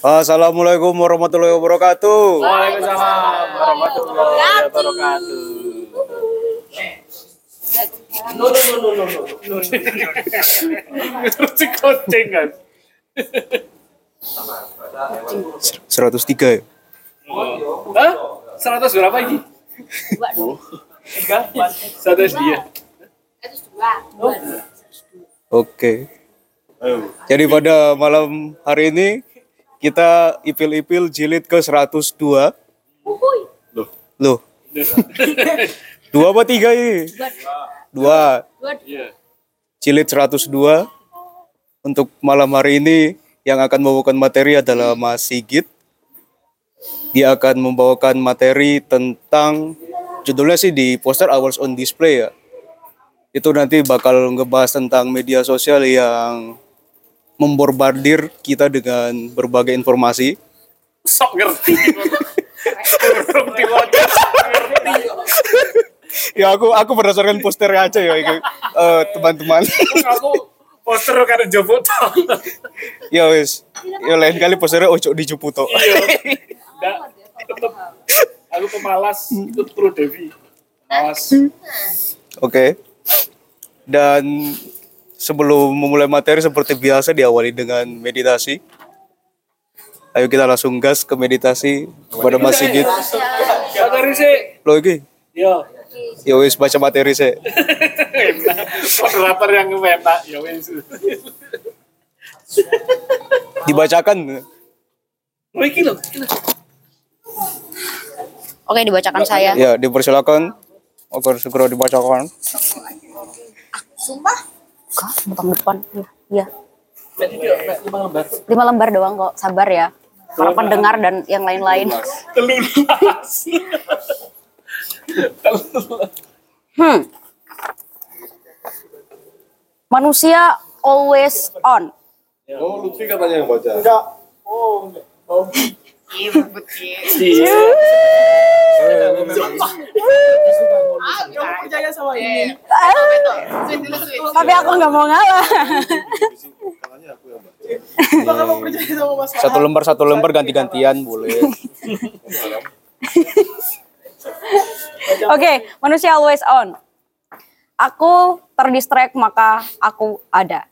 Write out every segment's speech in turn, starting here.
Assalamualaikum warahmatullahi wabarakatuh. Waalaikumsalam warahmatullahi wabarakatuh. No, no, no, no, no, no. Terus kucing kan. 103 ya? Hah? 100 berapa ini? Tiga, empat, satu dia. Oke. Jadi pada malam hari ini kita ipil-ipil jilid ke 102. Loh. Loh. Dua apa tiga ini? Dua. Iya. Jilid 102. Untuk malam hari ini yang akan membawakan materi adalah Mas Sigit. Dia akan membawakan materi tentang judulnya sih di poster Hours on Display ya. Itu nanti bakal ngebahas tentang media sosial yang memborbardir kita dengan berbagai informasi. Sok ngerti. Ya aku aku berdasarkan posternya aja ya eh, teman-teman. Aku poster karena jopo ya wis. Ya lain kali posternya ojo dijuputo. Iya. Nggak, tetep. Aku pemalas ikut Pro Devi. Malas. Oke. Dan sebelum memulai materi seperti biasa diawali dengan meditasi. Ayo kita langsung gas ke meditasi kepada Mas Sigit. Materi sih. Lo iki, Yo. ya wis baca materi sih. Moderator yang enak. Ya wes. Dibacakan. Oh, iki lho. iki lho. Oke, dibacakan saya. Ya, dipersilakan. Agar segera dibacakan. Kok, botol depan. Iya. Lima lembar. Lima lembar doang kok, sabar ya. Para pendengar dan yang lain-lain. Telulas. Hmm. Manusia always on. Oh, Lutfi katanya yang baca. Iya. Tapi aku nggak mau ngalah. Satu lembar satu lembar ganti-gantian boleh. Oke, manusia always on. Aku terdistract maka aku ada.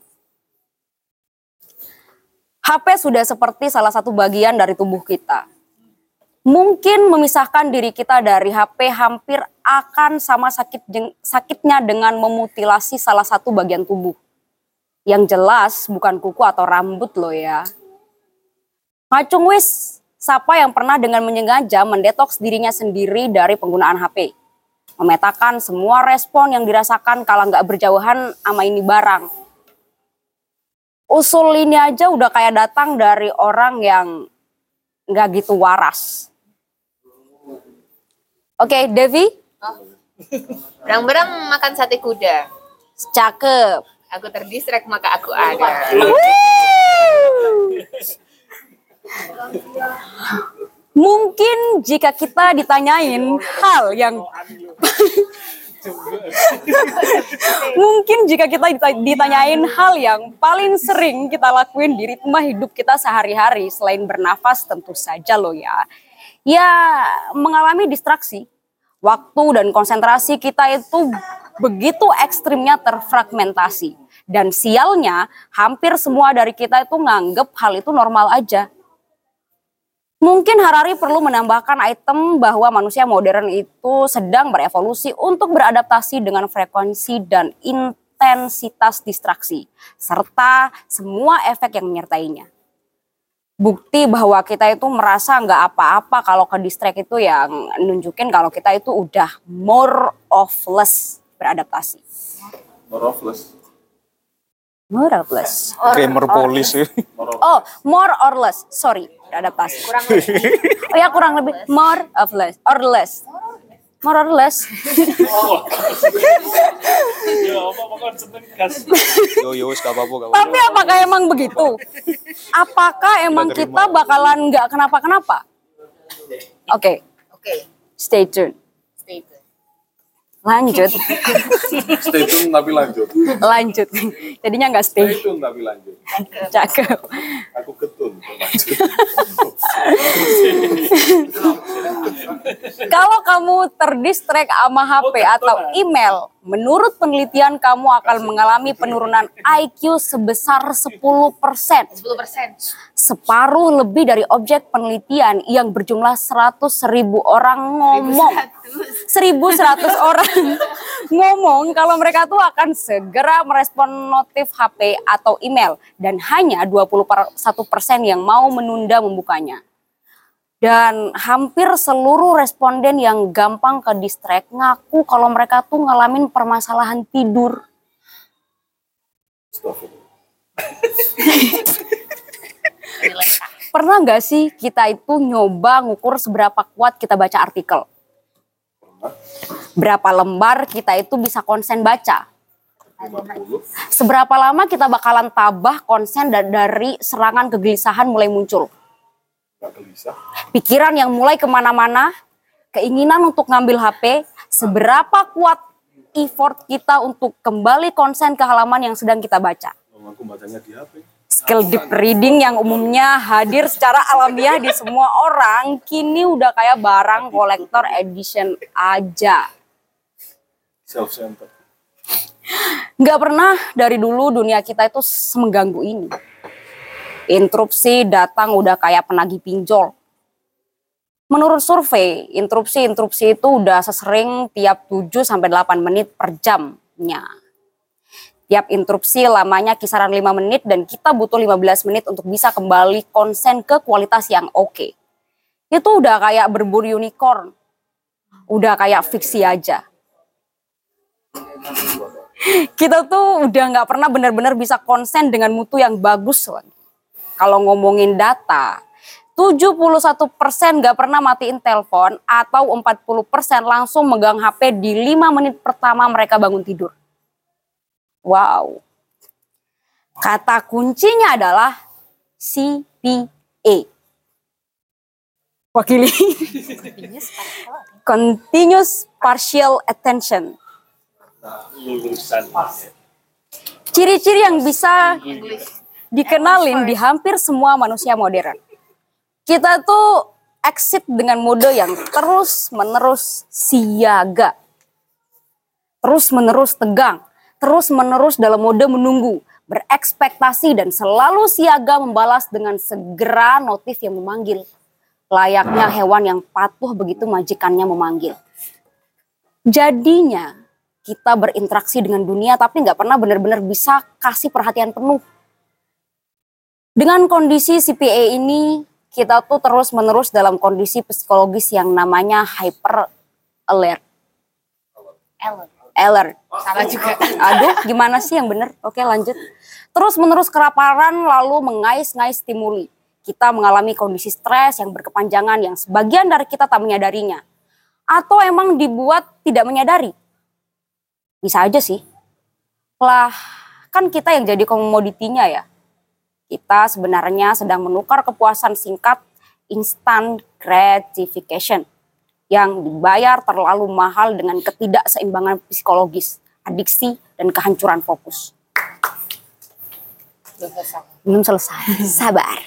HP sudah seperti salah satu bagian dari tubuh kita. Mungkin memisahkan diri kita dari HP hampir akan sama sakit sakitnya dengan memutilasi salah satu bagian tubuh. Yang jelas bukan kuku atau rambut loh ya. Ngacung wis, siapa yang pernah dengan menyengaja mendetoks dirinya sendiri dari penggunaan HP? Memetakan semua respon yang dirasakan kalau nggak berjauhan sama ini barang. Usul ini aja udah kayak datang dari orang yang nggak gitu waras. Oke, Devi, Berang-berang makan sate kuda. cakep. Aku terdistract maka aku ada. Mungkin jika kita ditanyain hal yang Mungkin jika kita dita- ditanyain hal yang paling sering kita lakuin di ritme hidup kita sehari-hari selain bernafas tentu saja loh ya. Ya mengalami distraksi. Waktu dan konsentrasi kita itu begitu ekstrimnya terfragmentasi. Dan sialnya hampir semua dari kita itu nganggep hal itu normal aja. Mungkin Harari perlu menambahkan item bahwa manusia modern itu sedang berevolusi untuk beradaptasi dengan frekuensi dan intensitas distraksi, serta semua efek yang menyertainya. Bukti bahwa kita itu merasa nggak apa-apa kalau ke distract itu yang nunjukin kalau kita itu udah more of less beradaptasi. Morofless. More of less. Gamer polis ya. Oh, more or less. Sorry, beradaptasi. Kurang lebih. Oh ya kurang lebih more of less or less. More or less. Apa apa seneng gas. Yo yo wis gak apa-apa gak apa-apa. Tapi apakah emang begitu? Apakah emang kita bakalan nggak kenapa-kenapa? Oke, Oke, stay tune. stay tune. Lanjut, Stay tune tapi lanjut. lanjut. Jadinya nggak stay. Stay tune tapi lanjut. Cakep. Aku ketun. Kalau kamu terdistract sama HP atau email, menurut penelitian kamu akan mengalami penurunan IQ sebesar 10%. 10 persen. Separuh lebih dari objek penelitian yang berjumlah 100 ribu orang ngomong. 1100 orang ngomong kalau mereka tuh akan segera merespon notif HP atau email dan hanya 21% yang mau menunda membukanya. Dan hampir seluruh responden yang gampang ke distract ngaku kalau mereka tuh ngalamin permasalahan tidur. Pernah nggak sih kita itu nyoba ngukur seberapa kuat kita baca artikel? Berapa lembar kita itu bisa konsen baca? 50. Seberapa lama kita bakalan tabah konsen da- dari serangan kegelisahan mulai muncul? Gelisah. Pikiran yang mulai ke mana-mana, keinginan untuk ngambil HP, seberapa kuat effort kita untuk kembali konsen ke halaman yang sedang kita baca? Aku bacanya di HP. Skill deep reading yang umumnya hadir secara alamiah di semua orang, kini udah kayak barang kolektor edition aja. Self center. Nggak pernah dari dulu dunia kita itu semengganggu ini. Interupsi datang udah kayak penagih pinjol. Menurut survei, interupsi-interupsi itu udah sesering tiap 7 sampai 8 menit per jamnya. Tiap interupsi lamanya kisaran 5 menit dan kita butuh 15 menit untuk bisa kembali konsen ke kualitas yang oke. Itu udah kayak berburu unicorn. Udah kayak fiksi aja. Kita tuh udah nggak pernah benar-benar bisa konsen dengan mutu yang bagus. Kalau ngomongin data, 71% nggak pernah matiin telepon atau 40% langsung megang HP di 5 menit pertama mereka bangun tidur. Wow. Kata kuncinya adalah CPA. Wakili. Continuous Partial Attention. Ciri-ciri yang bisa dikenalin di hampir semua manusia modern. Kita tuh exit dengan mode yang terus menerus siaga. Terus menerus tegang. Terus menerus dalam mode menunggu. Berekspektasi dan selalu siaga membalas dengan segera notif yang memanggil. Layaknya hewan yang patuh begitu majikannya memanggil. Jadinya kita berinteraksi dengan dunia tapi nggak pernah benar-benar bisa kasih perhatian penuh. Dengan kondisi CPA ini, kita tuh terus-menerus dalam kondisi psikologis yang namanya hyper alert. Ellen. Alert. Salah juga. Aduh, gimana sih yang bener? Oke, lanjut. Terus-menerus kelaparan lalu mengais-ngais stimuli. Kita mengalami kondisi stres yang berkepanjangan yang sebagian dari kita tak menyadarinya. Atau emang dibuat tidak menyadari. Bisa aja sih. Lah, kan kita yang jadi komoditinya ya. Kita sebenarnya sedang menukar kepuasan singkat instant gratification yang dibayar terlalu mahal dengan ketidakseimbangan psikologis, adiksi, dan kehancuran fokus. Belum selesai. Sabar.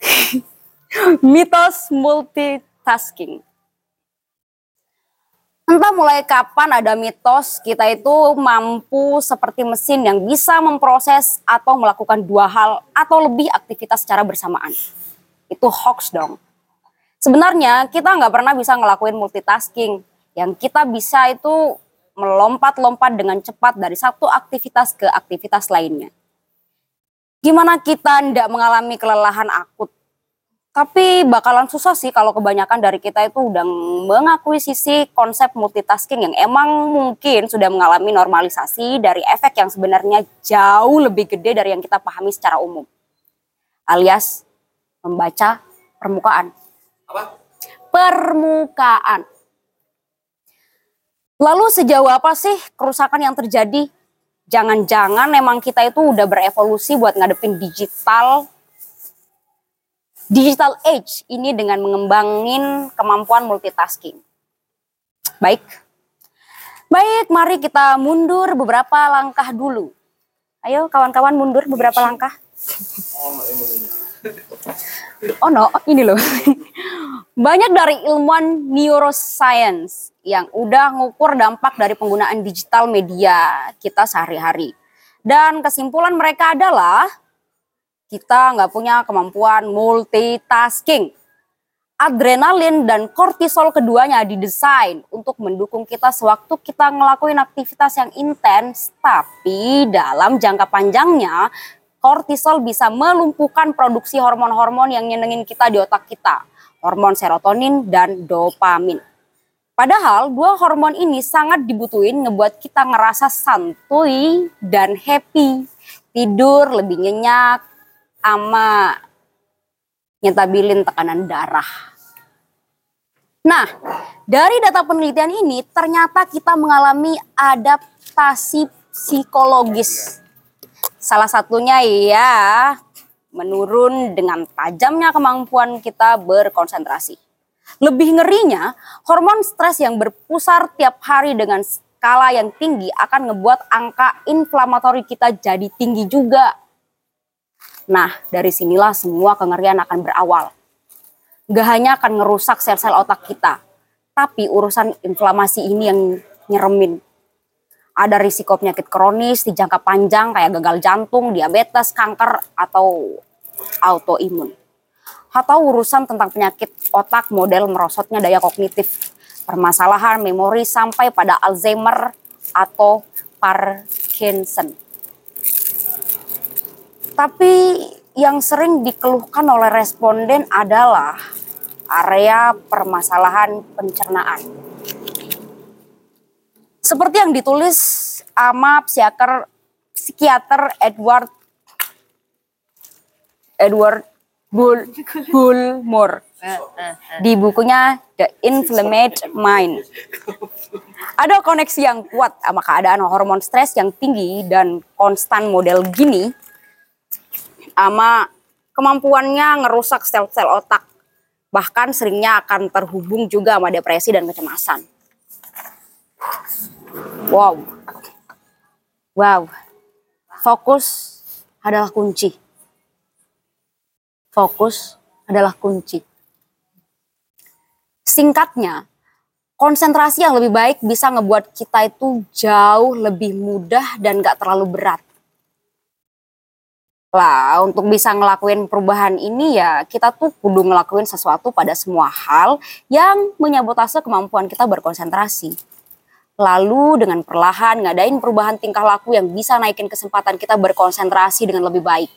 Mitos multitasking. Entah mulai kapan ada mitos kita itu mampu seperti mesin yang bisa memproses atau melakukan dua hal atau lebih aktivitas secara bersamaan. Itu hoax dong. Sebenarnya kita nggak pernah bisa ngelakuin multitasking. Yang kita bisa itu melompat-lompat dengan cepat dari satu aktivitas ke aktivitas lainnya. Gimana kita ndak mengalami kelelahan akut? Tapi bakalan susah sih kalau kebanyakan dari kita itu udah mengakuisisi konsep multitasking yang emang mungkin sudah mengalami normalisasi dari efek yang sebenarnya jauh lebih gede dari yang kita pahami secara umum. Alias membaca permukaan. Permukaan. Lalu sejauh apa sih kerusakan yang terjadi? Jangan-jangan memang kita itu udah berevolusi buat ngadepin digital digital age ini dengan mengembangin kemampuan multitasking. Baik. Baik, mari kita mundur beberapa langkah dulu. Ayo kawan-kawan mundur beberapa langkah. Oh no, ini loh. Banyak dari ilmuwan neuroscience yang udah ngukur dampak dari penggunaan digital media kita sehari-hari. Dan kesimpulan mereka adalah kita nggak punya kemampuan multitasking. Adrenalin dan kortisol keduanya didesain untuk mendukung kita sewaktu kita ngelakuin aktivitas yang intens, tapi dalam jangka panjangnya kortisol bisa melumpuhkan produksi hormon-hormon yang nyenengin kita di otak kita, hormon serotonin dan dopamin. Padahal dua hormon ini sangat dibutuhin ngebuat kita ngerasa santuy dan happy, tidur lebih nyenyak, ama nyetabilin tekanan darah. Nah, dari data penelitian ini ternyata kita mengalami adaptasi psikologis. Salah satunya ya menurun dengan tajamnya kemampuan kita berkonsentrasi. Lebih ngerinya, hormon stres yang berpusar tiap hari dengan skala yang tinggi akan ngebuat angka inflamatori kita jadi tinggi juga. Nah, dari sinilah semua kengerian akan berawal. Gak hanya akan ngerusak sel-sel otak kita, tapi urusan inflamasi ini yang nyeremin. Ada risiko penyakit kronis di jangka panjang kayak gagal jantung, diabetes, kanker, atau autoimun. Atau urusan tentang penyakit otak model merosotnya daya kognitif, permasalahan memori sampai pada Alzheimer atau Parkinson. Tapi yang sering dikeluhkan oleh responden adalah area permasalahan pencernaan. Seperti yang ditulis sama psikiater psikiater Edward Edward Bull Bullmore di bukunya The Inflamed Mind. Ada koneksi yang kuat sama keadaan hormon stres yang tinggi dan konstan model gini sama kemampuannya ngerusak sel-sel otak. Bahkan seringnya akan terhubung juga sama depresi dan kecemasan. Wow. Wow. Fokus adalah kunci. Fokus adalah kunci. Singkatnya, konsentrasi yang lebih baik bisa ngebuat kita itu jauh lebih mudah dan gak terlalu berat. Lah, untuk bisa ngelakuin perubahan ini ya kita tuh kudu ngelakuin sesuatu pada semua hal yang menyabotase kemampuan kita berkonsentrasi. Lalu dengan perlahan ngadain perubahan tingkah laku yang bisa naikin kesempatan kita berkonsentrasi dengan lebih baik.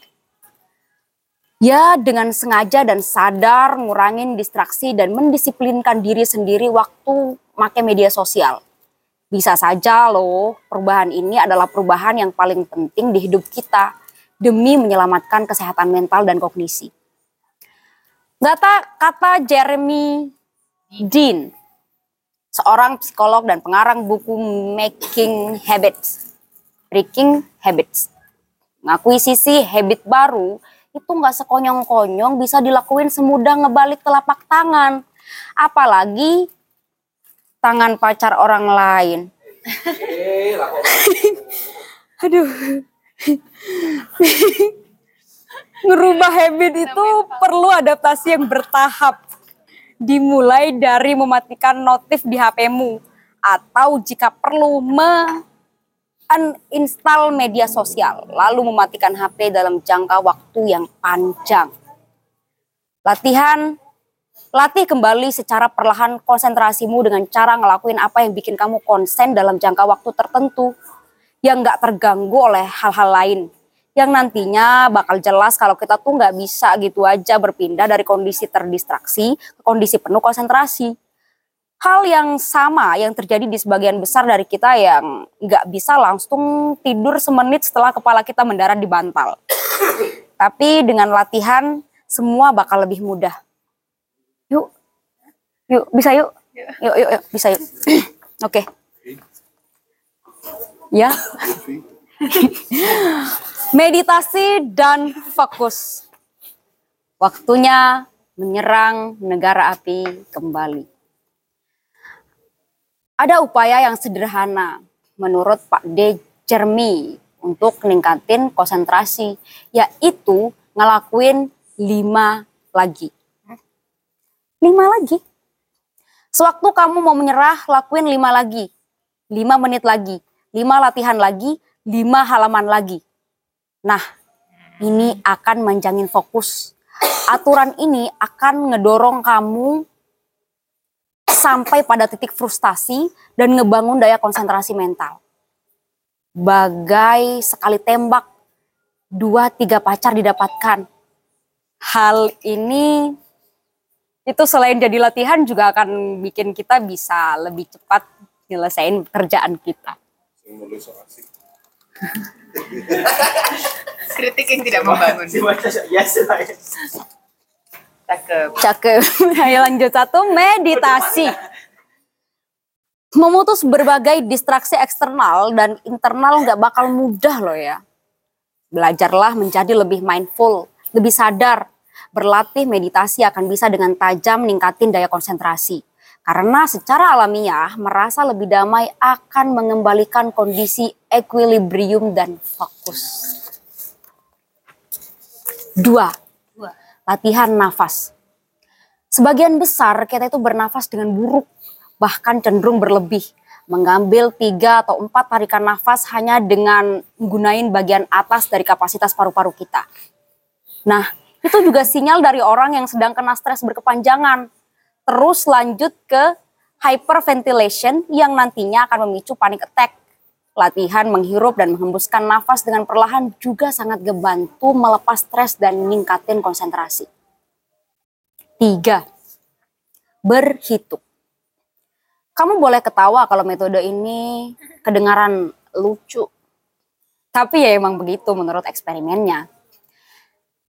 Ya dengan sengaja dan sadar ngurangin distraksi dan mendisiplinkan diri sendiri waktu make media sosial. Bisa saja loh perubahan ini adalah perubahan yang paling penting di hidup kita demi menyelamatkan kesehatan mental dan kognisi. Kata, kata Jeremy Dean, seorang psikolog dan pengarang buku Making Habits, Breaking Habits, ngakuisisi habit baru itu nggak sekonyong-konyong bisa dilakuin semudah ngebalik telapak tangan, apalagi tangan pacar orang lain. Aduh. Ngerubah habit itu perlu adaptasi yang bertahap. Dimulai dari mematikan notif di HP-mu atau jika perlu me uninstall media sosial lalu mematikan HP dalam jangka waktu yang panjang. Latihan latih kembali secara perlahan konsentrasimu dengan cara ngelakuin apa yang bikin kamu konsen dalam jangka waktu tertentu yang nggak terganggu oleh hal-hal lain yang nantinya bakal jelas kalau kita tuh nggak bisa gitu aja berpindah dari kondisi terdistraksi ke kondisi penuh konsentrasi. Hal yang sama yang terjadi di sebagian besar dari kita yang nggak bisa langsung tidur semenit setelah kepala kita mendarat di bantal. Tapi dengan latihan semua bakal lebih mudah. Yuk, yuk bisa yuk, yuk yuk, yuk bisa yuk. Oke. Ya. Meditasi dan fokus. Waktunya menyerang negara api kembali. Ada upaya yang sederhana menurut Pak D. Jermi untuk meningkatin konsentrasi, yaitu ngelakuin lima lagi. Lima lagi. Sewaktu kamu mau menyerah, lakuin lima lagi. Lima menit lagi. Lima latihan lagi. Lima halaman lagi. Nah, ini akan menjangin fokus. Aturan ini akan ngedorong kamu sampai pada titik frustasi dan ngebangun daya konsentrasi mental. Bagai sekali tembak, dua tiga pacar didapatkan. Hal ini itu selain jadi latihan juga akan bikin kita bisa lebih cepat nyelesain pekerjaan kita. Kritik yang tidak membangun. Cakep. Cakep. Ayo lanjut satu, meditasi. Memutus berbagai distraksi eksternal dan internal nggak bakal mudah loh ya. Belajarlah menjadi lebih mindful, lebih sadar. Berlatih meditasi akan bisa dengan tajam meningkatin daya konsentrasi. Karena secara alamiah merasa lebih damai akan mengembalikan kondisi equilibrium dan fokus. Dua, latihan nafas. Sebagian besar kita itu bernafas dengan buruk, bahkan cenderung berlebih. Mengambil tiga atau empat tarikan nafas hanya dengan menggunakan bagian atas dari kapasitas paru-paru kita. Nah, itu juga sinyal dari orang yang sedang kena stres berkepanjangan. Terus lanjut ke hyperventilation yang nantinya akan memicu panic attack. Latihan menghirup dan menghembuskan nafas dengan perlahan juga sangat ngebantu melepas stres dan meningkatin konsentrasi. Tiga, berhitung. Kamu boleh ketawa kalau metode ini kedengaran lucu. Tapi ya emang begitu menurut eksperimennya.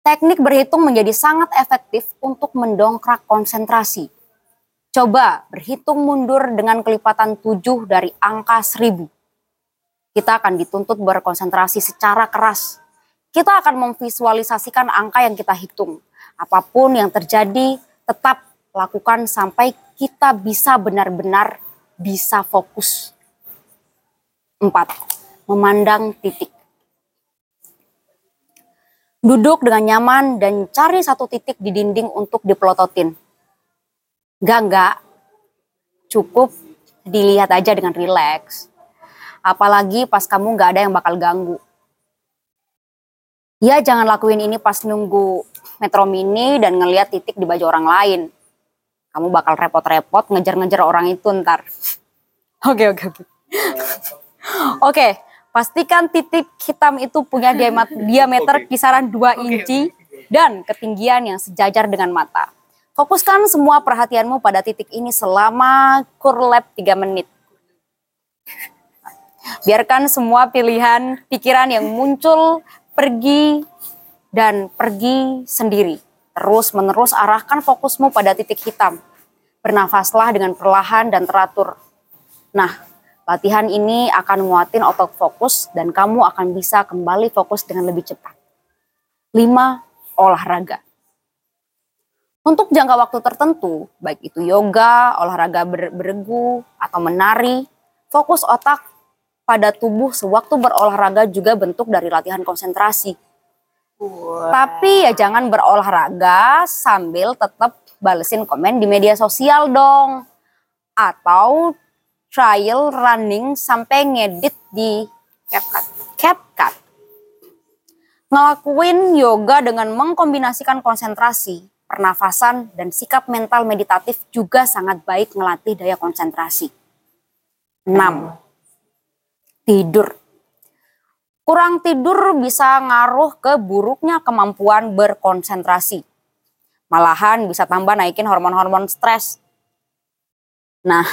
Teknik berhitung menjadi sangat efektif untuk mendongkrak konsentrasi. Coba berhitung mundur dengan kelipatan 7 dari angka 1000. Kita akan dituntut berkonsentrasi secara keras. Kita akan memvisualisasikan angka yang kita hitung. Apa pun yang terjadi, tetap lakukan sampai kita bisa benar-benar bisa fokus. Empat, memandang titik. Duduk dengan nyaman dan cari satu titik di dinding untuk dipelototin. Enggak, enggak. Cukup dilihat aja dengan rileks. Apalagi pas kamu nggak ada yang bakal ganggu. Ya jangan lakuin ini pas nunggu metro mini dan ngeliat titik di baju orang lain. Kamu bakal repot-repot ngejar-ngejar orang itu ntar. Oke, oke, oke. Oke, pastikan titik hitam itu punya diamet- diameter kisaran 2 inci dan ketinggian yang sejajar dengan mata. Fokuskan semua perhatianmu pada titik ini selama kurlap 3 menit. Biarkan semua pilihan pikiran yang muncul pergi dan pergi sendiri. Terus menerus arahkan fokusmu pada titik hitam. Bernafaslah dengan perlahan dan teratur. Nah, latihan ini akan nguatin otot fokus dan kamu akan bisa kembali fokus dengan lebih cepat. 5. Olahraga. Untuk jangka waktu tertentu, baik itu yoga, olahraga ber- beregu, atau menari, fokus otak pada tubuh sewaktu berolahraga juga bentuk dari latihan konsentrasi. Tapi ya jangan berolahraga sambil tetap balesin komen di media sosial dong. Atau trial running sampai ngedit di CapCut. CapCut. Ngelakuin yoga dengan mengkombinasikan konsentrasi, pernafasan, dan sikap mental meditatif juga sangat baik melatih daya konsentrasi. 6. Tidur. Kurang tidur bisa ngaruh ke buruknya kemampuan berkonsentrasi. Malahan bisa tambah naikin hormon-hormon stres. Nah,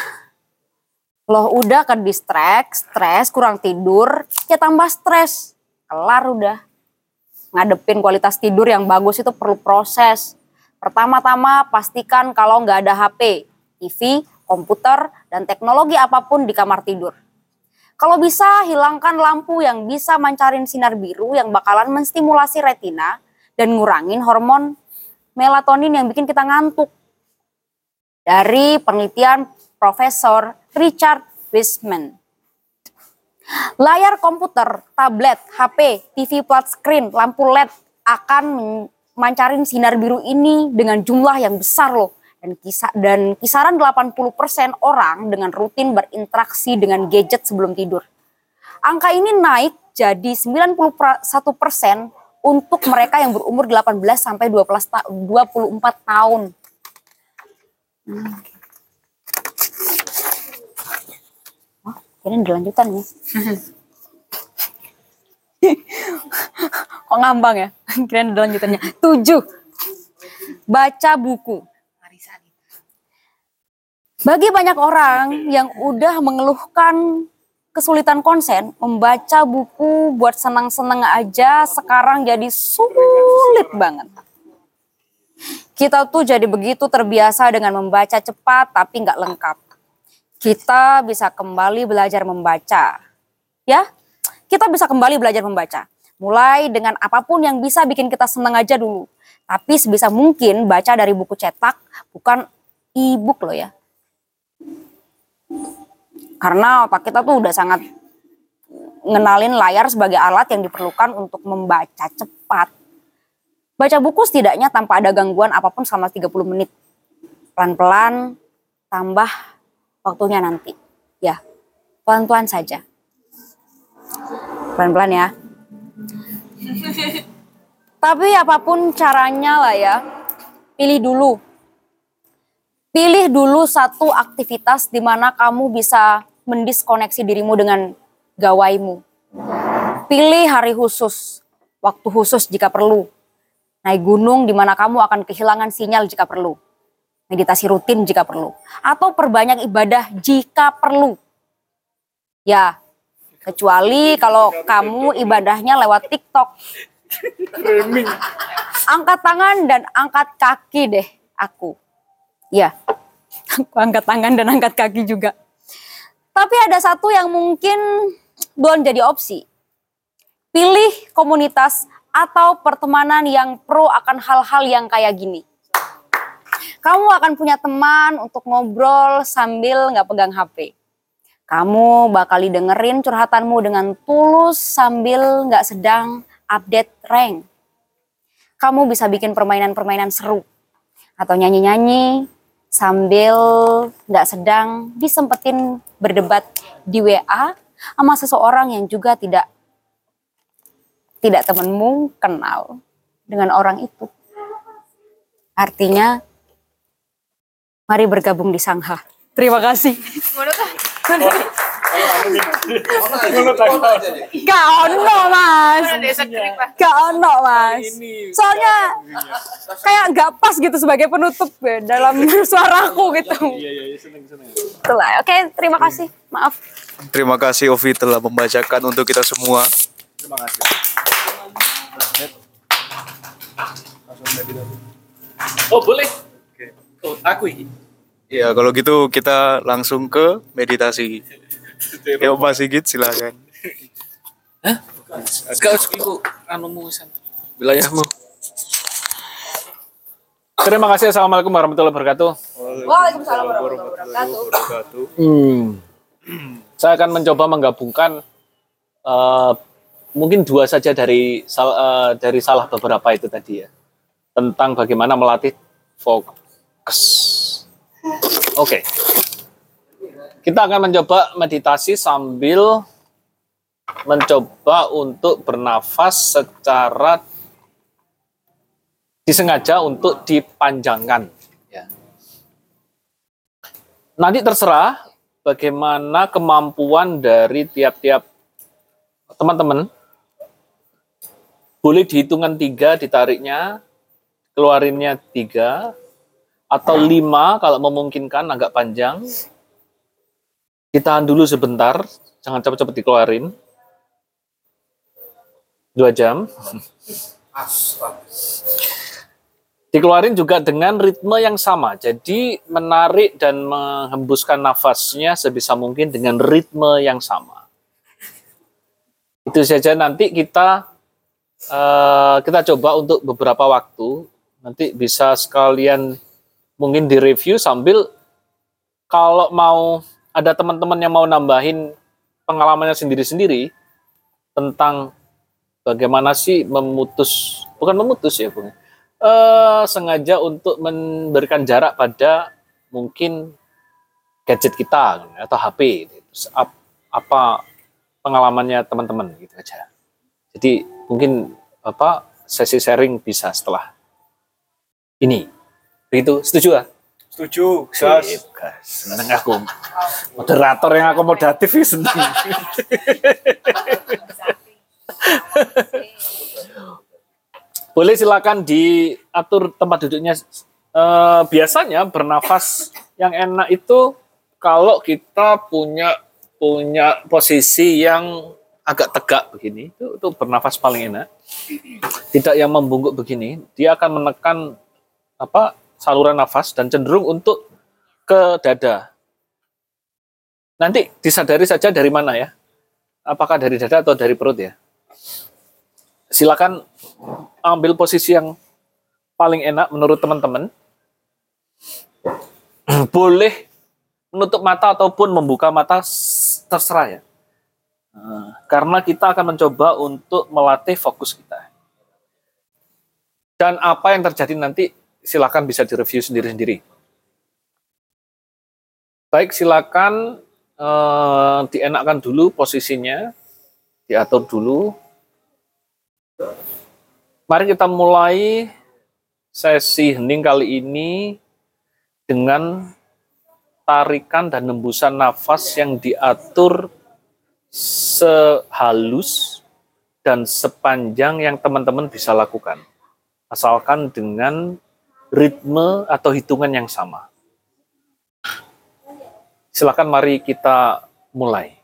lo udah ke distract, stres, kurang tidur, ya tambah stres. Kelar udah. Ngadepin kualitas tidur yang bagus itu perlu proses. Pertama-tama pastikan kalau nggak ada HP, TV, komputer, dan teknologi apa pun di kamar tidur. Kalau bisa hilangkan lampu yang bisa mancarin sinar biru yang bakalan menstimulasi retina dan ngurangin hormon melatonin yang bikin kita ngantuk. Dari penelitian Profesor Richard Wiseman. Layar komputer, tablet, HP, TV flat screen, lampu LED akan memancarin sinar biru ini dengan jumlah yang besar loh. Dan, kisa dan kisaran 80% orang dengan rutin berinteraksi dengan gadget sebelum tidur. Angka ini naik jadi 91% untuk mereka yang berumur 18 sampai 12 ta 24 tahun. Hmm. Wah, kirain ada lanjutan ya. Kok ngambang ya? Kirain ada lanjutannya. Tujuh. Baca buku. Bagi banyak orang yang udah mengeluhkan kesulitan konsen, membaca buku buat senang-senang aja sekarang jadi sulit banget. Kita tuh jadi begitu terbiasa dengan membaca cepat tapi nggak lengkap. Kita bisa kembali belajar membaca. Ya, kita bisa kembali belajar membaca. Mulai dengan apa pun yang bisa bikin kita senang aja dulu. Tapi sebisa mungkin baca dari buku cetak, bukan e-book loh ya. Karena otak kita tuh udah sangat ngenalin layar sebagai alat yang diperlukan untuk membaca cepat. Baca buku setidaknya tanpa ada gangguan apa pun selama 30 menit. Pelan-pelan tambah waktunya nanti. Ya, pelan-pelan saja. Pelan-pelan ya. Tapi apa pun caranya lah ya, pilih dulu. Pilih dulu satu aktivitas di mana kamu bisa mendiskoneksi dirimu dengan gawaimu. Pilih hari khusus, waktu khusus jika perlu. Naik gunung di mana kamu akan kehilangan sinyal jika perlu. Meditasi rutin jika perlu. Atau perbanyak ibadah jika perlu. Ya, kecuali kalau kamu ibadahnya lewat TikTok. Angkat tangan dan angkat kaki deh aku. Ya, aku angkat tangan dan angkat kaki juga. Tapi ada satu yang mungkin belum jadi opsi. Pilih komunitas atau pertemanan yang pro akan hal-hal yang kayak gini. Kamu akan punya teman untuk ngobrol sambil nggak pegang HP. Kamu bakal dengerin curhatanmu dengan tulus sambil nggak sedang update rank. Kamu bisa bikin permainan-permainan seru atau nyanyi-nyanyi sambil nggak sedang disempetin berdebat di WA sama seseorang yang juga tidak tidak temenmu kenal dengan orang itu. Artinya, mari bergabung di Sangha. Terima kasih. Gak ono mas. Gak ono mas. Soalnya kayak gak pas gitu sebagai penutup ya, dalam suaraku gitu. Iya iya iya seneng seneng. Itulah. Oke, terima kasih. Maaf. Terima kasih Ovi telah membacakan untuk kita semua. Terima kasih. Oh boleh. Oh aku ini. Ya kalau gitu kita langsung ke meditasi. Ya Pak Sigit silakan. Sekarang iku anumu wilayahmu. Terima kasih. Assalamualaikum warahmatullahi wabarakatuh. Waalaikumsalam warahmatullahi wabarakatuh. Hmm. Saya akan mencoba menggabungkan eh, mungkin dua saja dari sal- eh, dari salah beberapa itu tadi ya tentang bagaimana melatih fokus. Oke, kita akan mencoba meditasi sambil mencoba untuk bernafas secara disengaja untuk dipanjangkan. Ya. Nanti terserah bagaimana kemampuan dari tiap-tiap teman-teman. Boleh dihitungan tiga ditariknya, keluarinnya tiga, atau lima kalau memungkinkan agak panjang. Ditahan dulu sebentar, jangan cepat-cepat dikeluarin. Dua jam. Dikeluarin juga dengan ritme yang sama. Jadi menarik dan menghembuskan nafasnya sebisa mungkin dengan ritme yang sama. Itu saja nanti kita eh, kita coba untuk beberapa waktu. Nanti bisa sekalian mungkin direview sambil kalau mau ada teman-teman yang mau nambahin pengalamannya sendiri-sendiri tentang bagaimana sih memutus, bukan memutus ya Bung, eh, sengaja untuk memberikan jarak pada mungkin gadget kita atau HP. Ap- apa pengalamannya teman-teman gitu aja. Jadi mungkin apa sesi sharing bisa setelah ini. Begitu, setuju ah? Setuju, Sip, gas. Seneng aku. Moderator yang akomodatif ya seneng. Boleh silakan diatur tempat duduknya. Eh, biasanya bernafas yang enak itu kalau kita punya punya posisi yang agak tegak begini itu, itu bernafas paling enak. Tidak yang membungkuk begini, dia akan menekan apa saluran nafas dan cenderung untuk ke dada. Nanti disadari saja dari mana ya? Apakah dari dada atau dari perut ya? Silakan ambil posisi yang paling enak menurut teman-teman. Boleh menutup mata ataupun membuka mata terserah ya. Nah, Karena kita akan mencoba untuk melatih fokus kita. Dan apa yang terjadi nanti silakan bisa direview sendiri-sendiri. Baik, silakan eh, dienakkan dulu posisinya, diatur dulu. Mari kita mulai sesi hening kali ini dengan tarikan dan hembusan nafas yang diatur sehalus dan sepanjang yang teman-teman bisa lakukan. Asalkan dengan ritme atau hitungan yang sama. Silakan mari kita mulai.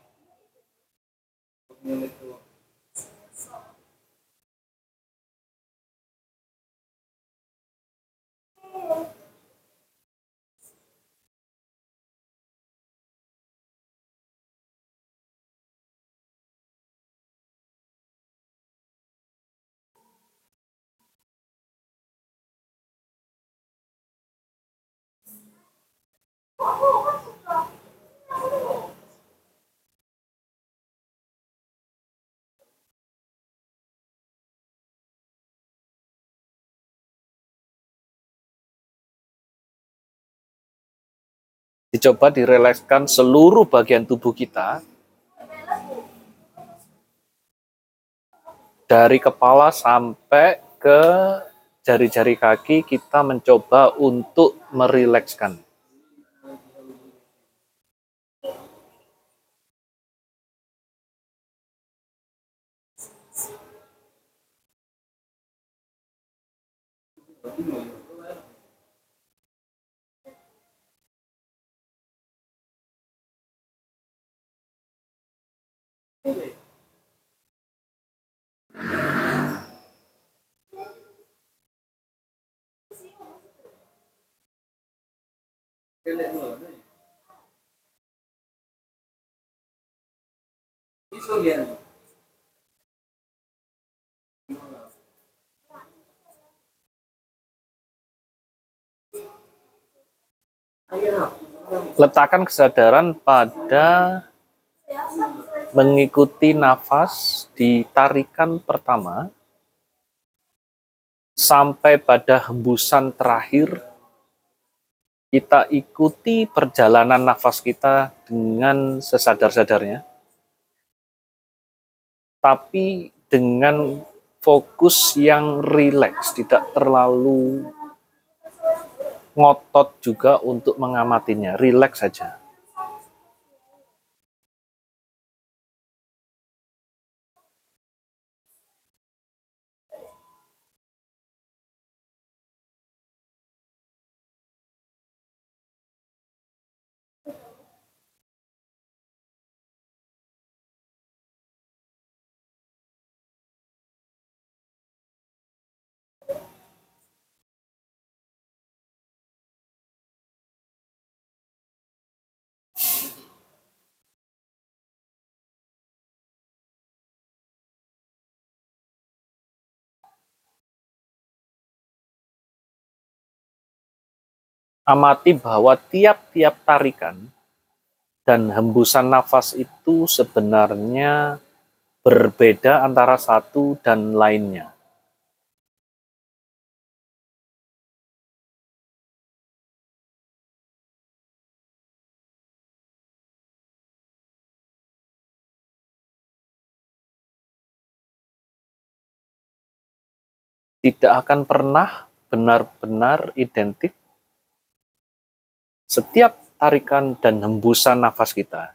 Dicoba direlekskan seluruh bagian tubuh kita dari kepala sampai ke jari-jari kaki kita mencoba untuk merilekskan. Letakkan kesadaran pada mengikuti nafas di tarikan pertama sampai pada hembusan terakhir kita ikuti perjalanan nafas kita dengan sesadar-sadarnya tapi dengan fokus yang rileks tidak terlalu ngotot juga untuk mengamatinya rileks saja amati bahwa tiap-tiap tarikan dan hembusan nafas itu sebenarnya berbeda antara satu dan lainnya. Tidak akan pernah benar-benar identik setiap tarikan dan hembusan nafas kita.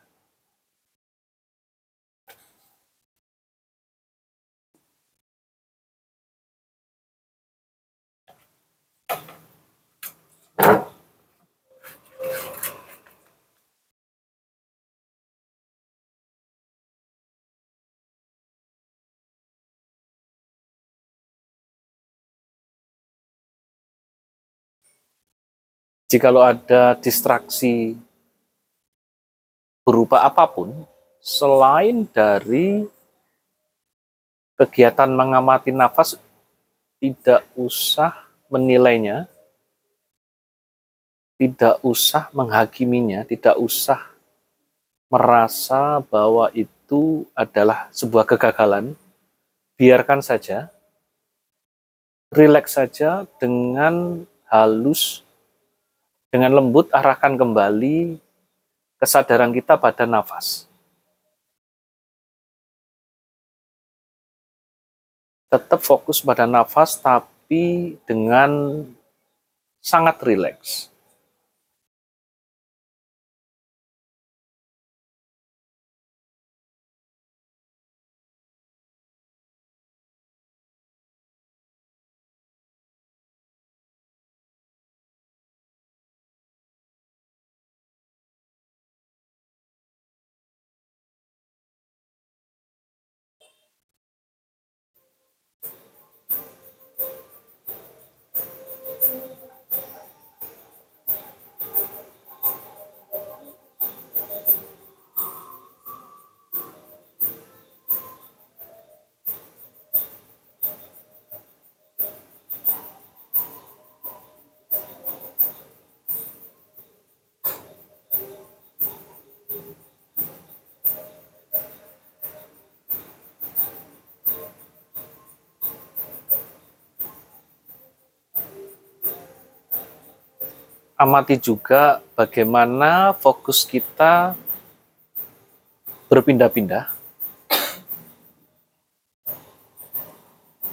Jikalau ada distraksi berupa apa pun, selain dari kegiatan mengamati nafas, tidak usah menilainya, tidak usah menghakiminya, tidak usah merasa bahwa itu adalah sebuah kegagalan. Biarkan saja, rileks saja dengan halus dengan lembut arahkan kembali kesadaran kita pada nafas. Tetap fokus pada nafas tapi dengan sangat rileks. Amati juga bagaimana fokus kita berpindah-pindah.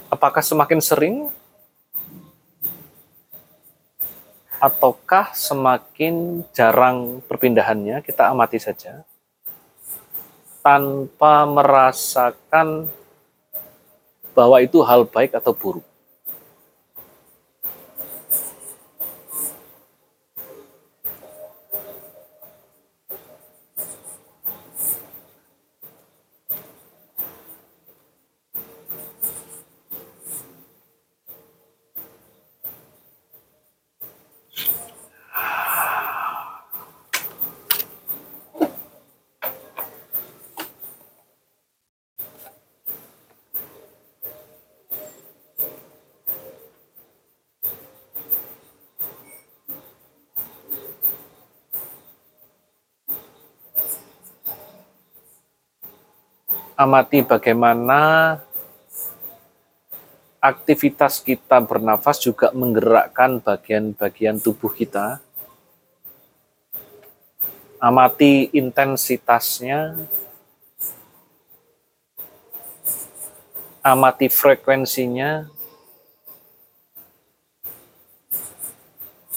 Apakah semakin sering ataukah semakin jarang perpindahannya? Kita amati saja tanpa merasakan bahwa itu hal baik atau buruk. Amati bagaimana aktivitas kita bernafas juga menggerakkan bagian-bagian tubuh kita. Amati intensitasnya, amati frekuensinya,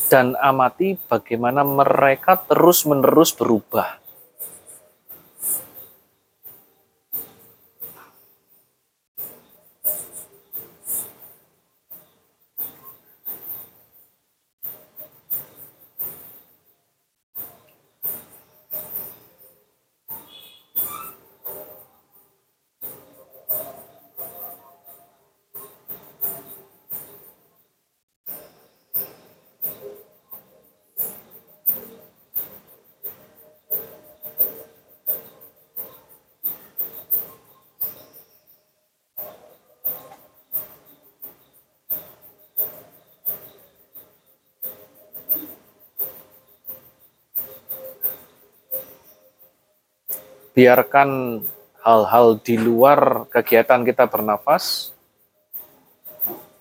dan amati bagaimana mereka terus-menerus berubah. Biarkan hal-hal di luar kegiatan kita bernafas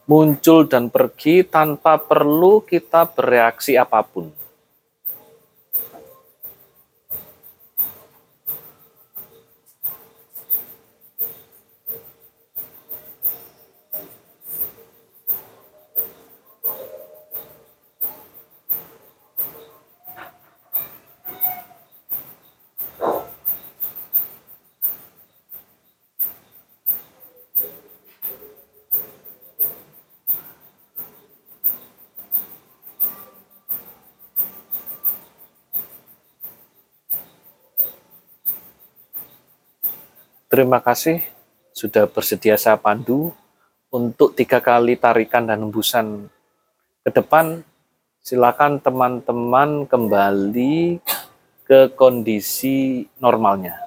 muncul dan pergi tanpa perlu kita bereaksi apa pun. Terima kasih sudah bersedia saya pandu untuk tiga kali tarikan dan hembusan ke depan. Silakan teman-teman kembali ke kondisi normalnya.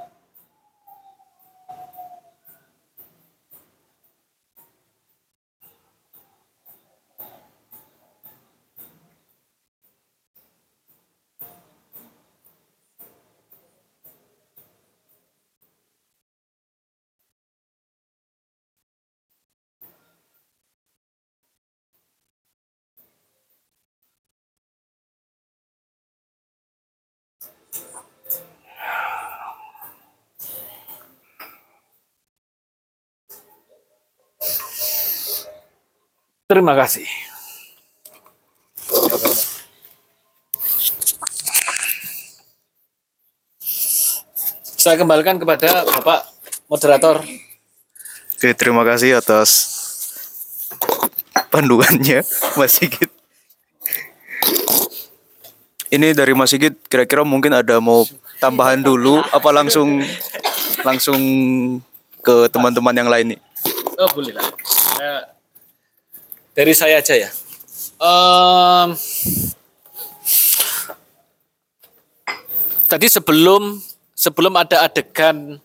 Terima kasih. Saya kembalikan kepada Bapak moderator. Oke, terima kasih atas panduannya Mas Sigit. Ini dari Mas Sigit kira-kira mungkin ada mau tambahan dulu apa langsung langsung ke teman-teman yang lain nih? Oh boleh lah. Saya- dari saya aja ya. Em, tadi sebelum sebelum ada adegan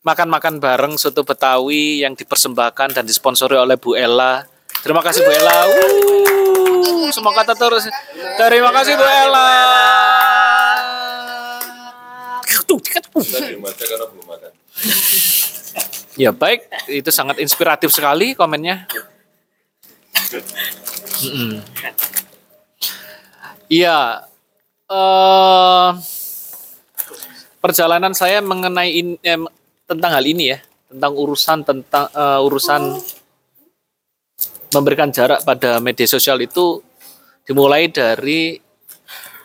makan-makan bareng soto Betawi yang dipersembahkan dan disponsori oleh Bu Ella. Terima kasih Bu Ella. Uh, semoga terus. Terima kasih Bu Ella. Ya baik, itu sangat inspiratif sekali komennya. Iya, eh, perjalanan saya mengenai in- eh, tentang hal ini ya, tentang urusan tentang eh, urusan memberikan jarak pada media sosial itu dimulai dari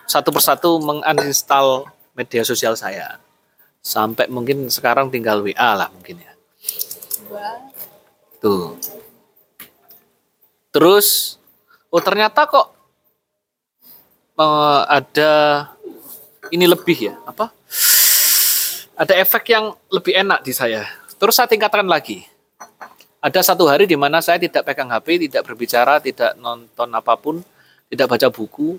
satu persatu menguninstall media sosial saya sampai mungkin sekarang tinggal WA lah mungkin ya. Tuh. Terus, oh ternyata kok eh, ada ini lebih ya, apa? Ada efek yang lebih enak di saya. Terus saya tingkatkan lagi. Ada satu hari di mana saya tidak pegang HP, tidak berbicara, tidak nonton apa pun, tidak baca buku.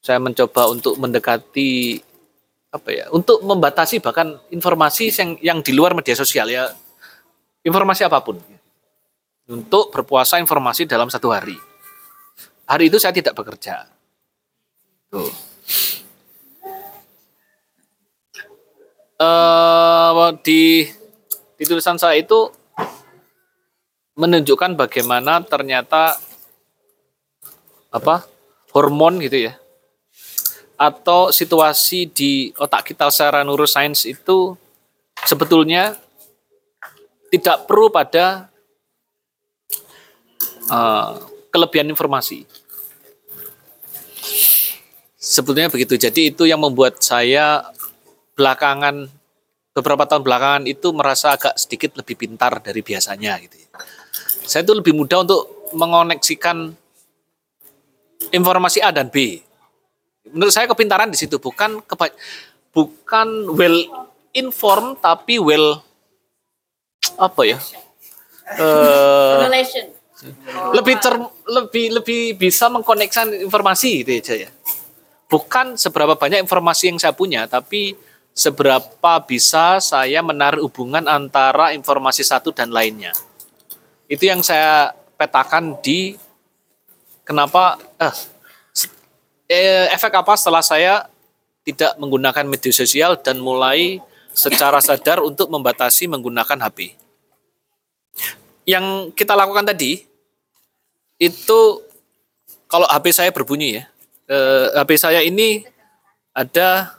Saya mencoba untuk mendekati apa ya, untuk membatasi bahkan informasi yang yang di luar media sosial ya, informasi apa pun untuk berpuasa informasi dalam satu hari. Hari itu saya tidak bekerja. Tuh. Eh, di di tulisan saya itu menunjukkan bagaimana ternyata apa hormon gitu ya atau situasi di otak kita secara neuroscience itu sebetulnya tidak perlu pada eh, kelebihan informasi. Sebetulnya begitu. Jadi itu yang membuat saya belakangan beberapa tahun belakangan itu merasa agak sedikit lebih pintar dari biasanya gitu. ya. Saya itu lebih mudah untuk mengoneksikan informasi A dan B. Menurut saya kepintaran di situ bukan keba- bukan well informed tapi well apa ya? Eh, lebih cer- lebih lebih bisa mengkonekkan informasi gitu aja ya. Bukan seberapa banyak informasi yang saya punya, tapi seberapa bisa saya menarik hubungan antara informasi satu dan lainnya. Itu yang saya petakan di kenapa eh, eh, efek apa setelah saya tidak menggunakan media sosial dan mulai secara sadar untuk membatasi menggunakan HP. Yang kita lakukan tadi itu kalau HP saya berbunyi ya, eh, HP saya ini ada,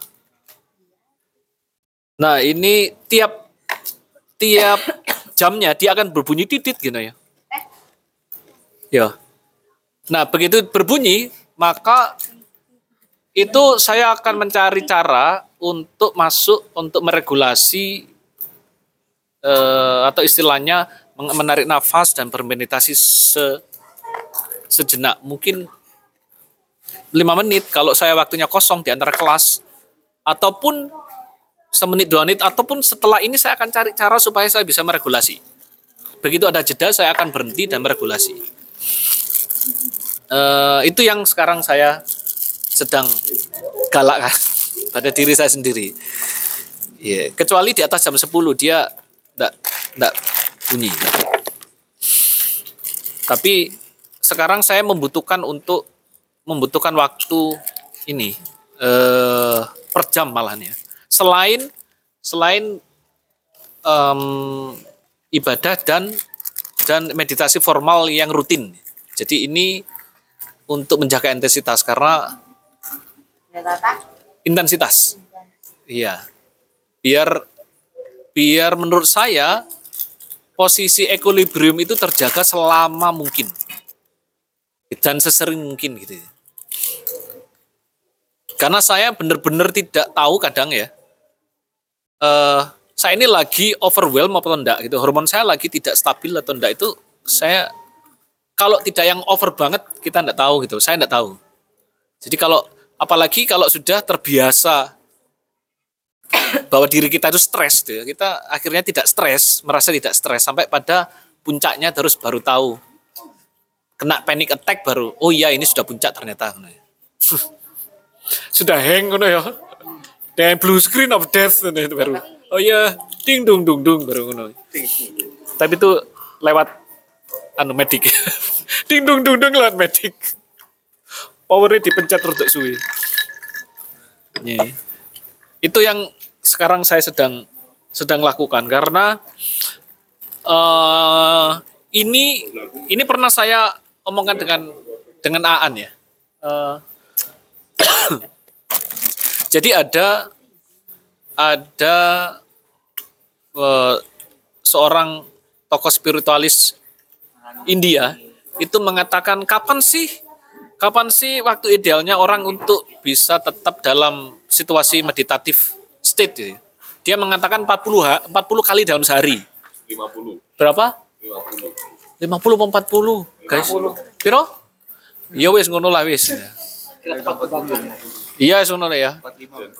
nah ini tiap tiap jamnya dia akan berbunyi titit gitu ya. Ya. Nah begitu berbunyi maka itu saya akan mencari cara untuk masuk untuk meregulasi eh, atau istilahnya menarik nafas dan bermeditasi se, sejenak. Mungkin lima menit kalau saya waktunya kosong di antara kelas. Ataupun semenit dua menit. Ataupun setelah ini saya akan cari cara supaya saya bisa meregulasi. Begitu ada jeda saya akan berhenti dan meregulasi. Eh, itu yang sekarang saya sedang galakkan pada diri saya sendiri. Iya, kecuali di atas jam 10 dia enggak enggak bunyi. Tapi sekarang saya membutuhkan untuk membutuhkan waktu ini eh per jam malahan ya. Selain selain em, ibadah dan dan meditasi formal yang rutin. Jadi ini untuk menjaga intensitas karena intensitas. Iya. Biar biar menurut saya posisi equilibrium itu terjaga selama mungkin dan sesering mungkin gitu. Karena saya benar-benar tidak tahu kadang ya. eh saya ini lagi overwhelm apa enggak gitu. Hormon saya lagi tidak stabil atau enggak itu saya kalau tidak yang over banget kita enggak tahu gitu. Saya enggak tahu. Jadi kalau apalagi kalau sudah terbiasa bahwa diri kita itu stres gitu, ya, kita akhirnya tidak stres, merasa tidak stres sampai pada puncaknya terus baru tahu. Kena panic attack baru, oh iya ini sudah puncak ternyata. sudah hang ngono ya. Dan blue screen of death itu baru. Oh iya, ding dung dung dung baru ngono. Tapi itu lewat anu medik. ding dung dung dung lewat medik. Powernya dipencet rodok suwi. Iya. Itu yang sekarang saya sedang sedang lakukan karena eh ini ini pernah saya omongkan dengan dengan Aan ya. Eh, jadi ada ada eh, seorang tokoh spiritualis India itu mengatakan kapan sih kapan sih waktu idealnya orang untuk bisa tetap dalam situasi meditatif state gitu. Dia mengatakan 40 ha- 40 kali dalam sehari. 50. Berapa? 50. 50 apa 40, guys? Piro? Iya wis ngono lah wis. Iya wis ngono ya. 50.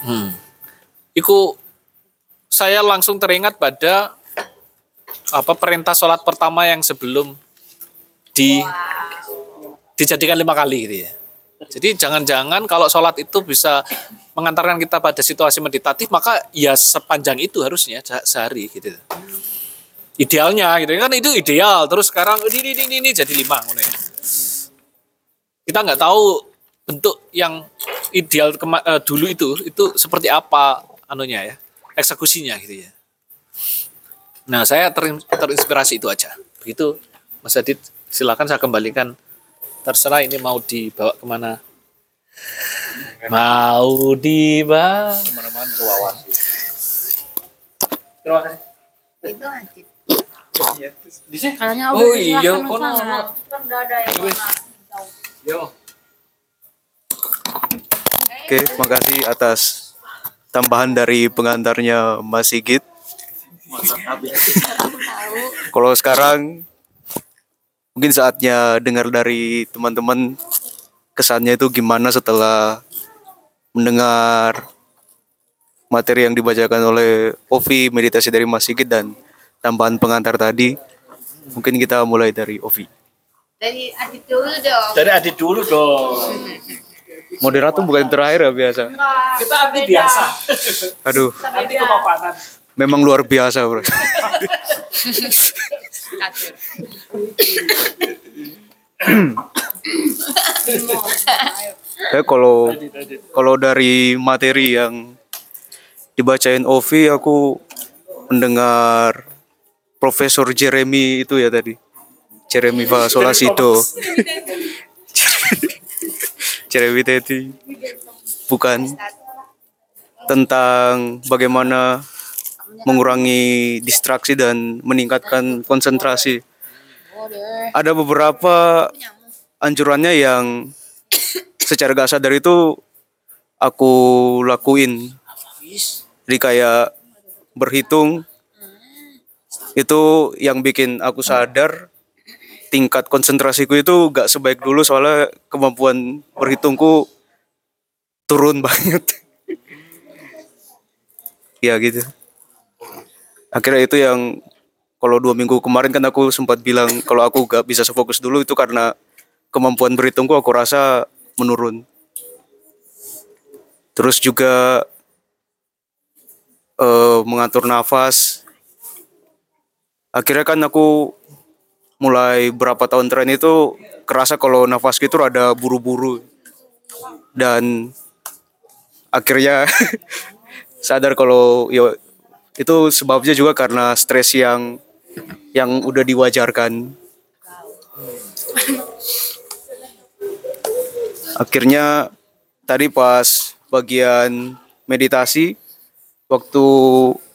Hmm. Iku saya langsung teringat pada apa perintah sholat pertama yang sebelum di dijadikan lima kali gitu ya. Jadi jangan-jangan kalau sholat itu bisa mengantarkan kita pada situasi meditatif maka ya sepanjang itu harusnya se- sehari gitu. Idealnya gitu kan itu ideal. Terus sekarang ini ini ini, ini jadi lima ngono ya. Kita nggak tahu bentuk yang ideal kema- eh, dulu itu itu seperti apa anunya ya eksekusinya gitu ya. Nah saya terin- terinspirasi itu aja. Begitu Mas Adit silakan saya kembalikan terserah ini mau dibawa ke mana mau dibawa Ke mana-mana ke wawan. terima kasih Itu anjir. Di sini? Kayaknya oh iya. kono Kan udah ada yang yo Oke, makasih atas tambahan dari pengantarnya Mas Sigit. Kalau sekarang mungkin saatnya dengar dari teman-teman kesannya itu gimana setelah mendengar materi yang dibacakan oleh Ovi, meditasi dari Mas Sigit dan tambahan pengantar tadi. Mungkin kita mulai dari Ovi. Dari Adit dulu dong. dari Adit dulu dong Moderator bukan yang terakhir ya biasa. kita Adit biasa Aduh, kepapanan memang luar biasa, Bro. Ya kalau kalau dari materi yang dibacain Ovi aku mendengar Profesor Jeremy itu ya tadi. Jeremy Fasolasido Jeremy tadi bukan. Tentang bagaimana mengurangi distraksi dan meningkatkan konsentrasi. Ada beberapa anjurannya yang secara gak sadar itu aku lakuin. Jadi kayak berhitung itu yang bikin aku sadar tingkat konsentrasiku itu gak sebaik dulu soalnya kemampuan berhitungku turun banget. Ya gitu. Akhirnya itu yang kalau dua minggu kemarin kan aku sempat bilang kalau aku gak bisa sefokus dulu itu karena kemampuan berhitungku aku rasa menurun. Terus juga eh, mengatur nafas akhirnya kan aku mulai berapa tahun terakhir itu kerasa kalau nafas gitu ada buru-buru. Dan akhirnya sadar kalau ya itu sebabnya juga karena stres yang yang udah diwajarkan. Akhirnya tadi pas bagian meditasi waktu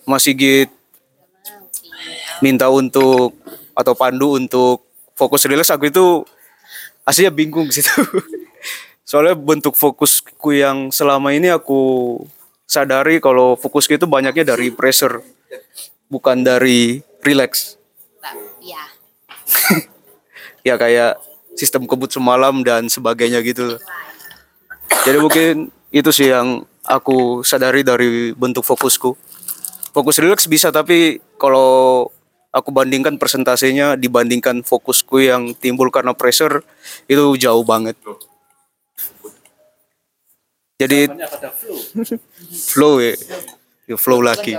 Mas Sigit minta untuk atau pandu untuk fokus relax aku itu aslinya bingung situ. Soalnya bentuk fokusku yang selama ini aku sadari kalau fokusku itu banyaknya dari pressure bukan dari relax. Ya. ya kayak sistem kebut semalam dan sebagainya gitu. Jadi mungkin itu sih yang aku sadari dari bentuk fokusku. Fokus relax bisa tapi kalau aku bandingkan persentasenya dibandingkan fokusku yang timbul karena pressure itu jauh banget. Jadi flow ya, ya flow lagi.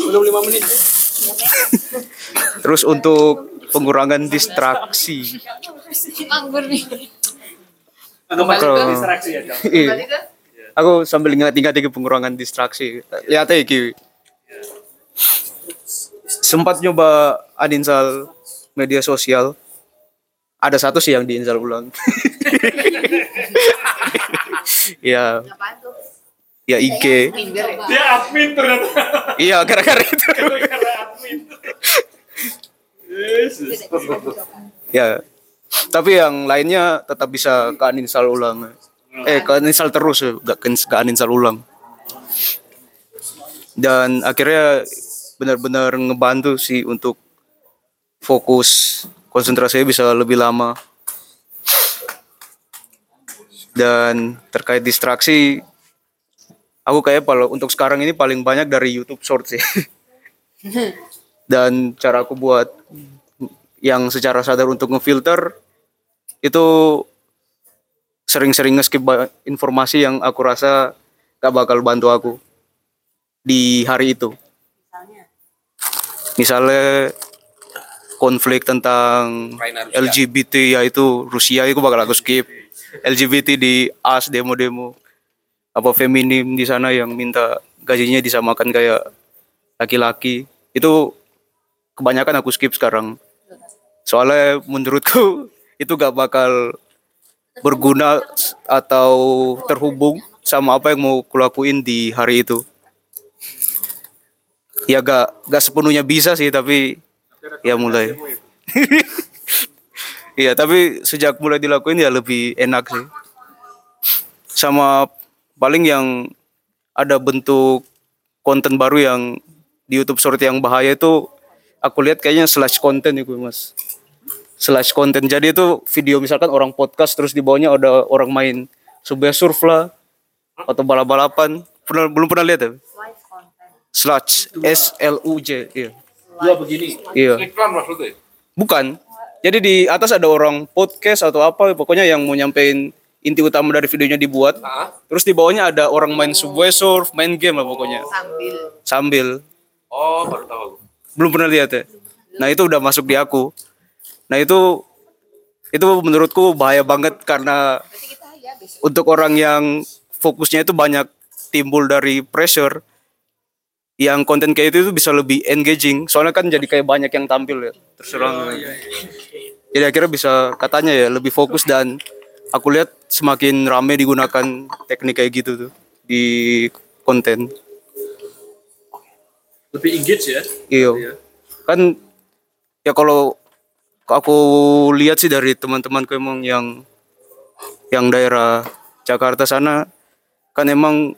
Belum lima menit. terus untuk pengurangan distraksi. Anggur nih. Kembali ke distraksi ya. Iya. Aku sambil ingat-ingat iki pengurangan distraksi lihat aja iki sempat nyoba uninstall media sosial ada satu sih yang diinstal ulang ya ya IG ya? Dia admin ternyata. iya gara-gara itu Karena admin. Yesus. ya tapi yang lainnya tetap bisa ke uninstall ulang eh ke uninstall terus ya gak ke uninstall ulang. Dan akhirnya benar-benar ngebantu sih untuk fokus konsentrasinya bisa lebih lama. Dan terkait distraksi aku kayak kalau untuk sekarang ini paling banyak dari YouTube Short sih. Dan cara aku buat yang secara sadar untuk ngefilter itu sering-sering nge-skip informasi yang aku rasa gak bakal bantu aku di hari itu. Misalnya konflik tentang. LGBT yaitu Rusia itu bakal aku skip. LGBT di AS demo-demo apa feminim di sana yang minta gajinya disamakan kayak laki-laki itu kebanyakan aku skip sekarang soalnya menurutku itu gak bakal berguna atau terhubung sama apa yang mau kulakuin di hari itu? Ya gak gak sepenuhnya bisa sih tapi ya mulai. Iya tapi sejak mulai dilakuin ya lebih enak sih. Sama paling yang ada bentuk konten baru yang di YouTube Short yang bahaya itu aku lihat kayaknya slash konten itu mas slash konten. Jadi itu video misalkan orang podcast terus di bawahnya ada orang main subway surf lah atau balap balapan. Pernah belum pernah lihat ya? Slash S L U J iya. Dua begini. iya. Iklan maksudnya. bukan. Jadi di atas ada orang podcast atau apa pokoknya yang mau nyampein inti utama dari videonya dibuat. Ah, terus di bawahnya ada orang main subway surf main game lah pokoknya. Sambil. Sambil. Oh baru tahu. Belum pernah lihat ya? Nah itu udah masuk di aku nah itu itu menurutku bahaya banget karena untuk orang yang fokusnya itu banyak timbul dari pressure yang konten kayak itu, itu bisa lebih engaging. Soalnya kan jadi kayak banyak yang tampil ya terserah. Jadi akhirnya bisa katanya ya lebih fokus dan aku lihat semakin rame digunakan teknik kayak gitu tuh di konten. Lebih engage ya. iya. Kan ya kalau aku lihat sih dari teman-temanku emang yang yang daerah Jakarta sana kan emang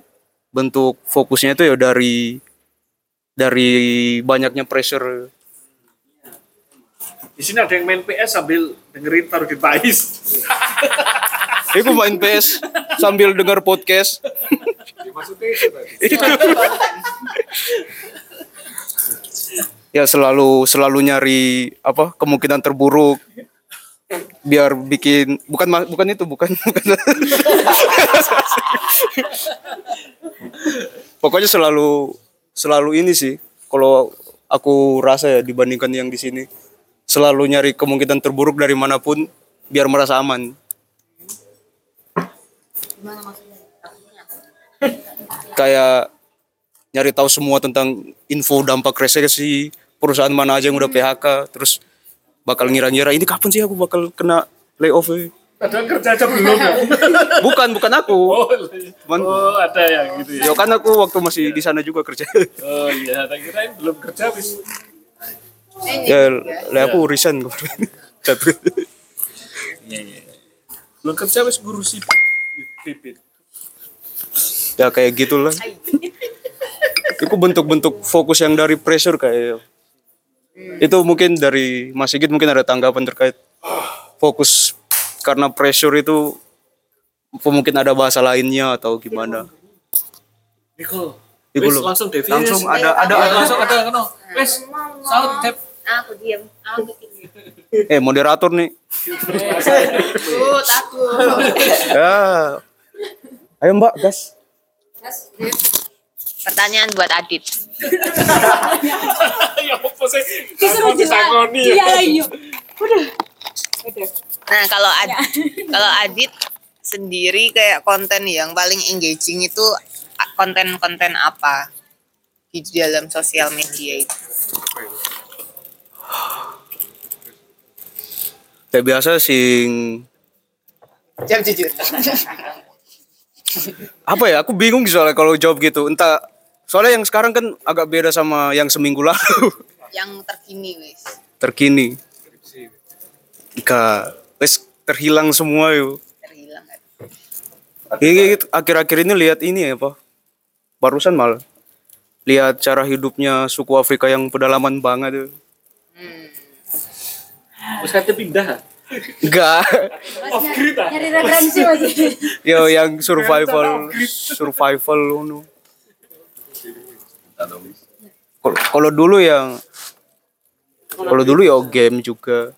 bentuk fokusnya itu ya dari dari banyaknya pressure Di sini ada yang main PS sambil dengerin target Pais. Aku main PS sambil dengar podcast. Maksudnya itu. ya selalu selalu nyari apa kemungkinan terburuk. Biar bikin bukan bukan itu bukan bukan. Pokoknya selalu selalu ini sih kalau aku rasa ya dibandingkan yang di sini. Selalu nyari kemungkinan terburuk dari mana pun biar merasa aman. Kayak nyari tahu semua tentang info dampak resesi perusahaan mana aja yang udah PHK terus bakal ngira-ngira ini kapan sih aku bakal kena layoff ya? Padahal kerja aja belum ya. bukan bukan aku Oh, Cuman, oh, ada yang gitu ya. ya kan aku waktu masih di sana juga kerja Oh iya, tak kirain belum kerja bis. ya lah aku resign kemarin Jatuh. Iya iya. Belum kerja wis guru sipit. Pipit. ya kayak gitulah itu bentuk-bentuk fokus yang dari pressure kayak itu mungkin dari Mas Sigit mungkin ada tanggapan terkait fokus karena pressure itu mungkin ada bahasa lainnya atau gimana. Iku lho. langsung Devi. Langsung wis. ada ada ada langsung ada keno. Wis saut Dep. Aku diam. Aku eh moderator nih Tuh, takut. ya ayo mbak gas Pertanyaan buat Adit. Ya apa sih? Disuruh ya. Iya. Udah. Nah, kalau Ad- kalau Adit sendiri kayak konten yang paling engaging itu konten-konten apa di dalam sosial media itu? kayak biasa sing Jam jujur. apa ya aku bingung soalnya kalau jawab gitu entah soalnya yang sekarang kan agak beda sama yang seminggu lalu yang terkini wis. terkini Ika wes terhilang semua yuk Terhilang kan. Ini akhir-akhir ini lihat ini ya pak barusan malah lihat cara hidupnya suku Afrika yang pedalaman banget tuh Wis kate pindah. enggak Off grid ah. Nyari referensi masih. yo yang survival survival ono Kalau- dulu yang kalau dulu ya game juga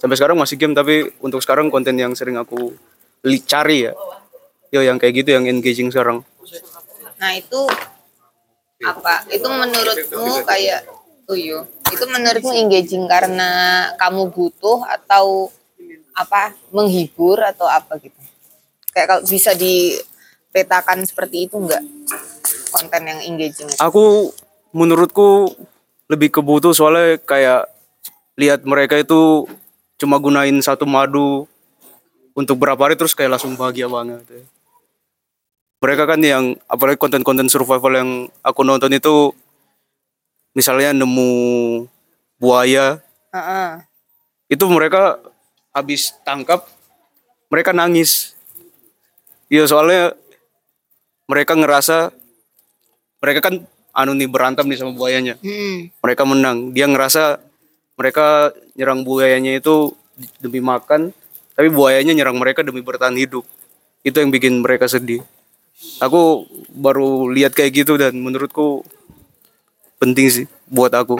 sampai sekarang masih game tapi untuk sekarang konten yang sering aku cari ya yo yang kayak gitu yang engaging sekarang Nah, itu apa? Itu menurutmu kayak oh iya. Itu menurutmu engaging karena kamu butuh atau apa? menghibur atau apa gitu? Kayak kalau bisa dipetakan seperti itu enggak? Konten yang engaging itu. aku menurutku lebih kebutuh soalnya kayak lihat mereka itu cuma gunain satu madu untuk berapa hari terus kayak langsung bahagia banget mereka kan yang apalagi konten-konten survival yang aku nonton itu misalnya nemu buaya Heeh. itu mereka habis tangkap mereka nangis iya soalnya mereka ngerasa mereka kan anu nih berantem nih sama buayanya. Hmm. mereka menang. Dia ngerasa mereka nyerang buayanya itu demi makan tapi buayanya nyerang mereka demi bertahan hidup. Itu yang bikin mereka sedih. Aku baru lihat kayak gitu dan menurutku penting sih buat aku.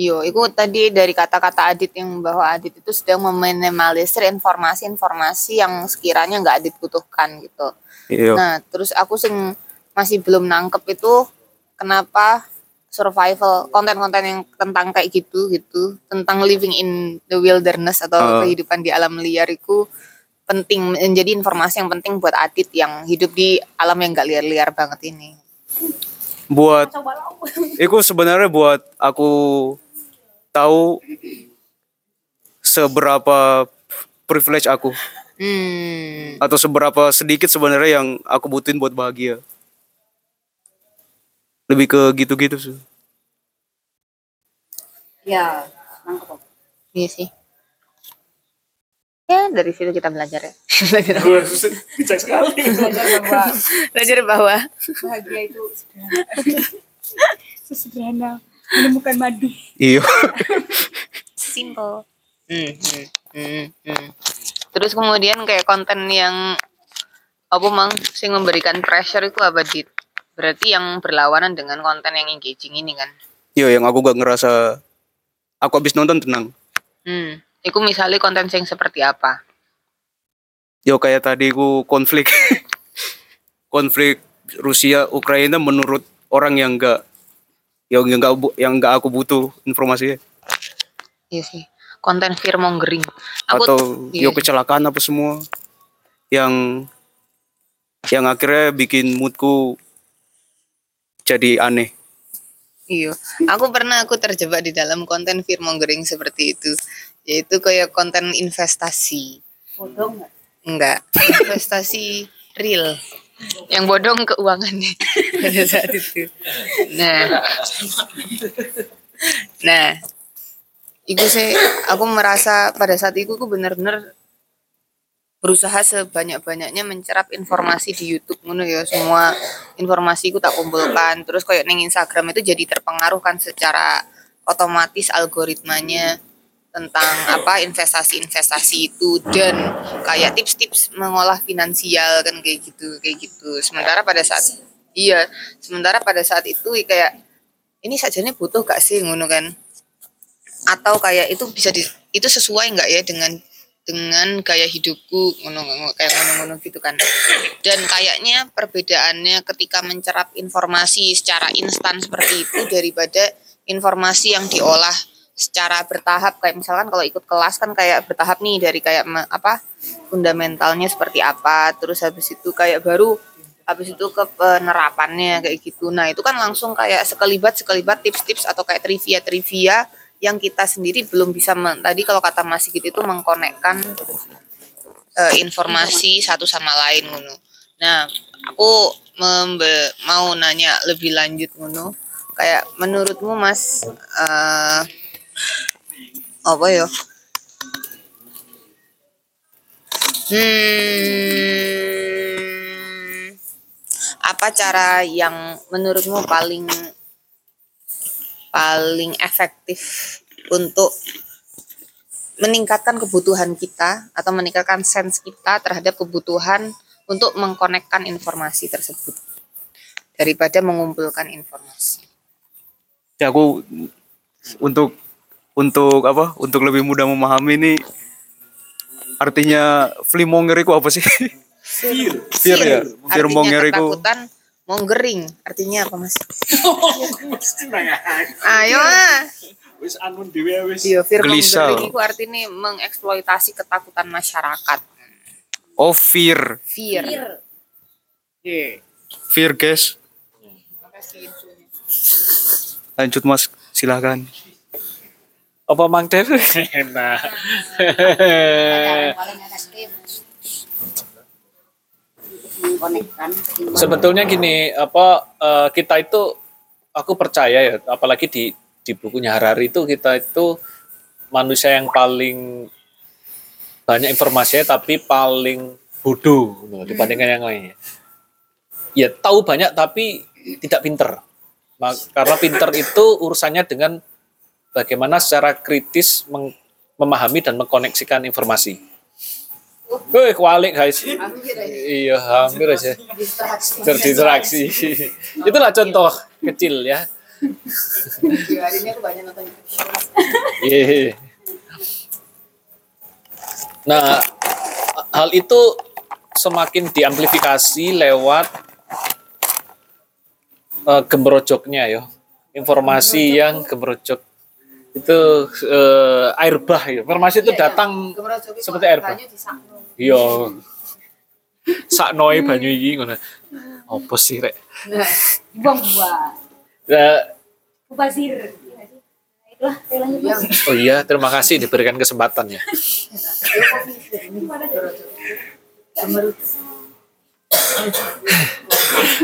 Iya, itu tadi dari kata-kata Adit yang bahwa Adit itu sedang meminimalisir informasi-informasi yang sekiranya nggak Adit butuhkan gitu. iya. Nah, terus aku sing masih belum nangkep itu kenapa survival konten-konten yang tentang kayak gitu gitu tentang living in the wilderness atau Ah. kehidupan di alam liar itu penting menjadi informasi yang penting buat Adit yang hidup di alam yang gak liar-liar banget ini. buat itu sebenarnya buat aku tahu seberapa privilege aku Hmm. atau seberapa sedikit sebenarnya yang aku butuhin buat bahagia lebih ke gitu-gitu sih Ya, nangkep. Iya sih. Ya dari situ kita belajar ya. belajar apa? Gue bijak sekali. belajar bahwa Bahagia itu sederhana. Sesederhana menemukan madu. iya simple. Hmm, hmm, hmm, hmm. Terus kemudian kayak konten yang apa mang sing memberikan pressure itu apa dit? Berarti yang berlawanan dengan konten yang engaging ini kan? iya yang aku gak ngerasa aku habis nonton tenang Hmm. Iku misalnya konten yang seperti apa? yo kayak tadi aku konflik konflik Rusia Ukraina menurut orang yang enggak yang enggak yang enggak aku butuh informasinya Iya sih. Konten fear mongering. Aku atau iya yo kecelakaan apa semua yang yang akhirnya bikin moodku jadi aneh Iya, aku pernah aku terjebak di dalam konten fear mongering seperti itu, yaitu kayak konten investasi. Bodong nggak? Enggak, investasi real. Yang bodong keuangannya pada saat itu. Nah, nah, itu sih aku merasa pada saat itu aku benar-benar berusaha sebanyak-banyaknya mencerap informasi di YouTube ngono ya. Semua informasi ku tak kumpulkan. Terus kayak neng Instagram itu jadi terpengaruh kan secara otomatis algoritmanya tentang apa investasi-investasi itu dan kayak tips-tips mengolah finansial kan kayak gitu kayak gitu. Sementara pada saat iya sementara pada saat itu kayak ini sajanya butuh gak sih? ngono kan. Atau kayak itu bisa di, itu sesuai nggak ya dengan dengan gaya hidupku ngono kayak ngono-ngono gitu kan. Dan kayaknya perbedaannya ketika mencerap informasi secara instan seperti itu daripada informasi yang diolah secara bertahap. Kayak misalkan kalau ikut kelas kan kayak bertahap nih dari kayak apa fundamentalnya seperti apa terus habis itu kayak baru habis itu ke penerapannya kayak gitu. Nah itu kan langsung kayak sekelibat sekelibat tips-tips atau kayak trivia-trivia yang kita sendiri belum bisa men- tadi kalau kata Mas Sigit itu mengkonekkan eh, informasi satu sama lain ngono. Nah, aku membe- mau nanya lebih lanjut ngono. Kayak menurutmu Mas eh apa ya? Hmm, apa cara yang menurutmu paling paling efektif untuk meningkatkan kebutuhan kita atau meningkatkan sense kita terhadap kebutuhan untuk mengkonekkan informasi tersebut daripada mengumpulkan informasi. ya aku untuk untuk apa untuk lebih mudah memahami ini artinya flimonger itu apa sih Fear, Fear ya? Fear artinya monger itu- ketakutan, mongering artinya apa mas? Mesti nanya. Ayo ah. Wis anun dhewe wis. Iya, fear mongering itu artinya mengeksploitasi ketakutan masyarakat. oh fear Fear. Iya. fear guys lanjut mas silahkan Apa Mang Dev? nah. paling efektif mengkonekkan Sebetulnya gini, apa eh, kita itu aku percaya ya, apalagi di di bukunya Harari itu kita itu manusia yang paling banyak informasinya tapi paling bodoh gitu, dibandingkan yang lainnya. Ya tahu banyak tapi tidak pinter. Ma- Karena pinter itu urusannya dengan bagaimana secara kritis memahami dan mengkoneksikan informasi. Wih, kualik guys. Iya, hampir aja terdistraksi. Itulah contoh kecil ya. hari ini aku banyak nonton Iya. Nah, hal itu semakin diamplifikasi lewat eh, gembrojoknya ya. Informasi yang gembrojok itu eh, air bah ya. Informasi itu datang seperti air bah. Iya. Saknoe banyu iki ngono. Apa sih rek? Buang-buang. Eh, Mubazir. Itulah istilahnya. oh iya, terima kasih diberikan kesempatan ya.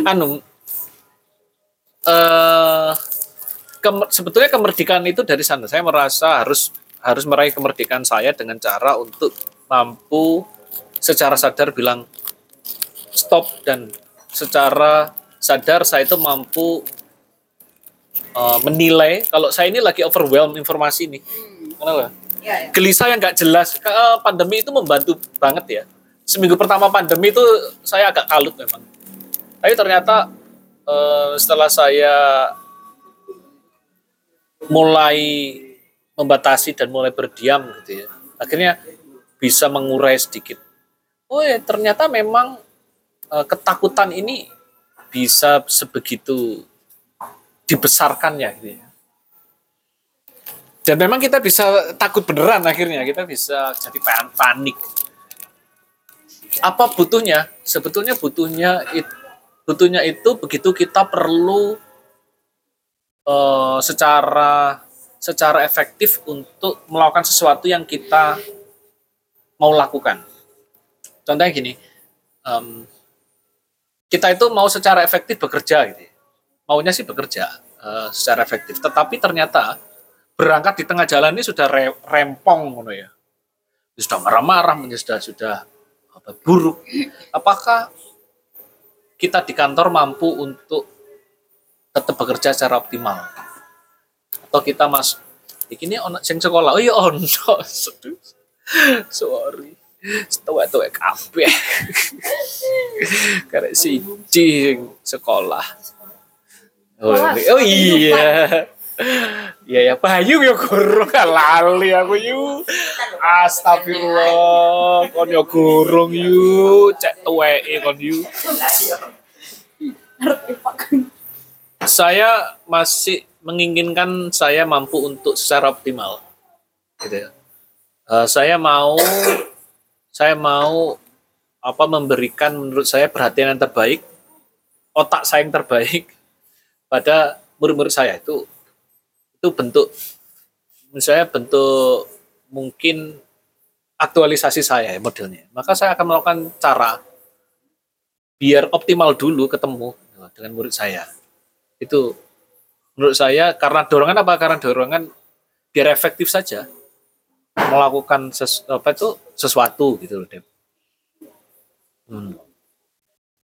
anu eh kemer- sebetulnya kemerdekaan itu dari sana. Saya merasa harus harus meraih kemerdekaan saya dengan cara untuk mampu secara sadar bilang stop dan secara sadar saya itu mampu eh, menilai kalau saya ini lagi overwhelm informasi ini. Kenapa? Gelisah yang nggak jelas. Eh, Pandemi itu membantu banget ya. Seminggu pertama pandemi itu saya agak kalut memang. Tapi ternyata eh, setelah saya mulai membatasi dan mulai berdiam gitu ya, akhirnya bisa mengurai sedikit. Oh ya ternyata memang eh, ketakutan ini bisa sebegitu dibesarkannya gitu ya. Dan memang kita bisa takut beneran akhirnya, kita bisa jadi pan- panik. Apa butuhnya? Sebetulnya butuhnya it, butuhnya itu begitu kita perlu eh, secara secara efektif untuk melakukan sesuatu yang kita mau lakukan. Contohnya gini, em, kita itu mau secara efektif bekerja gitu, ya. maunya sih bekerja eh, secara efektif, tetapi ternyata berangkat di tengah jalan ini sudah re- rempong ngono ya. Sudah marah-marah, sudah sudah apa, buruk. Apakah kita di kantor mampu untuk tetap bekerja secara optimal? Atau kita mas ini ono sing sekolah, oh iya ono, Aduh. sorry, setua kabeh, karena si sing sekolah. Oh, oh iya. Iya ya Bayu ya gurung lali aku yu. Astagfirullah, kon ya gurung yu, cek tuweke kon yu. Saya masih menginginkan saya mampu untuk secara optimal. Gitu ya. Eh, saya mau saya mau apa memberikan menurut saya perhatian yang terbaik, otak saya yang terbaik pada murid-murid saya itu itu bentuk menurut saya bentuk mungkin aktualisasi saya ya modelnya. Maka saya akan melakukan cara biar optimal dulu ketemu dengan murid saya. Itu menurut saya karena dorongan apa? Karena dorongan biar efektif saja melakukan ses, apa itu sesuatu gitu loh, Dep. Hmm.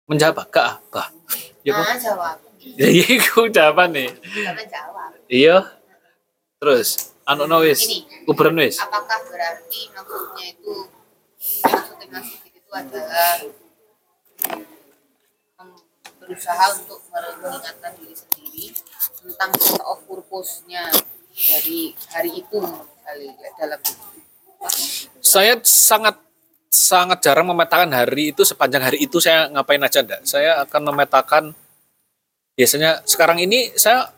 Menjawab gak apa? Ya. Nah, jawab. Ya, iya, aku jawaban nih. Jawab. Iya. Terus, anu no wis, Ini. kuburan wis. Apakah berarti maksudnya itu maksudnya maksud itu adalah berusaha untuk mengingatkan diri sendiri tentang of purpose-nya dari hari itu kali ya, dalam Saya sangat sangat jarang memetakan hari itu sepanjang hari itu saya ngapain aja enggak. Saya akan memetakan biasanya sekarang ini saya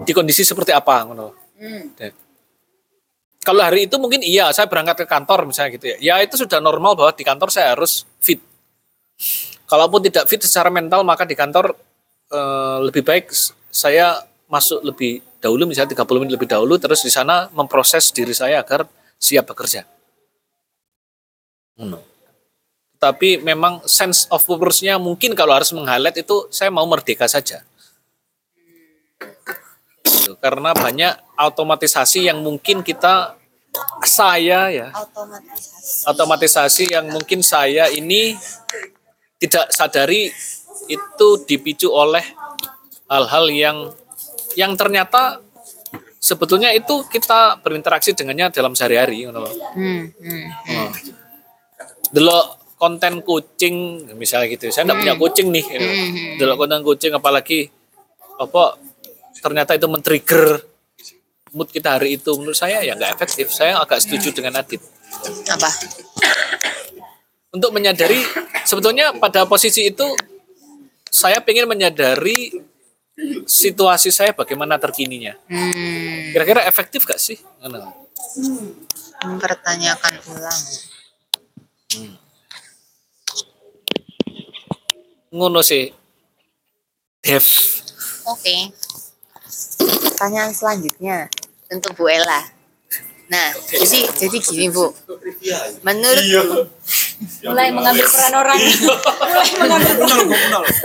di kondisi seperti apa ngono. hmm. Kalau hari itu mungkin iya, saya berangkat ke kantor misalnya gitu ya. Ya itu sudah normal bahwa di kantor saya harus fit. Kalaupun tidak fit secara mental maka di kantor eh, lebih baik saya masuk lebih dahulu misalnya 30 menit lebih dahulu terus di sana memproses diri saya agar siap bekerja. Hmm. Tapi memang sense of purpose-nya mungkin kalau harus meng-highlight itu saya mau merdeka saja. Gitu. Karena banyak automatisasi yang mungkin kita saya ya otomatisasi otomatisasi yang mungkin saya ini tidak sadari itu dipicu oleh hal-hal yang yang ternyata sebetulnya itu kita berinteraksi dengannya dalam sehari-hari ngono loh. hmm. Hmm. Hmm. Delok konten kucing misalnya gitu. Saya enggak punya kucing nih. gitu. Delok konten kucing apalagi apa ternyata itu men-trigger mood kita hari itu menurut saya ya nggak efektif. Saya agak setuju dengan Adit. apa Untuk menyadari sebetulnya pada posisi itu saya ingin menyadari situasi saya bagaimana terkininya. hmm. Kira-kira efektif gak sih? Mempertanyakan ulang Ngono sih. Dev. Oke. Pertanyaan selanjutnya untuk Bu Ella. Nah, jadi jadi gini Bu. Menurut Mulai mengambil peran orang. Mulai mengambil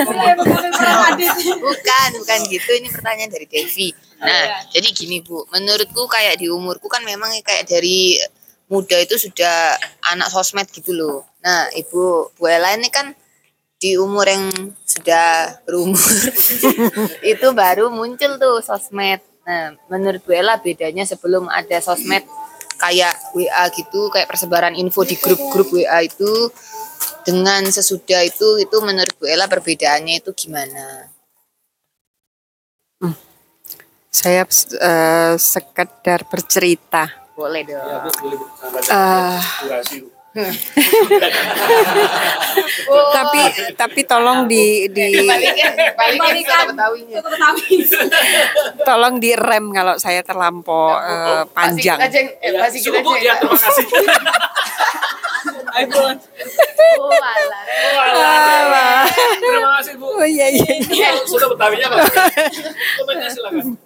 Mulai mengambil peran Adit. bukan, bukan gitu. Ini pertanyaan dari Devi. Nah, jadi gini Bu. Menurutku kayak di umurku kan memang kayak dari muda itu sudah anak sosmed gitu loh. Nah, Ibu Bu Ella ini kan di umur yang sudah berumur itu baru muncul tuh sosmed. Nah, menurut Bu Ella bedanya sebelum ada sosmed kayak WA gitu, kayak persebaran info di grup-grup WA itu dengan sesudah itu itu menurut Bu Ella perbedaannya itu gimana? Saya eh, sekedar bercerita. Boleh dong. Tapi tapi tolong di di Balikan, tolong direm kalau saya terlampau eh, panjang. Masih ya, terima kasih. Oh, alah. Alah. Terima kasih Bu. Oh iya iya. iya. Sudah Betawinya Pak. Komennya silakan.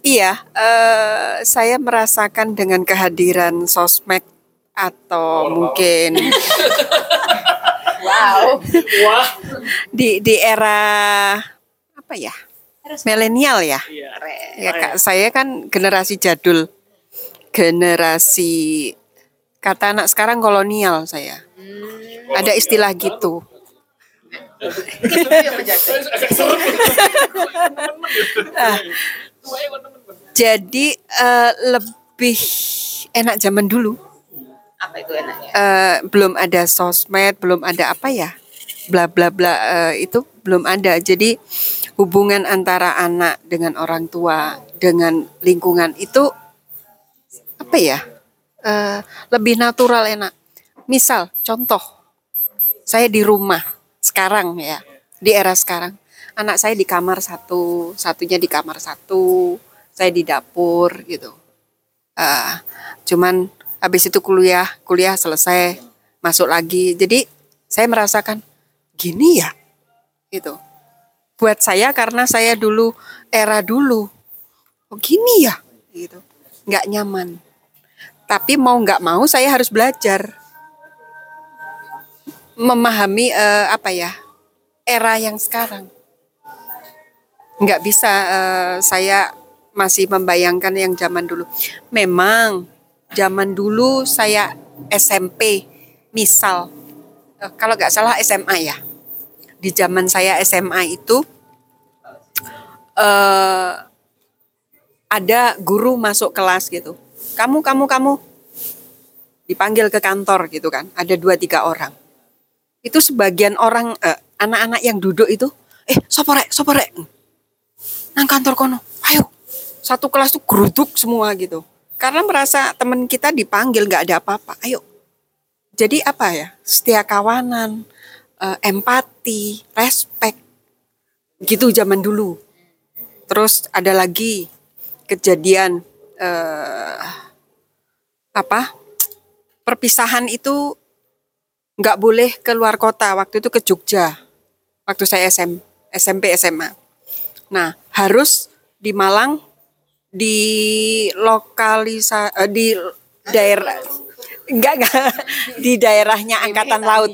Iya, eh, saya merasakan dengan kehadiran sosmed atau mungkin Wow. Wah. di di era apa ya milenial ya. Iya. Ya kak, saya kan generasi jadul, generasi kata anak sekarang kolonial saya. Ada istilah gitu. Jadi eh, lebih enak zaman dulu. Apa itu enaknya? Eh, belum ada sosmed, belum ada apa ya, bla bla bla eh, itu belum ada. Jadi hubungan antara anak dengan orang tua dengan lingkungan itu apa ya, eh, lebih natural enak. Misal contoh, saya di rumah sekarang ya, di era sekarang, anak saya di kamar satu, satunya di kamar satu, saya di dapur gitu. Eh, cuman habis itu kuliah, kuliah selesai, masuk lagi. Jadi saya merasakan gini ya, gitu. Buat saya karena saya dulu era dulu, oh gini ya, gitu. Nggak nyaman. Tapi mau nggak mau saya harus belajar memahami eh, apa ya era yang sekarang. Nggak bisa eh, saya masih membayangkan yang zaman dulu. Memang zaman dulu saya SMP, misal eh, kalau nggak salah SMA ya. Di zaman saya SMA itu eh ada guru masuk kelas gitu. Kamu, kamu, kamu dipanggil ke kantor gitu kan. Ada dua tiga orang. Itu sebagian orang eh, anak-anak yang duduk itu, eh soporek, soporek, nang kantor kono, ayo. Satu kelas tuh geruduk semua gitu. Karena merasa teman kita dipanggil nggak ada apa-apa, ayo. Jadi apa ya? Setia kawanan, eh, empati, respect. Gitu zaman dulu. Terus ada lagi kejadian eh, apa? Perpisahan itu nggak boleh keluar kota. Waktu itu ke Jogja. Waktu saya SM, SMP SMA. Nah harus di Malang di lokalisa eh, di daerah enggak enggak. Di daerahnya angkatan laut.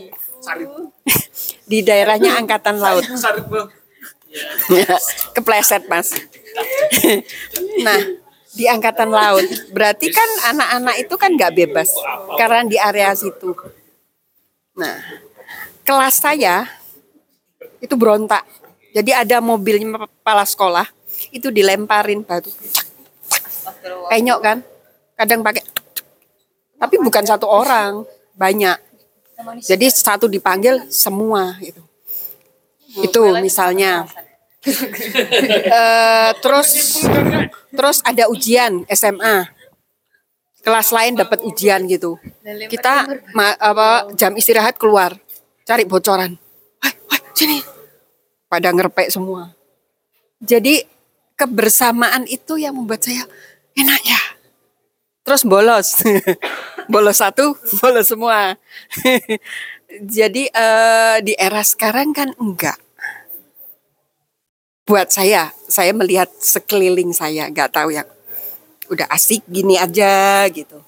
Di daerahnya angkatan laut. Kepleset mas. Nah di angkatan laut. Berarti kan anak-anak itu kan nggak bebas karena di area situ. Nah kelas saya itu berontak. Jadi ada mobilnya kepala sekolah itu dilemparin batu penyok kan? Kadang pakai tapi bukan satu orang banyak. Jadi satu dipanggil semua itu itu misalnya. Eh, terus terus ada ujian SMA kelas lain dapat ujian gitu. Kita ma- apa jam istirahat keluar cari bocoran. Sini. Pada ngerpek semua. Jadi kebersamaan itu yang membuat saya enak ya terus bolos bolos satu, bolos semua. Jadi eh, di era sekarang kan enggak. Buat saya, saya melihat sekeliling saya, nggak tahu yang udah asik gini aja gitu.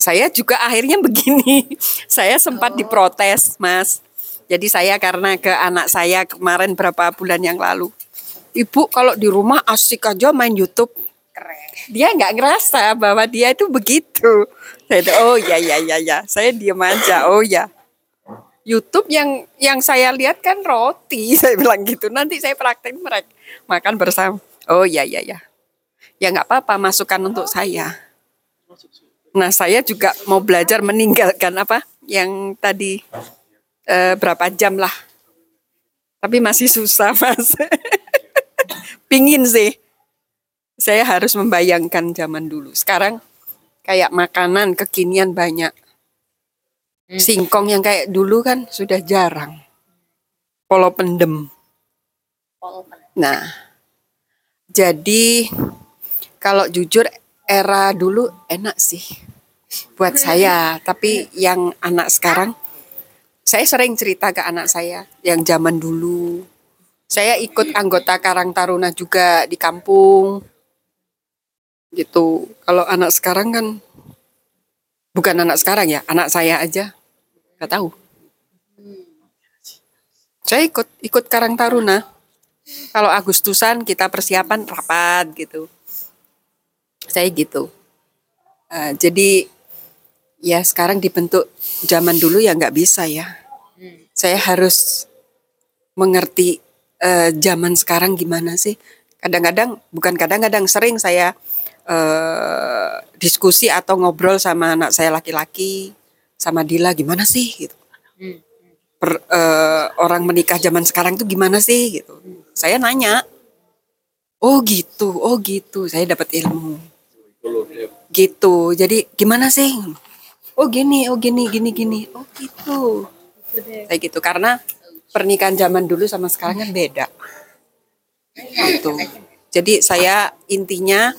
Saya juga akhirnya begini. Saya sempat diprotes, Mas. Jadi saya karena ke anak saya kemarin berapa bulan yang lalu. Ibu kalau di rumah asik aja main YouTube. Dia nggak ngerasa bahwa dia itu begitu. Saya itu, oh ya ya ya ya. Saya diam aja. Oh ya. YouTube yang yang saya lihat kan roti. Saya bilang gitu. Nanti saya praktek mereka makan bersama. Oh ya ya ya. Ya nggak apa-apa masukan untuk saya. Nah saya juga mau belajar meninggalkan apa yang tadi eh, berapa jam lah. Tapi masih susah mas. Pingin sih. Saya harus membayangkan zaman dulu. Sekarang kayak makanan kekinian banyak. Singkong yang kayak dulu kan sudah jarang. Polo pendem. Nah, jadi kalau jujur era dulu enak sih buat saya. Tapi yang anak sekarang, saya sering cerita ke anak saya yang zaman dulu. Saya ikut anggota Karang Taruna juga di kampung. Gitu. Kalau anak sekarang kan bukan anak sekarang ya, anak saya aja nggak tahu. Saya ikut ikut Karang Taruna. Kalau Agustusan kita persiapan rapat gitu. Saya gitu. Eh, jadi ya sekarang dibentuk zaman dulu ya nggak bisa ya. Saya harus mengerti eh, zaman sekarang gimana sih. Kadang-kadang bukan kadang-kadang sering saya eh, diskusi atau ngobrol sama anak saya laki-laki sama Dila gimana sih gitu. Per- eh, orang menikah zaman sekarang tuh gimana sih gitu. Saya nanya. Oh gitu, oh gitu. Saya dapat ilmu gitu jadi gimana sih oh gini oh gini gini gini oh gitu kayak gitu karena pernikahan zaman dulu sama sekarang kan beda. Gitu. Jadi saya intinya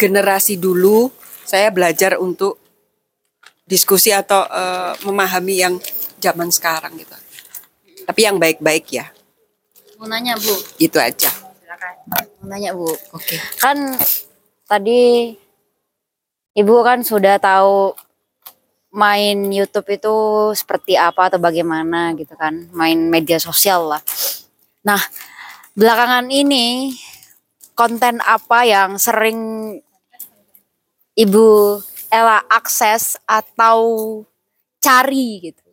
generasi dulu saya belajar untuk diskusi atau eh, memahami yang zaman sekarang gitu. Tapi yang baik-baik ya. Mau nanya Bu, itu aja. Mau nanya Bu. oke. Kan tadi Ibu kan sudah tahu main YouTube itu seperti apa atau bagaimana gitu kan, main media sosial lah. Nah, belakangan ini konten apa yang sering Ibu Ella akses atau cari gitu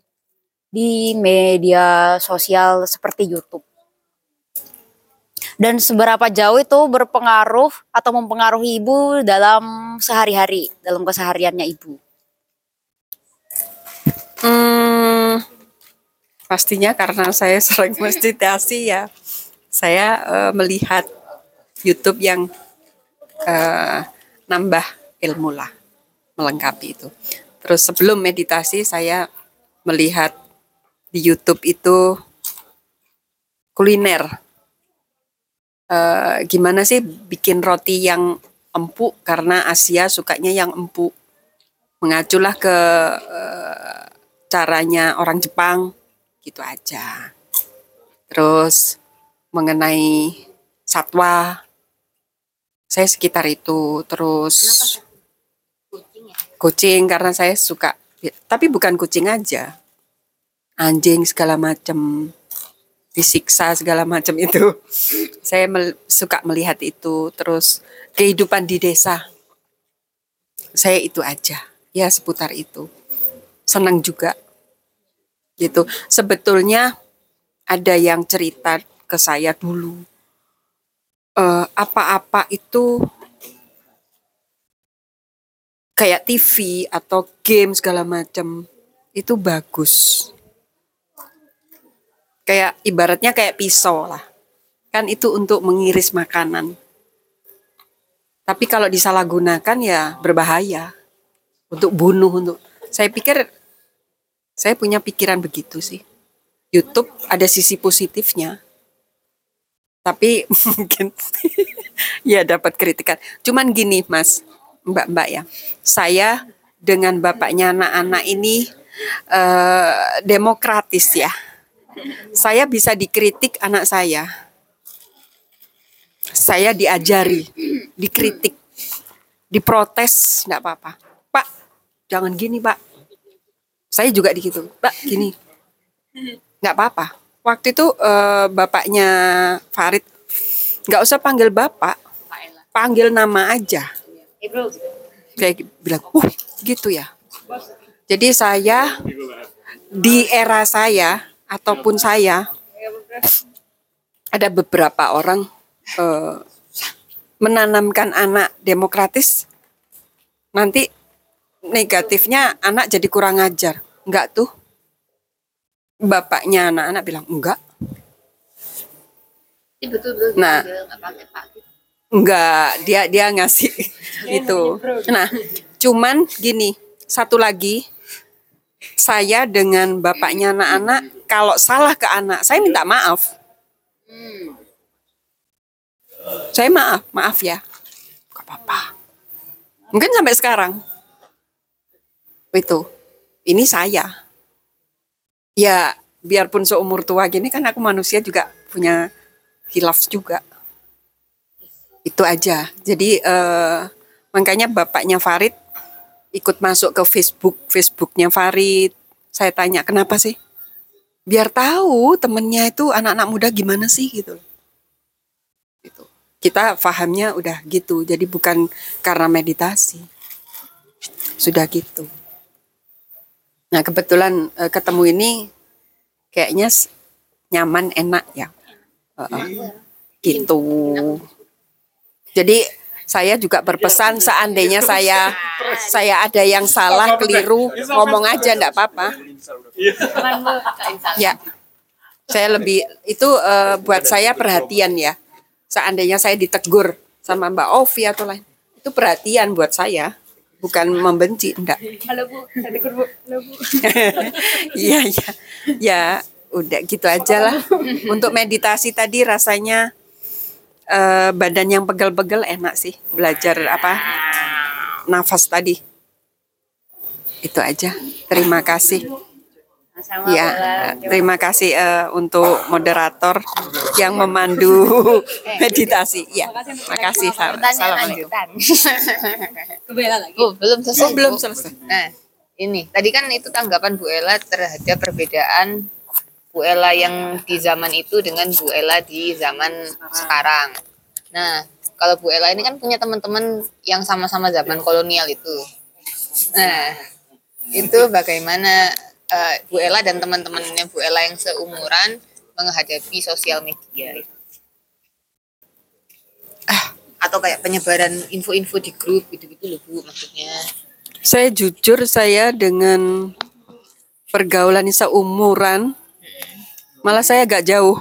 di media sosial seperti YouTube? Dan seberapa jauh itu berpengaruh atau mempengaruhi ibu dalam sehari-hari, dalam kesehariannya ibu? Hmm, pastinya karena saya sering meditasi ya, saya eh, melihat YouTube yang eh, nambah ilmu lah, melengkapi itu. Terus sebelum meditasi saya melihat di YouTube itu kuliner. Eh, gimana sih bikin roti yang empuk karena Asia sukanya yang empuk. Mengaculah ke caranya orang Jepang gitu aja. Terus mengenai satwa saya sekitar itu. Terus kucing karena saya suka tapi bukan kucing aja. Anjing segala macam disiksa segala macam itu. Saya mel- suka melihat itu. Terus kehidupan di desa saya itu aja ya seputar itu senang juga. Gitu. Sebetulnya ada yang cerita ke saya dulu. Eh, apa-apa itu kayak TV atau game segala macam itu bagus. Kayak ibaratnya kayak pisau lah. Kan itu untuk mengiris makanan. Tapi kalau disalahgunakan ya berbahaya. Untuk bunuh untuk saya pikir saya punya pikiran begitu sih YouTube ada sisi positifnya tapi mungkin ya dapat kritikan cuman gini mas mbak-mbak ya. Saya dengan bapaknya anak-anak ini eh, demokratis ya. Saya bisa dikritik anak saya. Saya diajari, dikritik, diprotes, enggak apa-apa. Pak, jangan gini pak. Saya juga digitu, pak gini. Nggak apa-apa. Waktu itu eh, bapaknya Farid, nggak usah panggil bapak, panggil nama aja. Kayak bilang, uh gitu ya. Jadi saya di era saya ataupun saya ada beberapa orang eh, menanamkan anak demokratis nanti negatifnya anak jadi kurang ajar. Enggak tuh. Bapaknya anak-anak bilang enggak. Ini betul-betul Nah. diambil, nggak pakai pak. enggak dia dia ngasih itu nah cuman gini satu lagi. Saya dengan bapaknya anak-anak kalau salah ke anak saya minta maaf. Saya maaf maaf ya. Gak apa-apa. Mungkin sampai sekarang itu. Ini saya. Ya biarpun seumur tua gini kan aku manusia juga punya hilaf juga. Itu aja. Jadi eh, makanya bapaknya Farid ikut masuk ke Facebook Facebooknya Farid. Saya tanya kenapa sih? Biar tahu temennya itu anak-anak muda gimana sih? Gitu. Gitu. Kita pahamnya udah gitu. Jadi bukan karena meditasi. Sudah gitu nah kebetulan eh, ketemu ini kayaknya nyaman enak ya. Heeh. gitu. Jadi saya juga berpesan seandainya saya saya ada yang salah keliru ngomong aja enggak apa-apa. Ya. Saya lebih itu eh, buat saya perhatian ya. Seandainya saya ditegur sama Mbak Ovi atau lain itu perhatian buat saya bukan membenci enggak Halo Bu, saya tegur Bu. Halo Bu. Iya, iya. Ya, udah gitu aja lah. Untuk meditasi tadi rasanya eh, badan yang pegel-pegel enak sih. Belajar apa? Nafas tadi. Itu aja. Terima kasih. Ya, terima kasih eh, untuk moderator yang memandu meditasi. Ya, terima kasih. Salam- Assalamualaikum. lagi. Bu, belum selesai. Oh, belum selesai. Nah, ini tadi kan itu tanggapan Bu Ella terhadap perbedaan Bu Ella yang di zaman itu dengan Bu Ella di zaman sekarang. Nah, kalau Bu Ella ini kan punya teman-teman yang sama-sama zaman kolonial itu. Nah, itu bagaimana eh, Bu Ella dan teman-temannya Bu Ella yang seumuran menghadapi sosial media? Ah, atau kayak penyebaran info-info di grup gitu-gitu loh Bu maksudnya. Saya jujur saya dengan pergaulan seumuran malah saya agak jauh.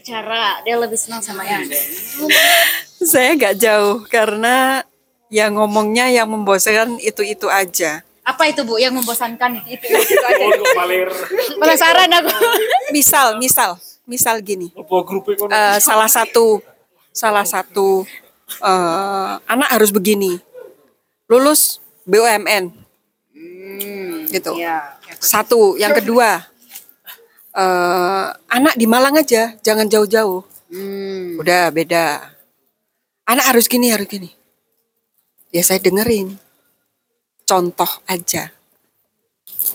Cara dia lebih senang sama yang Saya agak jauh karena yang ngomongnya yang membosankan itu-itu aja. Apa itu Bu yang membosankan itu, itu, aja. Penasaran aku. Misal, misal, misal gini. eh, salah satu salah satu eh, anak harus begini. Lulus BUMN. gitu. Satu, yang kedua eh, anak di Malang aja, jangan jauh-jauh. Udah beda. Anak harus gini, harus gini. Ya saya dengerin. Contoh aja.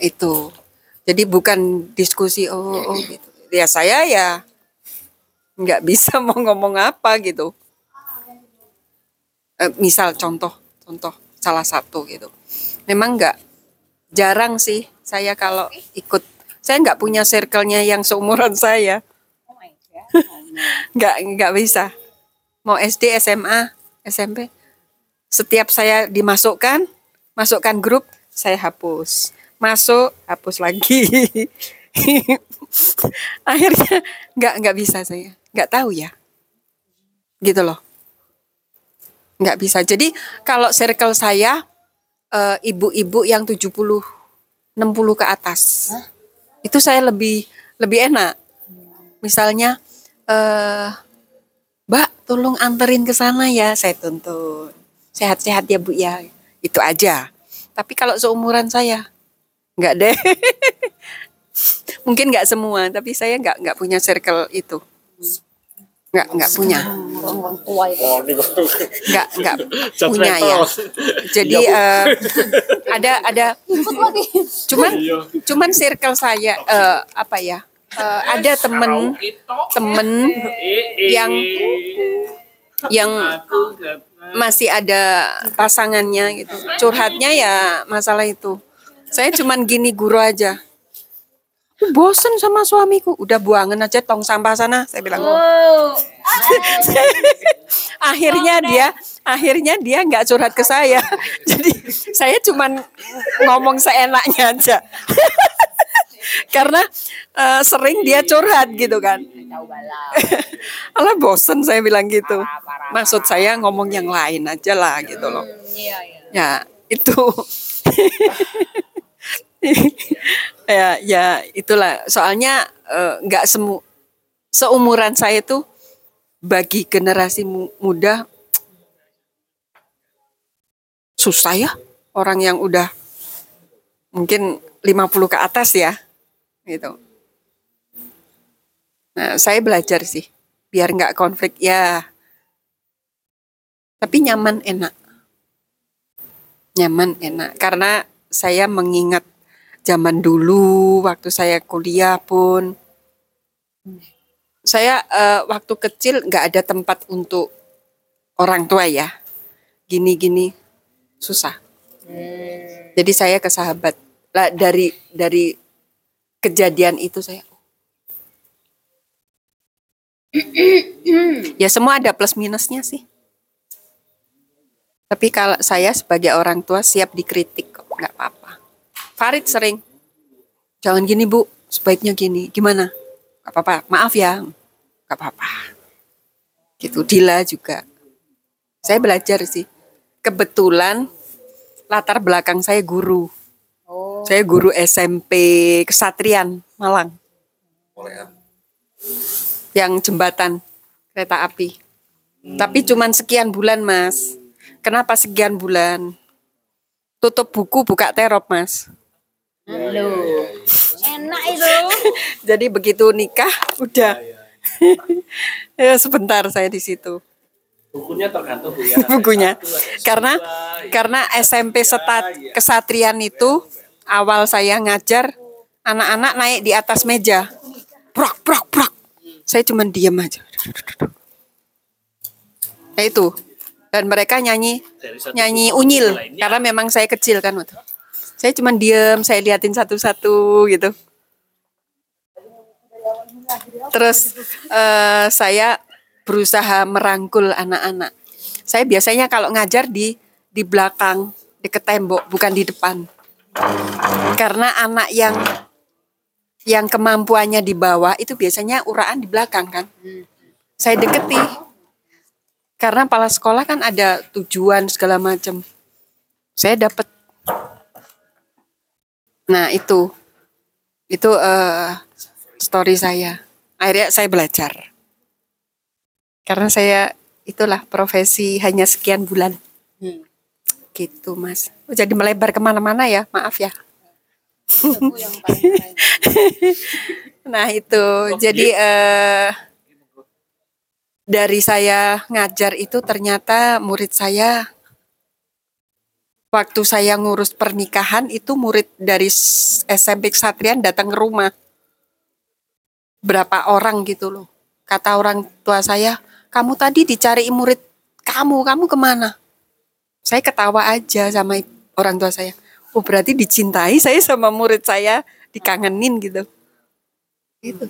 Itu. Jadi bukan diskusi oh, oh gitu. Ya saya ya nggak bisa mau ngomong apa gitu. Eh, misal contoh, contoh salah satu gitu. Memang nggak jarang sih saya kalau ikut. Saya nggak punya circle-nya yang seumuran saya. nggak nggak bisa. Mau SD, SMA, SMP, setiap saya dimasukkan, masukkan grup, saya hapus. Masuk, hapus lagi. Akhirnya nggak nggak bisa saya, nggak tahu ya, gitu loh, nggak bisa. Jadi kalau circle saya eh, ibu-ibu yang 70 60 ke atas. Itu saya lebih lebih enak. Misalnya eh Mbak, tolong anterin ke sana ya, saya tuntun. sehat-sehat ya Bu ya. Itu aja. Tapi kalau seumuran saya, nggak deh. Mungkin nggak semua, tapi saya nggak nggak punya circle itu. Nggak nggak punya. Nggak nggak punya ya. Jadi eh, ada ada cuman cuman circle saya eh, apa ya? eh, ada temen temen yang yang masih ada pasangannya gitu. Curhatnya ya masalah itu. Saya cuman gini guru aja. Bosen sama suamiku. Udah buangin aja tong sampah sana. Saya bilang. akhirnya dia akhirnya dia nggak curhat ke saya. Jadi saya cuman ngomong seenaknya aja. Karena eh, sering dia curhat gitu kan. Alah bosen saya bilang gitu. Maksud saya ngomong yang lain aja lah gitu loh. Ya itu. ya ya itulah. Soalnya eh, nggak semu seumuran saya tuh bagi generasi mu- muda susah ya orang yang udah mungkin 50 ke atas ya gitu. Nah, saya belajar sih biar nggak konflik ya. Tapi nyaman enak. Nyaman enak karena saya mengingat zaman dulu waktu saya kuliah pun saya eh, waktu kecil nggak ada tempat untuk orang tua ya. Gini-gini susah. Jadi saya ke sahabat lah dari dari kejadian itu saya ya semua ada plus minusnya sih. Tapi kalau saya sebagai orang tua siap dikritik kok, nggak apa-apa. Farid sering, jangan gini bu, sebaiknya gini, gimana? Gak apa-apa, maaf ya, gak apa-apa. Gitu, Dila juga. Saya belajar sih. Kebetulan latar belakang saya guru. Saya guru SMP Kesatrian Malang. Yang jembatan kereta api. Tapi cuman sekian bulan, Mas. Kenapa sekian bulan? Tutup buku, buka terop, Mas. Enak itu. Jadi begitu nikah, udah. ya sebentar saya di situ Bukunya tergantung Bu ya. bukunya. Karena ya. karena SMP setat kesatrian itu awal saya ngajar anak-anak naik di atas meja. Prak prak prak. Saya cuma diam aja. Nah itu. Dan mereka nyanyi nyanyi unyil karena memang saya kecil kan waktu. Saya cuma diam, saya liatin satu-satu gitu. Terus eh, saya berusaha merangkul anak-anak. Saya biasanya kalau ngajar di di belakang deket tembok, bukan di depan. Karena anak yang yang kemampuannya di bawah itu biasanya uraan di belakang kan. Saya deketi. Karena kepala sekolah kan ada tujuan segala macam. Saya dapat. Nah itu, itu eh, story saya. Akhirnya saya belajar. Karena saya itulah profesi hanya sekian bulan. Gitu mas. Oh, jadi melebar ke mana-mana ya, maaf ya. nah itu, jadi eh, dari saya ngajar itu ternyata murid saya waktu saya ngurus pernikahan itu murid dari SMP Satrian datang ke rumah. Berapa orang gitu loh. Kata orang tua saya, kamu tadi dicari murid kamu, kamu ke mana? Saya ketawa aja sama orang tua saya. Oh berarti dicintai saya sama murid saya, dikangenin gitu. Gitu.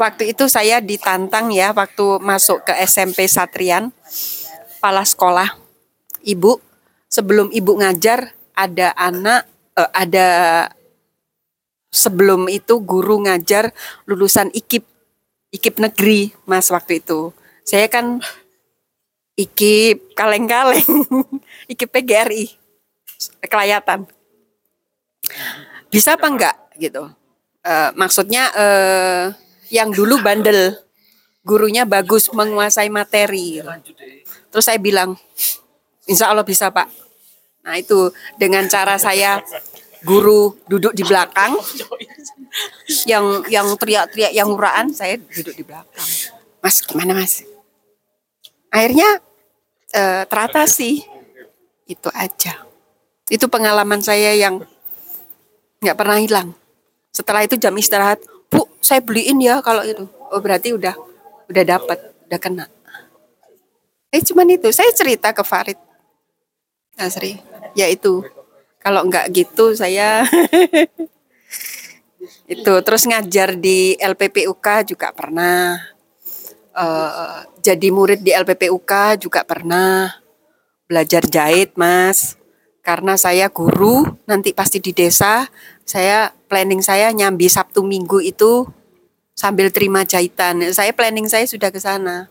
Waktu itu saya ditantang ya, waktu masuk ke SMP Satrian, kepala sekolah, ibu, sebelum ibu ngajar, ada anak, eh, ada sebelum itu guru ngajar lulusan IKIP, IKIP negeri, mas waktu itu. Saya kan IKIP kaleng-kaleng, IKIP PGRI, kelayatan. Bisa apa enggak gitu? Eh, maksudnya eh, yang dulu bandel, gurunya bagus menguasai materi. Terus saya bilang, insya Allah bisa pak. Nah itu dengan cara saya guru duduk di belakang, yang yang teriak-teriak yang uraan saya duduk di belakang. Mas gimana mas? Akhirnya eh, teratasi itu aja. Itu pengalaman saya yang nggak pernah hilang. Setelah itu jam istirahat, bu saya beliin ya kalau itu. Oh berarti udah udah dapat, udah kena. Eh cuman itu, saya cerita ke Farid. Asri, ya itu. Kalau nggak gitu saya itu terus ngajar di LPPUK juga pernah. Eh, jadi murid di LPPUK juga pernah. Belajar jahit, Mas. Karena saya guru, nanti pasti di desa, saya planning saya nyambi Sabtu Minggu itu sambil terima jahitan. Saya planning saya sudah ke sana.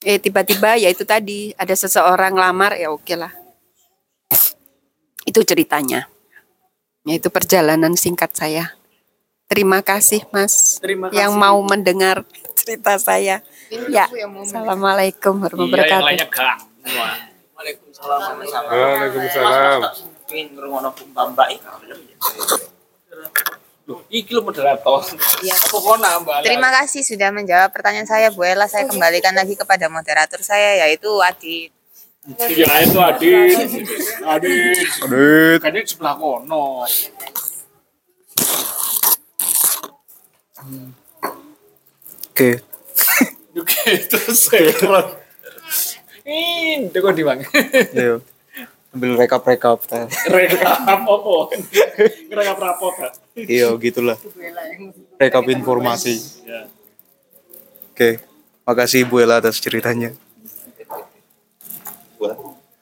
Eh tiba-tiba ya itu tadi ada seseorang lamar ya oke lah. Itu ceritanya. Ya itu perjalanan singkat saya. Terima kasih Mas Terima yang kasih. mau mendengar cerita saya. Ya. Assalamualaikum warahmatullahi Iya, yang wabarakatuh. Waalaikumsalam. Loh, iki lo moderator. Nambah? Terima kasih sudah menjawab pertanyaan saya Bu Ella. Saya kembalikan lagi kepada moderator saya yaitu Adit. Iya itu Adit. Adit. Adit. Di sebelah kono. Oke. Oke, terus sekron. Ini kok di bang. Ayo. Ambil rekap-rekap. Rekap apa? Rekap rapot kan? Iya, gitulah. Rekap informasi. Ya. Oke. Makasih Bu Ella atas ceritanya.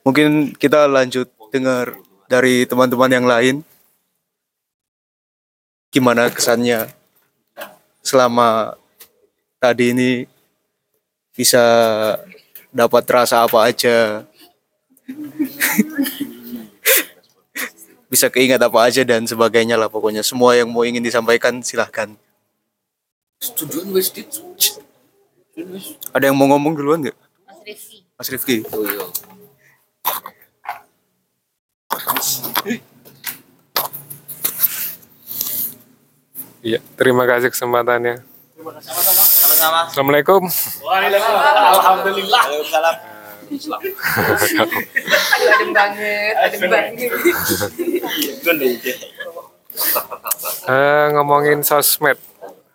Mungkin kita lanjut dengar dari teman-teman yang lain. Gimana kesannya selama tadi ini bisa dapat rasa apa aja. bisa keingat apa aja dan sebagainya lah pokoknya. Semua yang mau ingin disampaikan silahkan. Tujuan. Ada yang mau ngomong duluan nggak? Mas Rifki. Mas Rifki. Iya, terima kasih kesempatannya. Sama-sama. Assalamualaikum. Waalaikumsalam. Alhamdulillah. Waalaikumsalam. Adem banget, adem banget. Eh, ngomongin sosmed,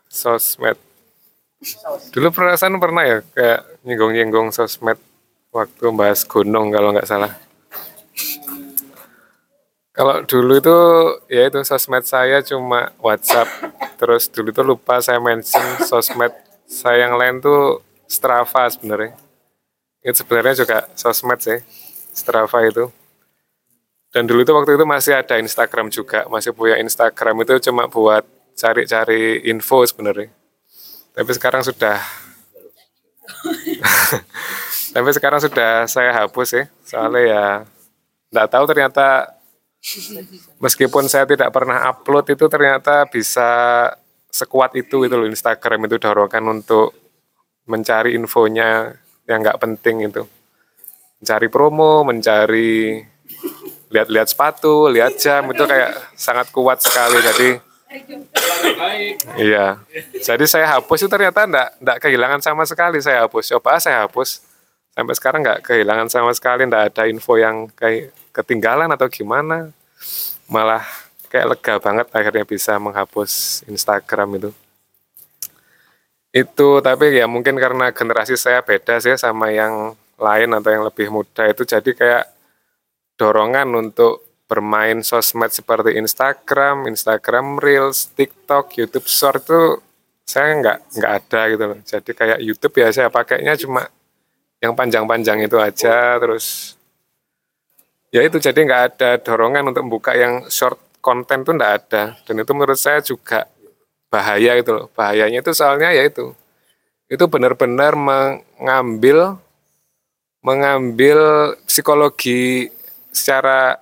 sosmed. Dulu perasaan pernah ya kayak nyinggung-nyinggung sosmed waktu bahas gunung kalau nggak salah. Kalau dulu itu ya itu sosmed saya cuma WhatsApp. Terus dulu itu lupa saya mention sosmed saya yang lain tuh Strava sebenarnya. Itu sebenarnya juga sosmed sih, Strava itu. Dan dulu itu waktu itu masih ada Instagram juga, masih punya Instagram itu cuma buat cari-cari info sebenarnya. Tapi sekarang sudah Tapi sekarang sudah saya hapus ya, soalnya ya nggak tahu ternyata meskipun saya tidak pernah upload itu ternyata bisa sekuat itu itu loh Instagram itu dorongan untuk mencari infonya yang nggak penting itu. Mencari promo mencari lihat-lihat sepatu lihat jam itu kayak sangat kuat sekali. Jadi iya. Jadi saya hapus itu ternyata enggak enggak kehilangan sama sekali. Saya hapus coba saya hapus. Sampai sekarang nggak kehilangan sama sekali enggak ada info yang kayak ketinggalan atau gimana malah kayak lega banget akhirnya bisa menghapus Instagram itu itu tapi ya mungkin karena generasi saya beda sih sama yang lain atau yang lebih muda itu jadi kayak dorongan untuk bermain sosmed seperti Instagram, Instagram Reels, TikTok, YouTube Short itu saya nggak nggak ada gitu loh. Jadi kayak YouTube ya saya pakainya cuma yang panjang-panjang itu aja terus ya itu jadi nggak ada dorongan untuk membuka yang short konten tuh nggak ada. Dan itu menurut saya juga bahaya itu loh. Bahayanya itu soalnya ya itu. Itu benar-benar mengambil mengambil psikologi secara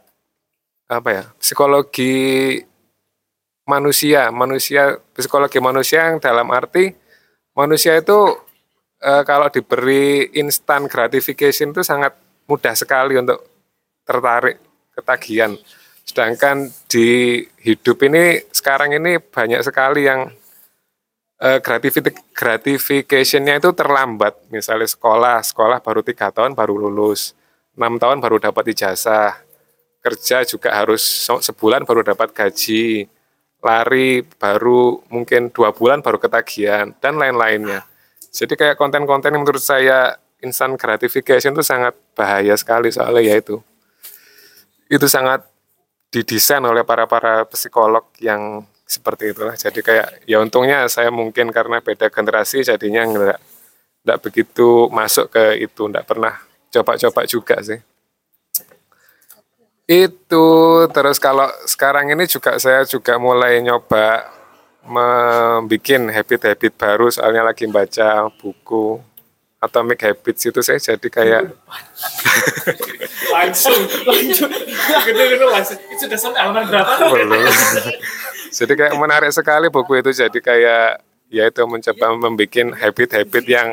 apa ya psikologi manusia manusia psikologi manusia yang dalam arti manusia itu eh, kalau diberi instant gratification itu sangat mudah sekali untuk tertarik ketagihan. Sedangkan di hidup ini sekarang ini banyak sekali yang eh, gratifi- gratification-nya itu terlambat. Misalnya sekolah, sekolah baru tiga tahun baru lulus, enam tahun baru dapat ijazah, kerja juga harus se- sebulan baru dapat gaji, lari baru mungkin dua bulan baru ketagihan dan lain-lainnya. Jadi kayak konten-konten yang menurut saya instant gratification itu sangat bahaya sekali soalnya ya itu. Itu sangat didesain oleh para para psikolog yang seperti itulah. Jadi kayak ya untungnya saya mungkin karena beda generasi jadinya nggak nggak begitu masuk ke itu, nggak pernah coba-coba juga sih. Itu terus kalau sekarang ini juga saya juga mulai nyoba membuat habit-habit baru soalnya lagi baca buku Atomic Habits itu saya jadi kayak langsung. Langsung. Itu sudah sampai halaman berapa? Jadi kayak menarik sekali buku itu. Jadi kayak ya itu mencoba membuat habit-habit yang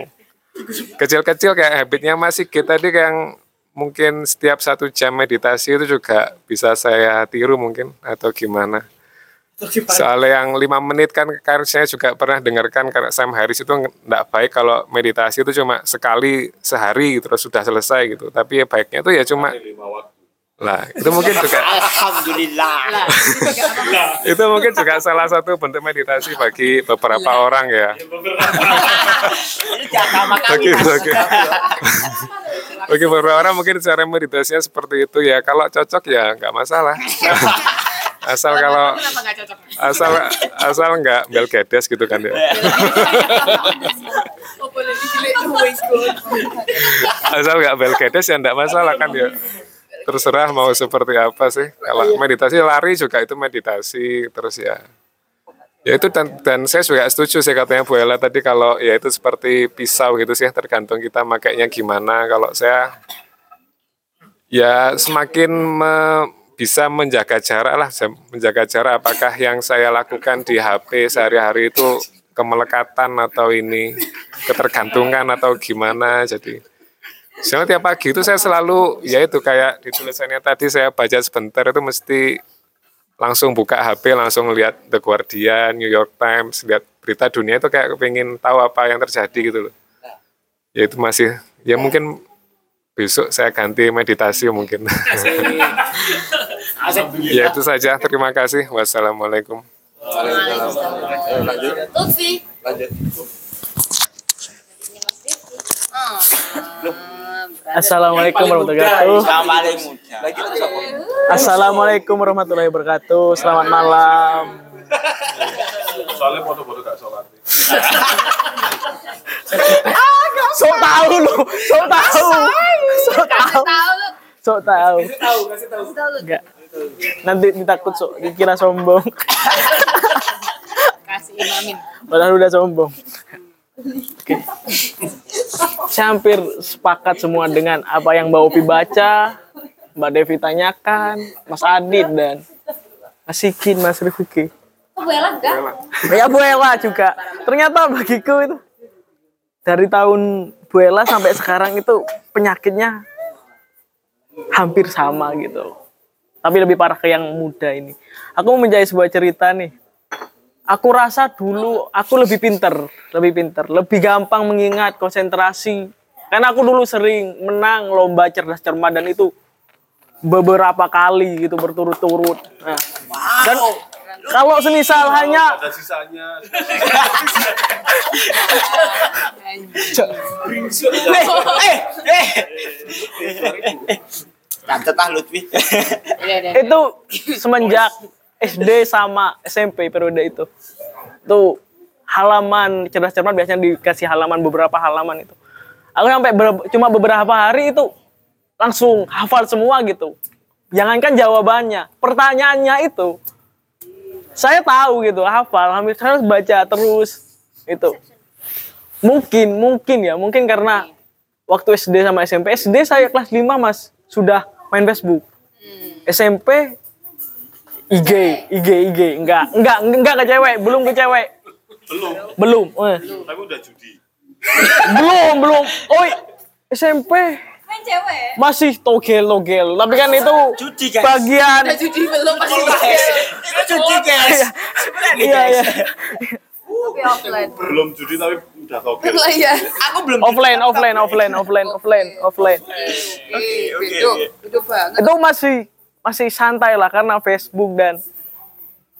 kecil-kecil kayak habitnya masih kita tadi yang mungkin setiap satu jam meditasi itu juga bisa saya tiru mungkin atau gimana soalnya yang lima menit kan kan saya juga pernah dengarkan karena Sam Harris itu nggak baik kalau meditasi itu cuma sekali sehari terus sudah selesai gitu. Tapi ya baiknya itu ya cuma lah itu mungkin juga Alhamdulillah. itu mungkin juga salah satu bentuk meditasi bagi beberapa orang ya. Bagi Mas. bagi. Bagi beberapa orang mungkin cara meditasinya seperti itu ya. Kalau cocok ya nggak masalah asal kalau asal asal nggak bel gedes gitu kan ya. Asal nggak bel gedes ya nggak masalah kan ya. Terserah mau seperti apa sih. Kalau meditasi lari juga itu meditasi terus ya. Ya itu dan, dan saya juga setuju sih katanya Bu Ella tadi kalau ya itu seperti pisau gitu sih tergantung kita makainya gimana. Kalau saya ya semakin me- bisa menjaga jarak lah menjaga jarak apakah yang saya lakukan di HP sehari-hari itu kemelekatan atau ini ketergantungan atau gimana jadi Soalnya tiap pagi itu saya selalu ya itu kayak di tulisannya tadi saya baca sebentar itu mesti langsung buka HP langsung lihat The Guardian, New York Times, lihat berita dunia itu kayak kepingin tahu apa yang terjadi gitu loh. Ya itu masih ya mungkin besok saya ganti meditasi mungkin. ya itu saja. Terima kasih. Wassalamualaikum. Lutfi. Assalamualaikum warahmatullahi wabarakatuh. Assalamualaikum warahmatullahi wabarakatuh. Selamat malam. So tahu lu, so tahu, so tahu, so tahu. Enggak. Nanti ditakut so, dikira sombong. Kasih imamin. Padahal udah sombong. Oke. Saya hampir sepakat semua dengan apa yang Mbak Opi baca, Mbak Devi tanyakan, Mas Adit dan Mas Sikin, Mas Rifki. Oh, Bella enggak? Ya Bu Ella juga. Ternyata bagiku itu dari tahun Bu Ella sampai sekarang itu penyakitnya hampir sama gitu. Tapi lebih parah ke yang muda ini. Aku mau menjadi sebuah cerita nih. Aku rasa dulu aku lebih pinter, lebih pinter, lebih gampang mengingat konsentrasi. Karena aku dulu sering menang lomba cerdas cermat dan itu beberapa kali gitu berturut-turut. Nah, dan kalau semisal hanya Eh, eh. Catet ah Lutfi. itu semenjak SD sama SMP periode itu. Tuh halaman cerdas cermat biasanya dikasih halaman beberapa halaman itu. Aku sampai ber- cuma beberapa hari itu langsung hafal semua gitu. Jangankan jawabannya pertanyaannya itu. Saya tahu gitu hafal hampir saya harus baca terus itu mungkin mungkin ya mungkin karena waktu SD sama SMP SD saya kelas 5 mas. Sudah main Facebook. SMP IG IG IG enggak enggak enggak ke cewek. Belum ke cewek. Belum. Belum eh. Tapi udah judi. belum belum. Oh SMP Main cewek. masih togel togel. Tapi kan itu Cuci, guys. bagian Jadi belum pasti Itu cuci guys. iya iya. Tapi offline. belum judi tapi udah togel lah ya. Aku belum offline offline offline offline offline offline. Oke, oke, Itu oke. itu banget. itu masih masih santai lah karena Facebook dan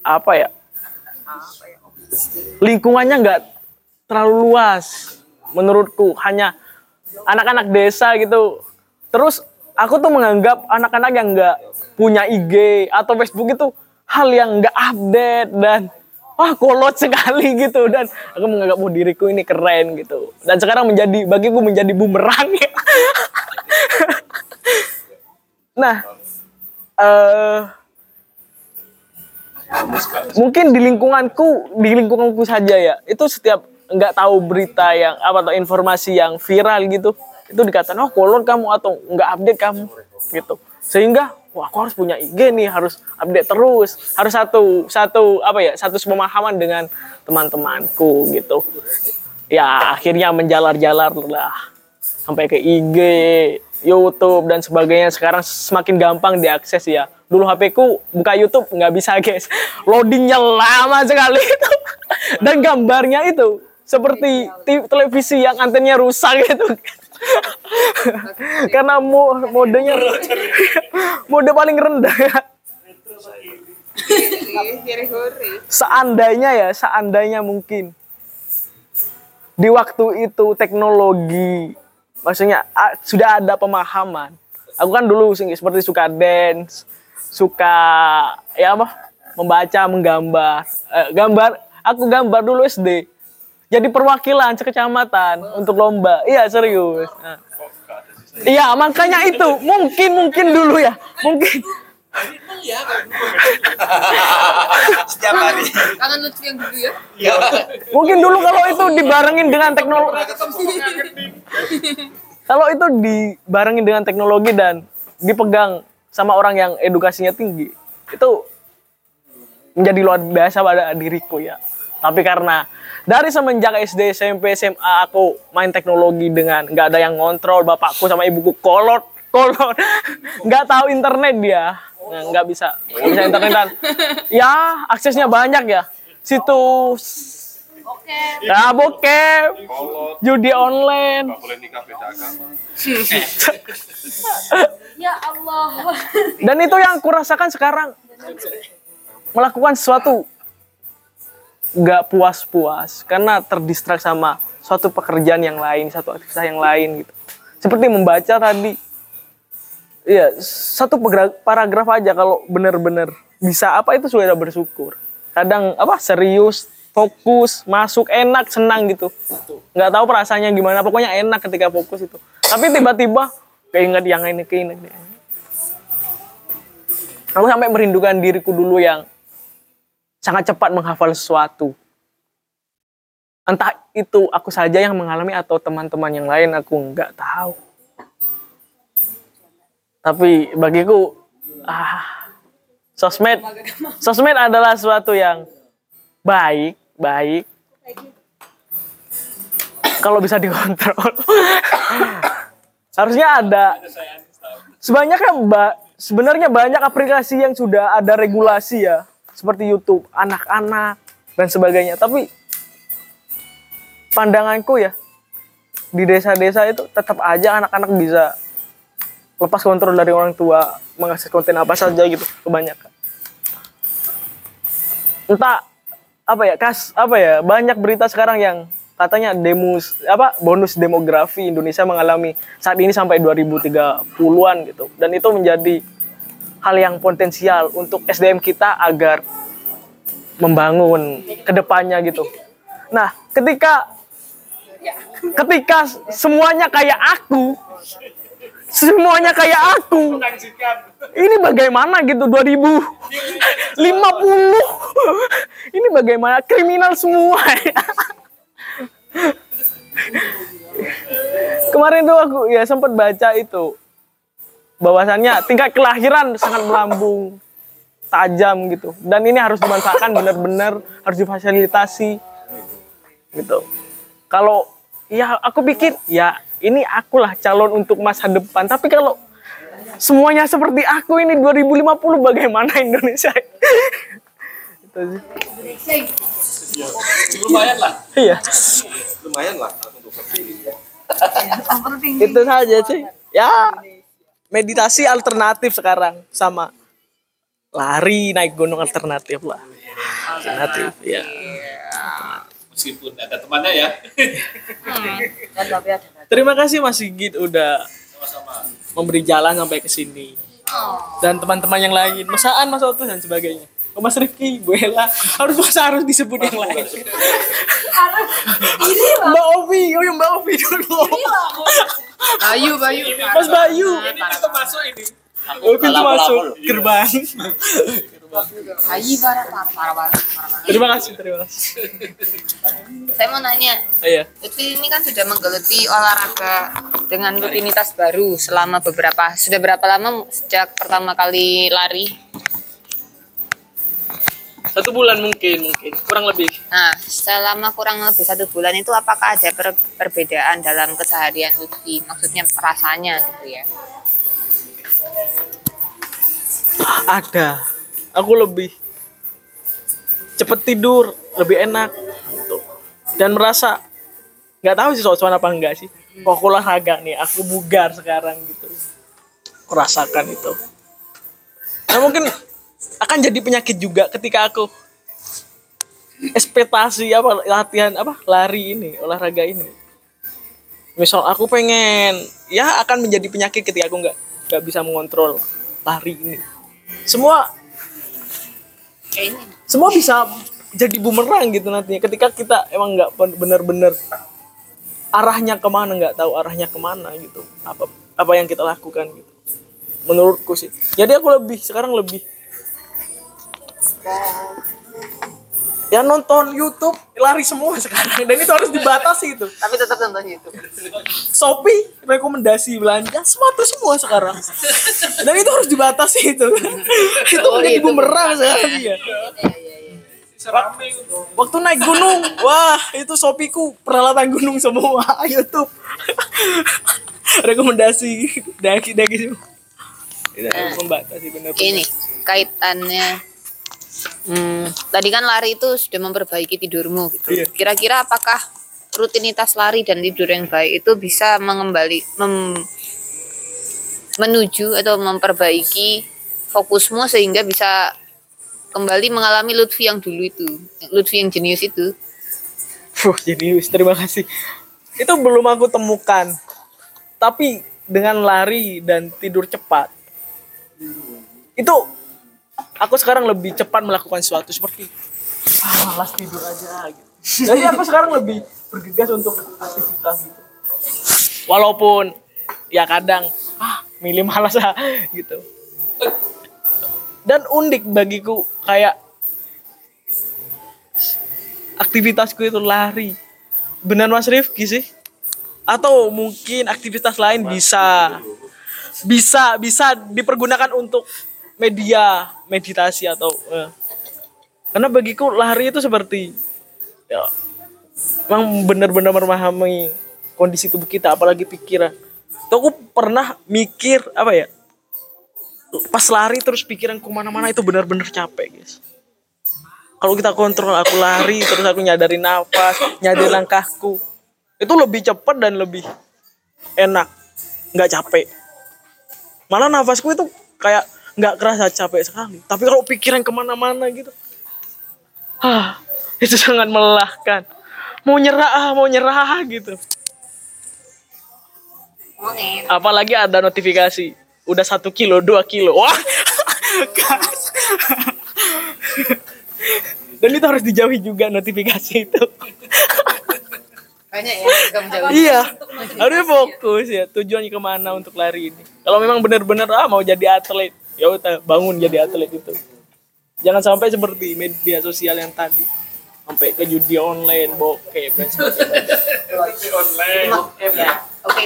apa ya? Lingkungannya nggak terlalu luas menurutku. Hanya anak-anak desa gitu. Terus aku tuh menganggap anak-anak yang nggak punya IG atau Facebook itu hal yang nggak update dan wah kolot sekali gitu. Dan aku menganggap oh diriku ini keren gitu. Dan sekarang menjadi bagiku menjadi bumerang. Nah eh mungkin di lingkunganku di lingkunganku saja ya. Itu setiap nggak tahu berita yang apa atau informasi yang viral gitu itu dikatakan oh kolot kamu atau nggak update kamu gitu. Sehingga wah aku harus punya IG nih harus update terus. Harus satu satu apa ya satu pemahaman dengan teman-temanku gitu. Ya akhirnya menjalar-jalar lah sampai ke IG YouTube dan sebagainya. Sekarang semakin gampang diakses ya. Dulu HP ku buka YouTube nggak bisa guys. Loadingnya lama sekali itu. Dan gambarnya itu seperti ti- televisi yang antennya rusak gitu karena mo modenya mode paling rendah seandainya ya seandainya mungkin. Di waktu itu teknologi maksudnya a- sudah ada pemahaman. Aku kan dulu seperti suka dance suka ya apa membaca menggambar. Eh, gambar aku gambar dulu SD jadi perwakilan sekecamatan untuk lomba iya serius Nah. iya makanya itu mungkin mungkin dulu ya mungkin Setiap hari. Kangen Lutfi yang dulu ya. mungkin dulu kalau itu dibarengin dengan teknologi kalau itu dibarengin dengan teknologi dan dipegang sama orang yang edukasinya tinggi itu menjadi luar biasa pada diriku ya tapi karena dari semenjak SD SMP SMA aku main teknologi dengan nggak ada yang ngontrol bapakku sama ibuku kolot kolot. Nggak tahu internet dia. Nah, nggak bisa. Nggak bisa internet dan ya aksesnya banyak ya. Situs Ya bokep, judi online. nggak boleh nikah beda agama. Ya Allah. Dan itu yang kurasakan sekarang. Melakukan sesuatu nggak puas-puas karena terdistrak sama suatu pekerjaan yang lain, satu aktivitas yang lain gitu. Seperti membaca tadi. Iya, satu paragraf aja kalau benar-benar bisa apa itu sudah bersyukur. Kadang apa serius, fokus, masuk enak, senang gitu. Nggak tahu perasaannya gimana, pokoknya enak ketika fokus itu. Tapi tiba-tiba keinget yang ini, keinget. Aku sampai merindukan diriku dulu yang sangat cepat menghafal sesuatu. Entah itu aku saja yang mengalami atau teman-teman yang lain aku nggak tahu. Tapi bagiku ah sosmed sosmed adalah sesuatu yang baik, baik. Kalau bisa dikontrol. Harusnya ada sebanyaknya ba- sebenarnya banyak aplikasi yang sudah ada regulasi ya seperti YouTube anak-anak dan sebagainya. Tapi pandanganku ya di desa-desa itu tetap aja anak-anak bisa lepas kontrol dari orang tua mengakses konten apa saja gitu kebanyakan. Entah apa ya kas apa ya banyak berita sekarang yang katanya demus apa bonus demografi Indonesia mengalami saat ini sampai 2030-an gitu. Dan itu menjadi hal yang potensial untuk SDM kita agar membangun ke depannya gitu. Nah, ketika ketika semuanya kayak aku, semuanya kayak aku, ini bagaimana gitu 2050? Ini bagaimana kriminal semua? Kemarin tuh aku ya sempat baca itu bahwasannya tingkat kelahiran sangat melambung tajam gitu. Dan ini harus dimanfaatkan benar-benar harus difasilitasi gitu. Kalau ya aku pikir ya ini akulah calon untuk masa depan. Tapi kalau semuanya seperti aku ini 2050 bagaimana Indonesia? Itu sih Lumayan lah. iya Lumayan lah untuk itu saja sih ya meditasi alternatif sekarang sama lari naik gunung alternatif lah. Alternatif ya. Meskipun ada temannya ya. terima kasih Mas Sigit udah memberi jalan sampai ke sini. Dan teman-teman yang lain masaan Mas Otus dan sebagainya. Oh, Mas Rifki, Bu Ella, harus masa harus disebut yang lain. Mbak Ovi, oh ya Mbak Ovi dulu. Bayu, Bayu. Mas Bayu, Kita masuk ini. oh pintu masuk gerbang. Bayu parah, parah, parah banget. parah banget. Terima kasih, terima kasih. Saya mau nanya, Oh, Iya. itu ini kan sudah menggeluti olahraga dengan rutinitas baru selama beberapa sudah berapa lama sejak pertama kali lari? Satu bulan mungkin, mungkin kurang lebih. Nah, selama kurang lebih satu bulan itu apakah ada per- perbedaan dalam keseharian Lutfi? Maksudnya rasanya gitu ya? Ada. Aku lebih cepet tidur, lebih enak gitu. Dan merasa nggak tahu sih soal apa enggak sih. Kok aku olahraga nih, aku bugar sekarang gitu. Aku rasakan itu. Nah mungkin akan jadi penyakit juga ketika aku ekspektasi apa latihan apa lari ini olahraga ini. Misal aku pengen ya akan menjadi penyakit ketika aku nggak nggak bisa mengontrol lari ini. Semua semua bisa jadi bumerang gitu nantinya. Ketika kita emang nggak ben- bener-bener arahnya ke mana nggak tahu arahnya ke mana gitu. Apa apa yang kita lakukan gitu. Menurutku sih. Jadi aku lebih sekarang lebih ya nonton YouTube lari semua sekarang. Dan itu harus dibatasi itu. Tapi tetap nonton YouTube. Shopee rekomendasi belanja sepatu semua sekarang. Dan itu harus dibatasi itu. Itu Oh, menjadi itu. bumerang sekarang ya waktu naik gunung wah itu Shopee-ku peralatan gunung semua. YouTube. Rekomendasi daki daki semua tidak membatasi benar Ini kaitannya hmm, tadi kan lari itu sudah memperbaiki tidurmu gitu. Iya. Kira-kira apakah rutinitas lari dan tidur yang baik itu bisa mengembali mem- menuju atau memperbaiki fokusmu sehingga bisa kembali mengalami Lutfi yang dulu itu, Lutfi yang jenius itu. Fuh, jadi terima kasih. Itu belum aku temukan. Tapi dengan lari dan tidur cepat, itu aku sekarang lebih cepat melakukan sesuatu seperti ah, malas tidur aja gitu. Jadi aku sekarang lebih bergegas untuk aktivitas gitu. Walaupun ya kadang ah milih malas ah gitu. Dan unik bagiku kayak aktivitasku itu lari. Benar Mas Rifki sih? Atau mungkin aktivitas lain bisa bisa bisa dipergunakan untuk media meditasi atau eh. karena bagiku lari itu seperti ya memang benar-benar memahami kondisi tubuh kita apalagi pikiran. Tuh aku pernah mikir apa ya? Pas lari terus pikiran ke mana-mana itu benar-benar capek guys kalau kita kontrol aku lari terus aku nyadarin nafas nyadarin langkahku itu lebih cepat dan lebih enak nggak capek malah nafasku itu kayak nggak kerasa capek sekali. Tapi kalau pikiran ke mana-mana gitu ah itu sangat melelahkan. Mau nyerah ah, mau nyerah gitu. Apalagi ada notifikasi udah satu kilo dua kilo. Wah. Dan itu harus dijauhi juga notifikasi itu. Banyak ya, iya. Harusnya fokus ya tujuannya ke mana untuk lari ini. Kalau memang benar-benar ah mau jadi atlet ya udah bangun jadi atlet itu jangan sampai seperti media sosial yang tadi sampai ke judi online bokep dan sebagainya. Ya, Oke.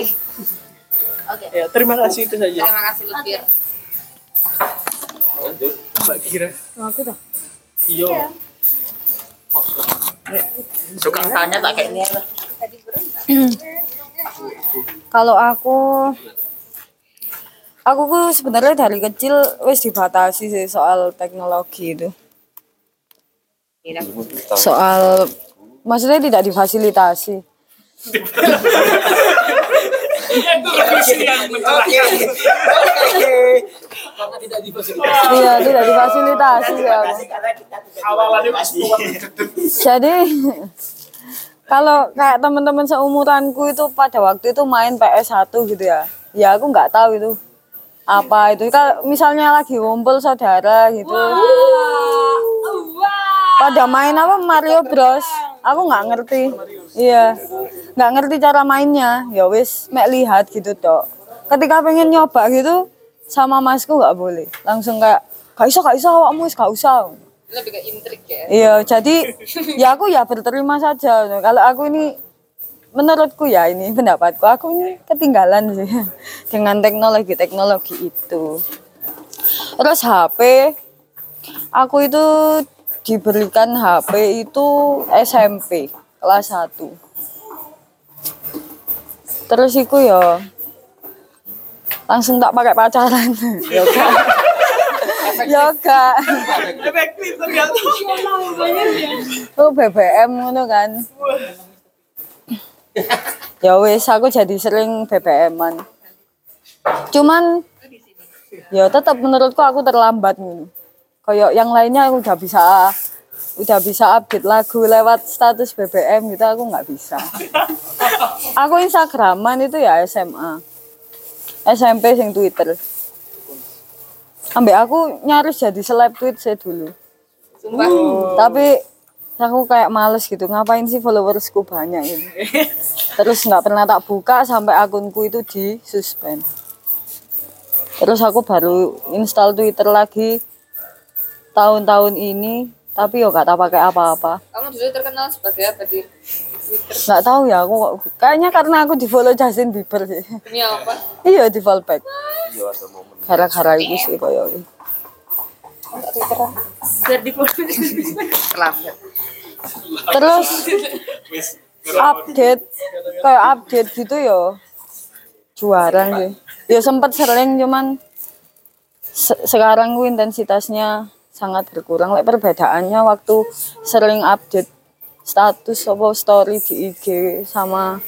Oke. ya terima kasih itu saja Terima kasih Lutfir. mbak Kira Aku tuh. iya Suka tanya tak kayak ini. Kalau aku aku tuh sebenarnya dari kecil wis dibatasi sih soal teknologi itu. Soal maksudnya tidak difasilitasi. Iya, tidak difasilitasi aku. Jadi kalau kayak teman-teman seumuranku itu pada waktu itu main PS1 gitu ya. Ya aku nggak tahu itu apa itu. Kalau misalnya lagi ngumpul saudara gitu. Pada main apa Mario Bros. Aku nggak ngerti. Iya. Nggak ngerti cara mainnya. Ya wis mek lihat gitu tok. Ketika pengen nyoba gitu sama masku nggak boleh. Langsung kayak gak iso gak iso awakmu wis gak usah. Lebih ke intrik ya. Iya, jadi ya aku ya berterima saja. Kalau aku ini menurutku ya ini pendapatku aku ini ketinggalan sih dengan teknologi-teknologi itu. Terus HP aku itu diberikan HP itu SMP kelas 1. Terus iku ya langsung tak pakai pacaran. Yoga. Yoga. Oh BBM ngono kan. Ya wis aku jadi sering BBM-an. Cuman ya tetap menurutku aku terlambat nih. Kayak yang lainnya aku udah bisa udah bisa update lagu lewat status BBM gitu aku nggak bisa. Aku Instagraman itu ya SMA. SMP sing Twitter. Ambek aku nyaris jadi seleb tweet saya dulu. Sumpah. Tapi aku kayak males gitu ngapain sih followersku banyak gitu terus nggak pernah tak buka sampai akunku itu di suspend. Terus aku baru install twitter lagi tahun-tahun ini tapi yo gak tak pakai apa-apa. Kamu dulu terkenal sebagai apa di nggak tahu ya aku kayaknya karena aku di follow Justin Bieber sih. Dunia apa? iya di follow back gara-gara itu sih koyo Terlambat. Terus update kayak update gitu yo juara sih. Ya sempat sering cuman se- sekarang gue intensitasnya sangat berkurang. Like perbedaannya waktu sering update status apa story di IG sama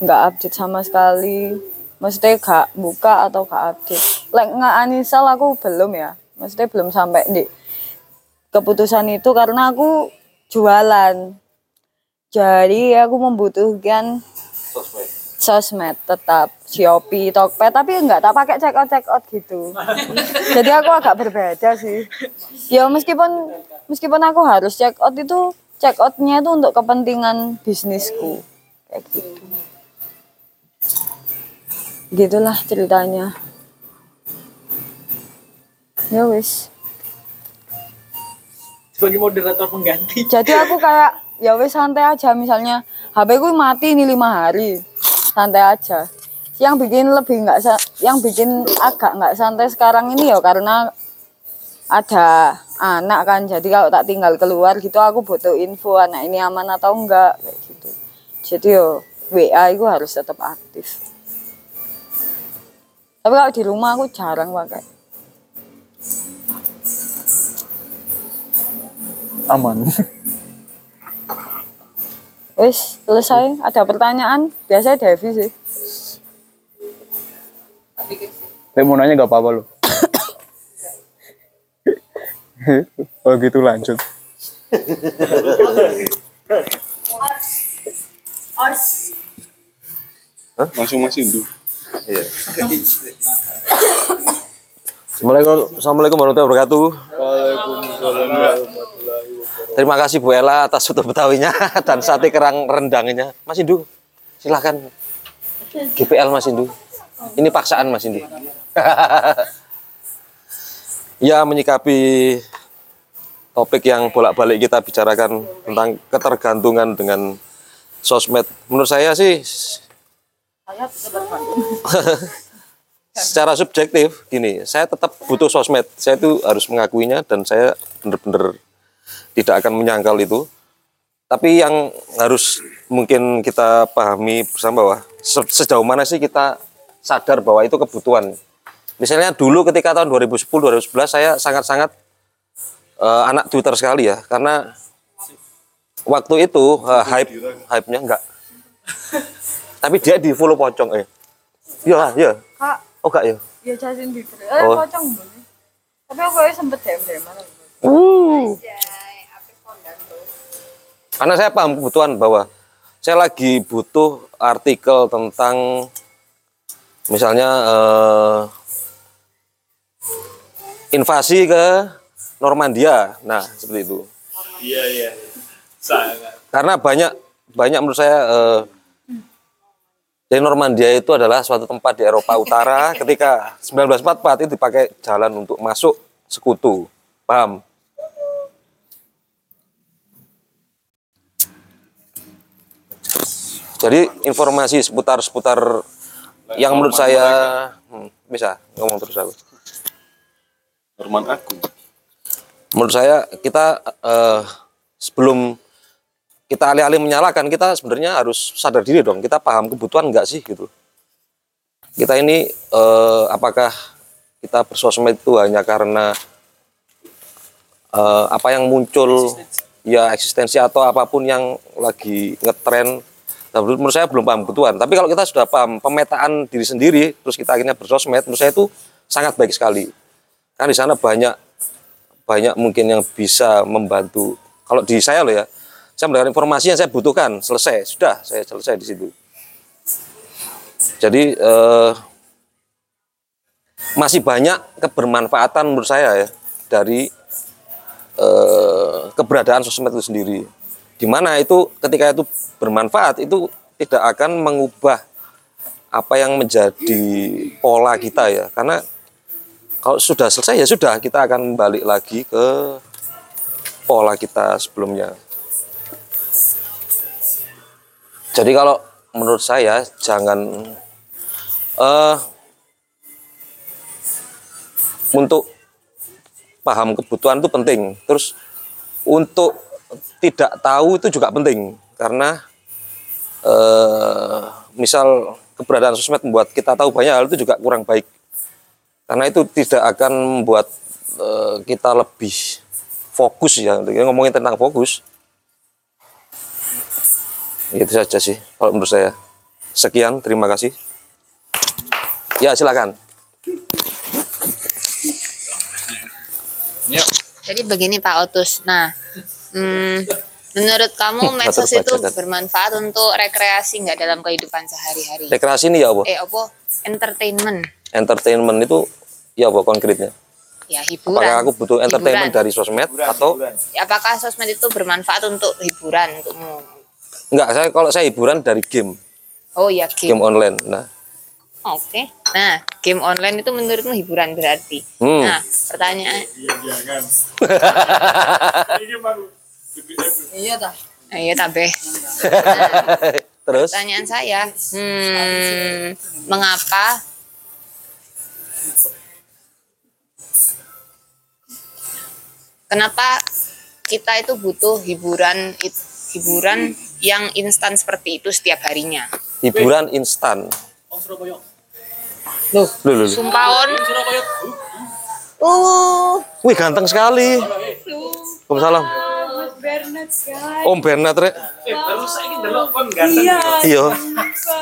nggak update sama sekali. Maksudnya gak buka atau gak update. Like nggak anisal aku belum ya. Maksudnya belum sampai di keputusan itu karena aku jualan jadi aku membutuhkan sosmed tetap Shopee, Tokped tapi enggak tak pakai check out check out gitu. Jadi aku agak berbeda sih. Ya meskipun meskipun aku harus check out itu check outnya itu untuk kepentingan bisnisku kayak gitu. Gitulah ceritanya. Ya wis. Sebagai moderator pengganti Jadi aku kayak ya wis santai aja misalnya HP ku mati ini lima hari santai aja. Yang bikin lebih nggak yang bikin agak nggak santai sekarang ini ya karena ada anak kan jadi kalau tak tinggal keluar gitu aku butuh info anak ini aman atau enggak kayak gitu. Jadi yo WA itu harus tetap aktif. Tapi kalau di rumah aku jarang pakai. Aman. Wis selesai. Ada pertanyaan? Biasanya Devi sih. Saya mau nanya gak apa-apa lo. oh gitu lanjut. Langsung masih Indu. Assalamualaikum, Assalamualaikum warahmatullahi wabarakatuh. Terima kasih Bu Ella atas soto betawinya dan sate kerang rendangnya. Mas Indu, silakan. GPL Mas Indu. Ini paksaan Mas Indu. ya menyikapi topik yang bolak-balik kita bicarakan tentang ketergantungan dengan sosmed. Menurut saya sih secara subjektif gini, saya tetap butuh sosmed. Saya itu harus mengakuinya dan saya benar-benar tidak akan menyangkal itu. tapi yang harus mungkin kita pahami bersama bahwa se- sejauh mana sih kita sadar bahwa itu kebutuhan. Misalnya dulu ketika tahun 2010 2011 saya sangat-sangat eh, anak Twitter sekali ya karena waktu itu eh, hype hype-nya enggak. Tapi dia di follow pocong eh. Iya, iya. Kak, Oh enggak ya. ya Justin Bieber. Eh, Oh. pocong boleh. Tapi aku sempet DM DM mana. Uh. Karena saya paham kebutuhan bahwa saya lagi butuh artikel tentang misalnya eh, invasi ke Normandia. Nah, seperti itu. Iya, iya. Sangat. Karena banyak banyak menurut saya eh, jadi Normandia itu adalah suatu tempat di Eropa Utara ketika 1944 itu dipakai jalan untuk masuk sekutu. Paham? Jadi informasi seputar-seputar yang menurut saya hmm, bisa ngomong terus aku. Norman Agung. Menurut saya kita eh, sebelum kita alih-alih menyalahkan kita sebenarnya harus sadar diri dong kita paham kebutuhan enggak sih gitu kita ini eh, apakah kita bersosmed itu hanya karena eh, apa yang muncul ya eksistensi atau apa pun yang lagi ngetren nah, menurut saya belum paham kebutuhan. Tapi kalau kita sudah paham pemetaan diri sendiri terus kita akhirnya bersosmed menurut saya itu sangat baik sekali. Kan di sana banyak banyak mungkin yang bisa membantu. Kalau di saya loh ya saya mendapatkan informasi yang saya butuhkan selesai. Sudah saya selesai di situ. Jadi eh, masih banyak kebermanfaatan menurut saya ya dari eh, keberadaan sosmed itu sendiri di mana itu ketika itu bermanfaat itu tidak akan mengubah apa yang menjadi pola kita ya karena kalau sudah selesai ya sudah kita akan balik lagi ke pola kita sebelumnya jadi kalau menurut saya jangan eh untuk paham kebutuhan itu penting. Terus untuk tidak tahu itu juga penting karena eh misal keberadaan sosmed membuat kita tahu banyak hal itu juga kurang baik. Karena itu tidak akan membuat eh, kita lebih fokus ya. Ngomongin tentang fokus, itu saja sih kalau menurut saya. Sekian, terima kasih. Ya, silakan. Jadi begini Pak Otus. Nah, hmm, menurut kamu medsos itu kan. bermanfaat untuk rekreasi nggak dalam kehidupan sehari-hari? Rekreasi ini ya apa? Eh, apa? Entertainment. Entertainment itu ya apa konkretnya? Ya, hiburan. Apakah aku butuh entertainment Hiburan. dari sosmed atau Apakah sosmed itu bermanfaat untuk hiburan untukmu? enggak? Saya kalau saya hiburan dari game, Oh ya, game game. online. Nah, Oke. Nah, game online itu menurutmu hiburan berarti. Hmm. Nah, pertanyaan. Iya dah. Nah, iya tabe. terus Pertanyaan saya, hmm, mengapa kenapa kita itu butuh hiburan hiburan yang instan seperti itu setiap harinya? hiburan instan. Loh, Loh, loh, loh. sumpah on. Uh, Wih, ganteng sekali. Waalaikumsalam. Om Bernard rek. Iya. Iya.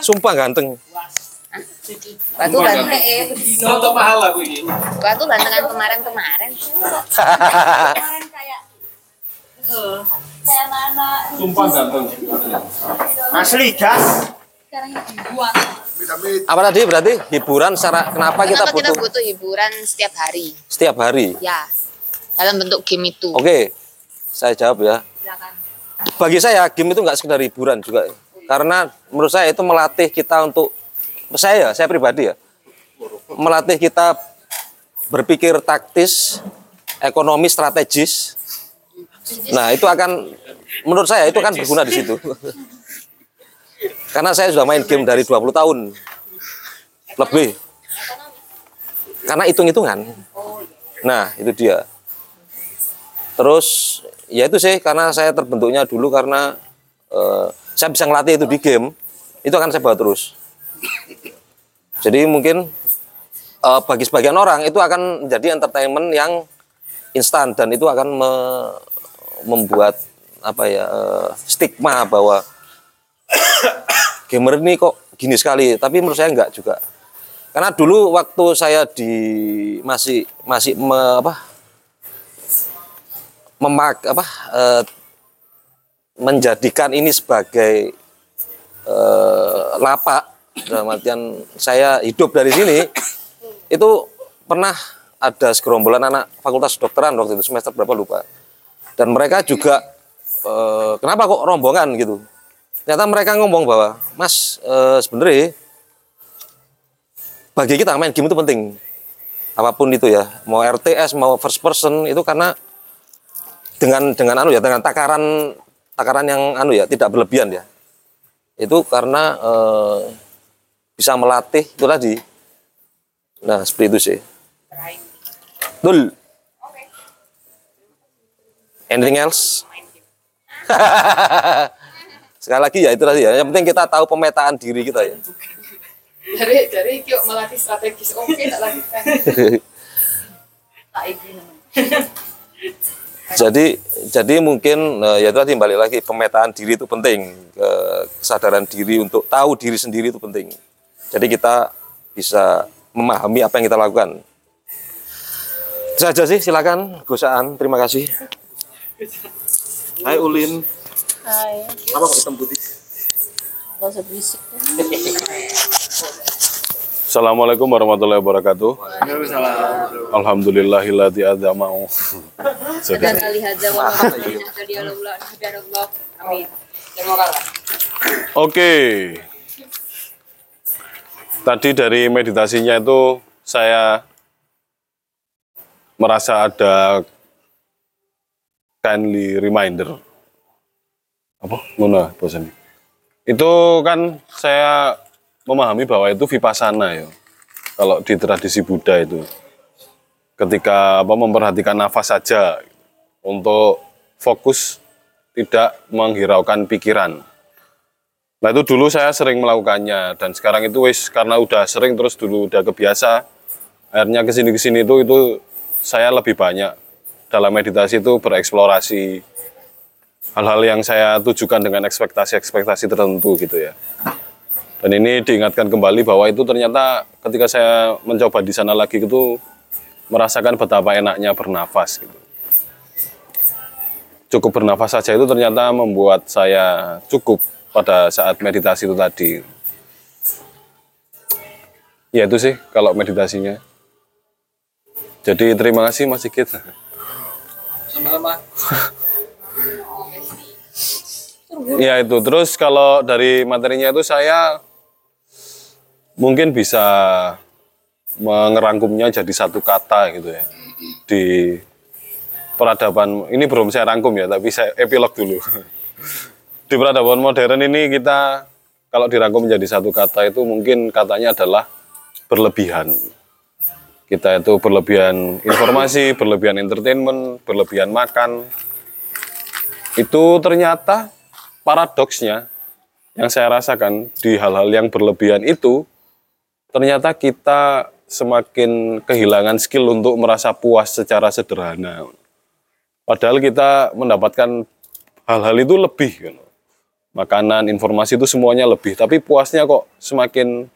Sumpah ganteng. batu ganteng eh. Untuk mahal aku ini. Batu gantengan kemarin-kemarin. Kemarin kayak. Sumpah ganteng. Asli gas. Sekarang dibuat. Apa tadi berarti hiburan secara kenapa kita Kenapa kita butuh butuh hiburan setiap hari? setiap hari? Ya, dalam bentuk game itu. Oke, saya jawab ya. Silakan. Bagi saya game itu nggak sekedar hiburan juga, karena menurut saya itu melatih kita untuk saya, saya pribadi ya, melatih kita berpikir taktis, ekonomi strategis. Nah itu akan, menurut saya itu akan berguna di situ. Karena saya sudah main game dari 20 tahun lebih. Karena hitung-hitungan. Nah itu dia. terus ya itu sih karena saya terbentuknya dulu karena eh, saya bisa ngelatih itu di game itu akan saya bawa terus jadi mungkin eh, bagi sebagian orang itu akan menjadi entertainment yang instan dan itu akan me- membuat apa ya eh, stigma bahwa gamer ini kok gini sekali tapi menurut saya enggak juga. Karena dulu waktu saya di masih masih me- apa? Memak apa? Eh, menjadikan ini sebagai eh, lapak. Dalam artian saya hidup dari sini itu pernah ada segerombolan anak fakultas kedokteran waktu itu semester berapa lupa. Dan mereka juga eh, kenapa kok rombongan gitu ternyata mereka ngomong bahwa mas eh, sebenarnya bagi kita main game itu penting. Apa pun itu ya mau RTS mau first person itu karena dengan dengan anu ya dengan takaran takaran yang anu ya tidak berlebihan ya. Itu karena eh, bisa melatih itu tadi. Nah seperti itu sih. Dul. Anything else sekali lagi ya itu tadi ya. Yang penting kita tahu pemetaan diri kita ya. Dari dari kyo melatih strategis. Oke tak lanjutkan. Tak iki jadi jadi mungkin eh, ya itu tadi balik lagi pemetaan diri itu penting. Kesadaran diri untuk tahu diri sendiri itu penting. Jadi kita bisa memahami apa yang kita lakukan. Itu saja sih silakan gosaan terima kasih. Hai Ulin Hai. apa kok hitam putih Gak usah berisik. Assalamualaikum warahmatullahi wabarakatuh. Alhamdulillahilladzi adzama'u. Jadi, Dan alihaza wa. Amin. Terima kasih. Oke. Tadi dari meditasinya itu saya merasa ada kindly reminder. Apa? Mana bosan? Itu kan saya memahami bahwa itu vipassana ya. Kalau di tradisi Buddha itu. Ketika apa memperhatikan nafas saja untuk fokus tidak menghiraukan pikiran. Nah itu dulu saya sering melakukannya dan sekarang itu wis karena udah sering terus dulu udah kebiasa akhirnya ke sini ke sini itu itu saya lebih banyak dalam meditasi itu bereksplorasi hal-hal yang saya tujukan dengan ekspektasi-ekspektasi tertentu gitu ya. Dan ini diingatkan kembali bahwa itu ternyata ketika saya mencoba di sana lagi itu merasakan betapa enaknya bernafas gitu. Cukup bernafas saja itu ternyata membuat saya cukup pada saat meditasi itu tadi. Ya itu sih kalau meditasinya. Jadi terima kasih Mas Sigit. Sama-sama. Ya itu. Terus kalau dari materinya itu saya mungkin bisa mengerangkumnya jadi satu kata gitu ya. Di peradaban, ini belum saya rangkum ya, tapi saya epilog dulu. Di peradaban modern ini kita kalau dirangkum menjadi satu kata itu mungkin katanya adalah berlebihan. Kita itu berlebihan informasi, berlebihan entertainment, berlebihan makan. Itu ternyata paradoksnya yang saya rasakan di hal-hal yang berlebihan itu ternyata kita semakin kehilangan skill untuk merasa puas secara sederhana. Padahal kita mendapatkan hal-hal itu lebih. kan. Makanan, informasi itu semuanya lebih. Tapi puasnya kok semakin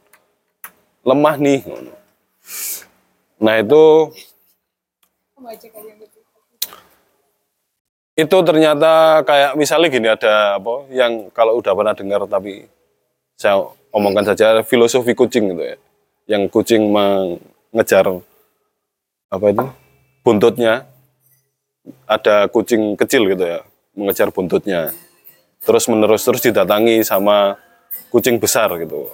lemah nih. Nah itu itu ternyata kayak misalnya gini ada apa yang kalau udah pernah dengar tapi saya omongkan saja filosofi kucing gitu ya yang kucing mengejar apa itu buntutnya. Ada kucing kecil gitu ya mengejar buntutnya. Terus menerus terus didatangi sama kucing besar gitu.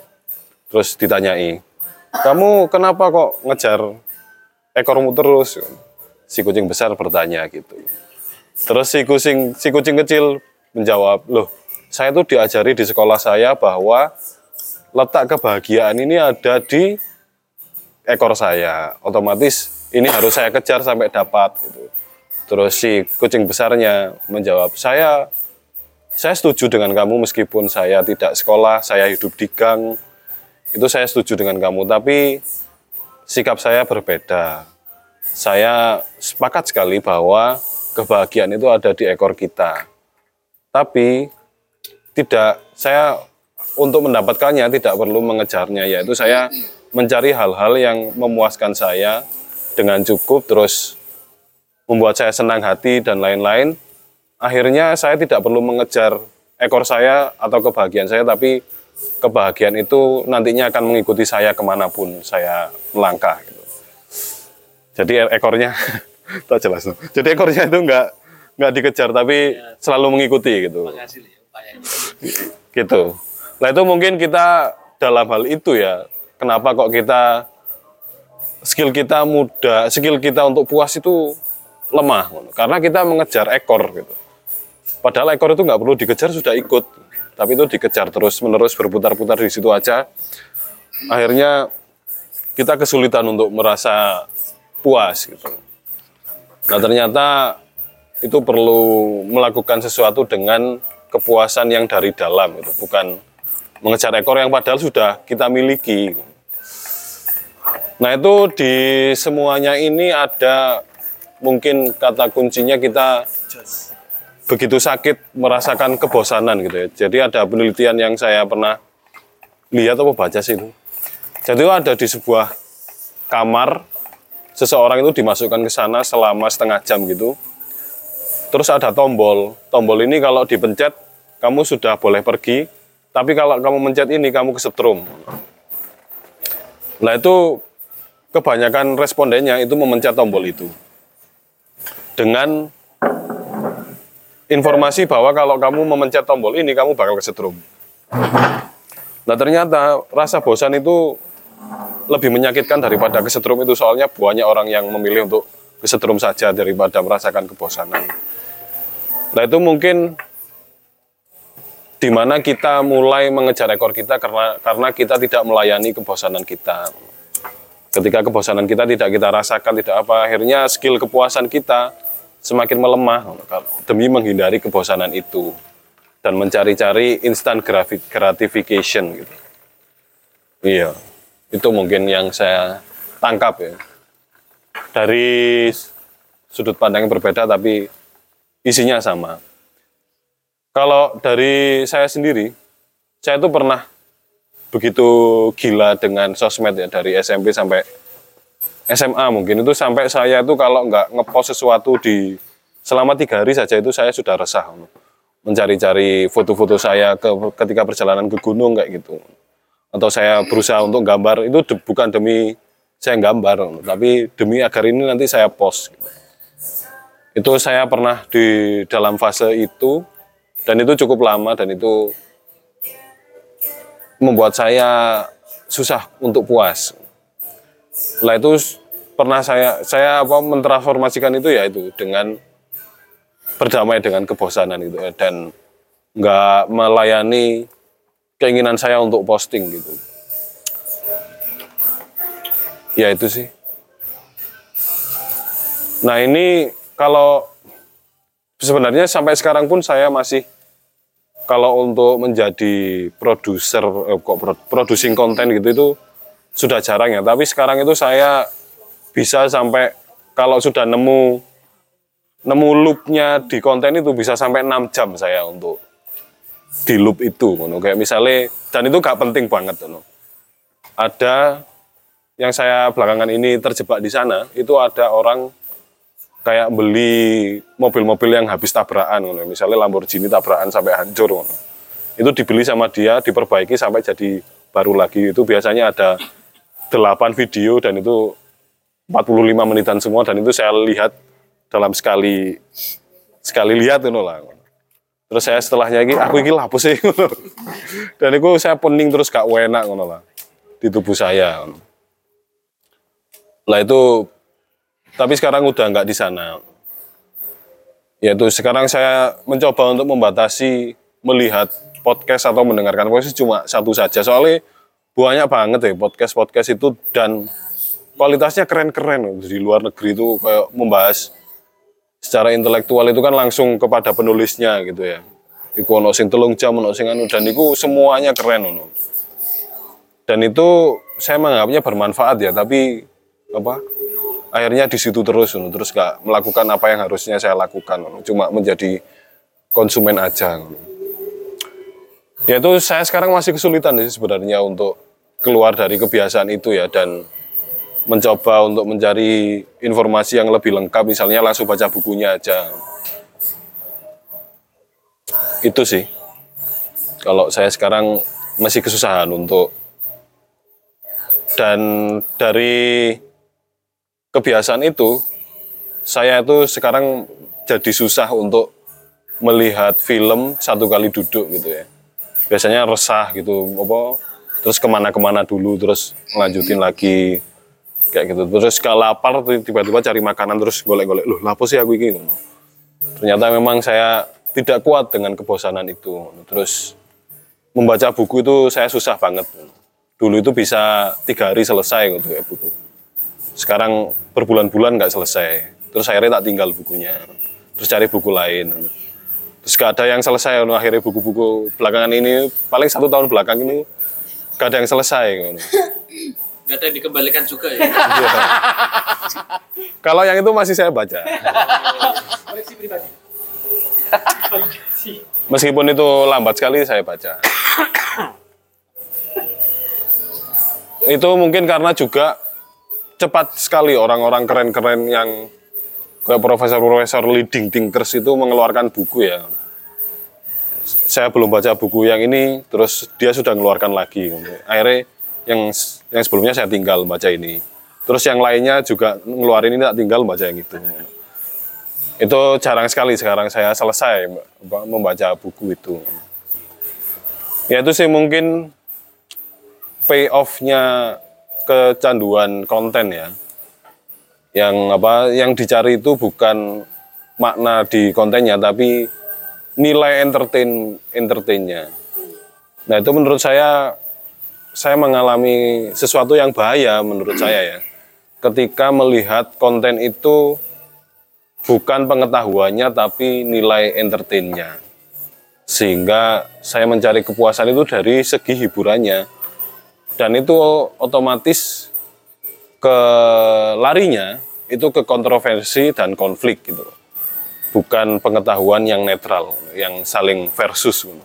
Terus ditanyai kamu kenapa kok ngejar ekormu terus? Si kucing besar bertanya gitu Terus si kucing si kucing kecil menjawab, "Loh, saya tuh diajari di sekolah saya bahwa letak kebahagiaan ini ada di ekor saya. Otomatis ini harus saya kejar sampai dapat gitu." Terus si kucing besarnya menjawab, saya saya setuju dengan kamu meskipun saya tidak sekolah, saya hidup di gang, itu saya setuju dengan kamu. Tapi sikap saya berbeda. Saya sepakat sekali bahwa kebahagiaan itu ada di ekor kita. Tapi tidak saya untuk mendapatkannya tidak perlu mengejarnya yaitu saya mencari hal-hal yang memuaskan saya dengan cukup terus membuat saya senang hati dan lain-lain akhirnya saya tidak perlu mengejar ekor saya atau kebahagiaan saya tapi kebahagiaan itu nantinya akan mengikuti saya ke mana pun saya melangkah gitu. jadi ekornya tak jelas no. jadi ekornya itu nggak nggak dikejar tapi selalu mengikuti gitu gitu. Nah itu mungkin kita dalam hal itu ya, kenapa kok kita skill kita muda, skill kita untuk puas itu lemah, karena kita mengejar ekor gitu. Padahal ekor itu nggak perlu dikejar sudah ikut, tapi itu dikejar terus menerus berputar-putar di situ aja. Akhirnya kita kesulitan untuk merasa puas gitu. Nah ternyata itu perlu melakukan sesuatu dengan kepuasan yang dari dalam gitu, bukan mengejar ekor yang padahal sudah kita miliki. Nah itu di semuanya ini ada mungkin kata kuncinya kita begitu sakit merasakan kebosanan gitu ya. Jadi ada penelitian yang saya pernah lihat atau baca sih itu. Jadi itu ada di sebuah kamar seseorang itu dimasukkan ke sana selama setengah jam gitu. Terus ada tombol. Tombol ini kalau dipencet kamu sudah boleh pergi, tapi kalau kamu mencet ini kamu kesetrum. Nah itu kebanyakan respondennya itu memencet tombol itu. Dengan informasi bahwa kalau kamu memencet tombol ini kamu bakal kesetrum. Nah ternyata rasa bosan itu lebih menyakitkan daripada kesetrum itu soalnya banyak orang yang memilih untuk kesetrum saja daripada merasakan kebosanan. Nah itu mungkin di mana kita mulai mengejar ekor kita karena karena kita tidak melayani kebosanan kita. Ketika kebosanan kita tidak kita rasakan, tidak apa, akhirnya skill kepuasan kita semakin melemah demi menghindari kebosanan itu dan mencari-cari instant gratification gitu. Iya, itu mungkin yang saya tangkap ya. Dari sudut pandang yang berbeda tapi isinya sama. Kalau dari saya sendiri, saya itu pernah begitu gila dengan sosmed ya dari SMP sampai SMA mungkin itu sampai saya itu kalau nggak ngepost sesuatu di selama tiga hari saja itu saya sudah resah mencari-cari foto-foto saya ke, ketika perjalanan ke gunung kayak gitu atau saya berusaha untuk gambar itu de, bukan demi saya gambar tapi demi agar ini nanti saya post gitu. itu saya pernah di dalam fase itu dan itu cukup lama dan itu membuat saya susah untuk puas. Lah itu pernah saya saya apa mentransformasikan itu ya itu dengan berdamai dengan kebosanan gitu ya dan nggak melayani keinginan saya untuk posting gitu. Ya itu sih. Nah ini kalau sebenarnya sampai sekarang pun saya masih kalau untuk menjadi produser eh, kok producing konten gitu itu sudah jarang ya tapi sekarang itu saya bisa sampai kalau sudah nemu nemu loopnya di konten itu bisa sampai 6 jam saya untuk di loop itu ngono kayak misalnya dan itu gak penting banget ngono ada yang saya belakangan ini terjebak di sana itu ada orang kayak beli mobil-mobil yang habis tabrakan ngono. misalnya Lamborghini tabrakan sampai hancur ngono. itu dibeli sama dia diperbaiki sampai jadi baru lagi itu biasanya ada 8 video dan itu 45 menitan semua dan itu saya lihat dalam sekali sekali lihat itu lah terus saya setelahnya ini aku ini lapus sih dan itu saya pening terus gak enak ngono lah di tubuh saya lah itu tapi sekarang udah nggak di sana. Yaitu sekarang saya mencoba untuk membatasi melihat podcast atau mendengarkan podcast cuma satu saja. Soalnya banyak banget ya podcast-podcast itu dan kualitasnya keren-keren di luar negeri itu kayak membahas secara intelektual itu kan langsung kepada penulisnya gitu ya. Iku ono sing telung jam, ono sing anu dan itu semuanya keren ono. Dan itu saya menganggapnya bermanfaat ya, tapi apa? Akhirnya di situ terus ono, terus gak melakukan apa yang harusnya saya lakukan, ono. cuma menjadi konsumen aja. ono. Ya itu saya sekarang masih kesulitan sih sebenarnya untuk keluar dari kebiasaan itu ya dan mencoba untuk mencari informasi yang lebih lengkap misalnya langsung baca bukunya aja. Itu sih. Kalau saya sekarang masih kesusahan untuk dan dari kebiasaan itu saya itu sekarang jadi susah untuk melihat film satu kali duduk gitu ya. Biasanya resah gitu apa terus ke mana-kemana dulu terus lanjutin lagi kayak gitu. Terus kalau lapar tiba-tiba cari makanan terus golek-golek. Loh lapo sih aku ini ternyata memang saya tidak kuat dengan kebosanan itu terus membaca buku itu saya susah banget dulu itu bisa tiga hari selesai gitu ya buku. Sekarang berbulan-bulan nggak selesai. Terus akhirnya tak tinggal bukunya. Terus cari buku lain terus gak ada yang selesai akhirnya buku-buku belakangan ini paling satu tahun belakang ini gak ada yang selesai no. Gak ada yang dikembalikan juga ya. Iya. kalau yang itu masih saya baca Koleksi pribadi. meskipun itu lambat sekali saya baca itu mungkin karena juga cepat sekali orang-orang keren-keren yang kayak profesor-profesor leading thinkers itu mengeluarkan buku ya. Saya belum baca buku yang ini, terus dia sudah mengeluarkan lagi. Akhirnya yang yang sebelumnya saya tinggal baca ini. Terus yang lainnya juga ngeluarin ini tak tinggal baca yang itu. Itu jarang sekali sekarang saya selesai membaca buku itu. Ya itu sih mungkin payoff-nya kecanduan konten ya yang apa yang dicari itu bukan makna di kontennya tapi nilai entertain entertainnya nah itu menurut saya saya mengalami sesuatu yang bahaya menurut saya ya. Ketika melihat konten itu bukan pengetahuannya tapi nilai entertainnya. Sehingga saya mencari kepuasan itu dari segi hiburannya. Dan itu otomatis ke larinya itu ke kontroversi dan konflik gitu. Bukan pengetahuan yang netral yang saling versus gitu.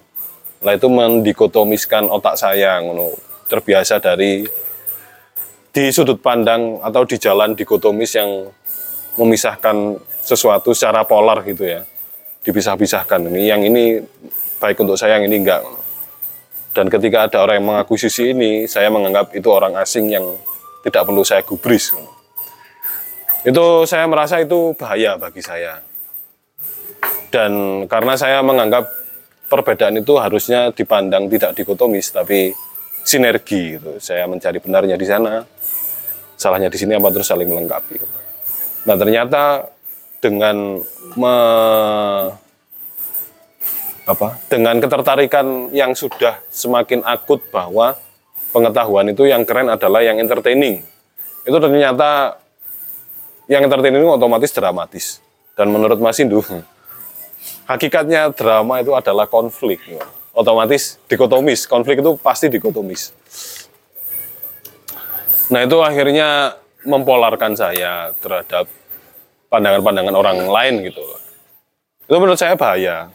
Nah itu mendikotomiskan otak saya terbiasa dari di sudut pandang atau di jalan dikotomis yang memisahkan sesuatu secara polar gitu ya. Dipisah-pisahkan. Ini yang ini baik untuk saya yang ini enggak. Dan ketika ada orang yang mengakuisisi ini saya menganggap itu orang asing yang tidak perlu saya gubris. Itu saya merasa itu bahaya bagi saya. Dan karena saya menganggap perbedaan itu harusnya dipandang tidak dikotomis tapi sinergi gitu. Saya mencari benarnya di sana, salahnya di sini apa terus saling melengkapi. Nah ternyata dengan me, apa dengan ketertarikan yang sudah semakin akut bahwa pengetahuan itu yang keren adalah yang entertaining. Itu ternyata yang entertaining otomatis dramatis. Dan menurut Mas Indu, hakikatnya drama itu adalah konflik. Otomatis dikotomis, konflik itu pasti dikotomis. Nah itu akhirnya mempolarkan saya terhadap pandangan-pandangan orang lain gitu. Itu menurut saya bahaya.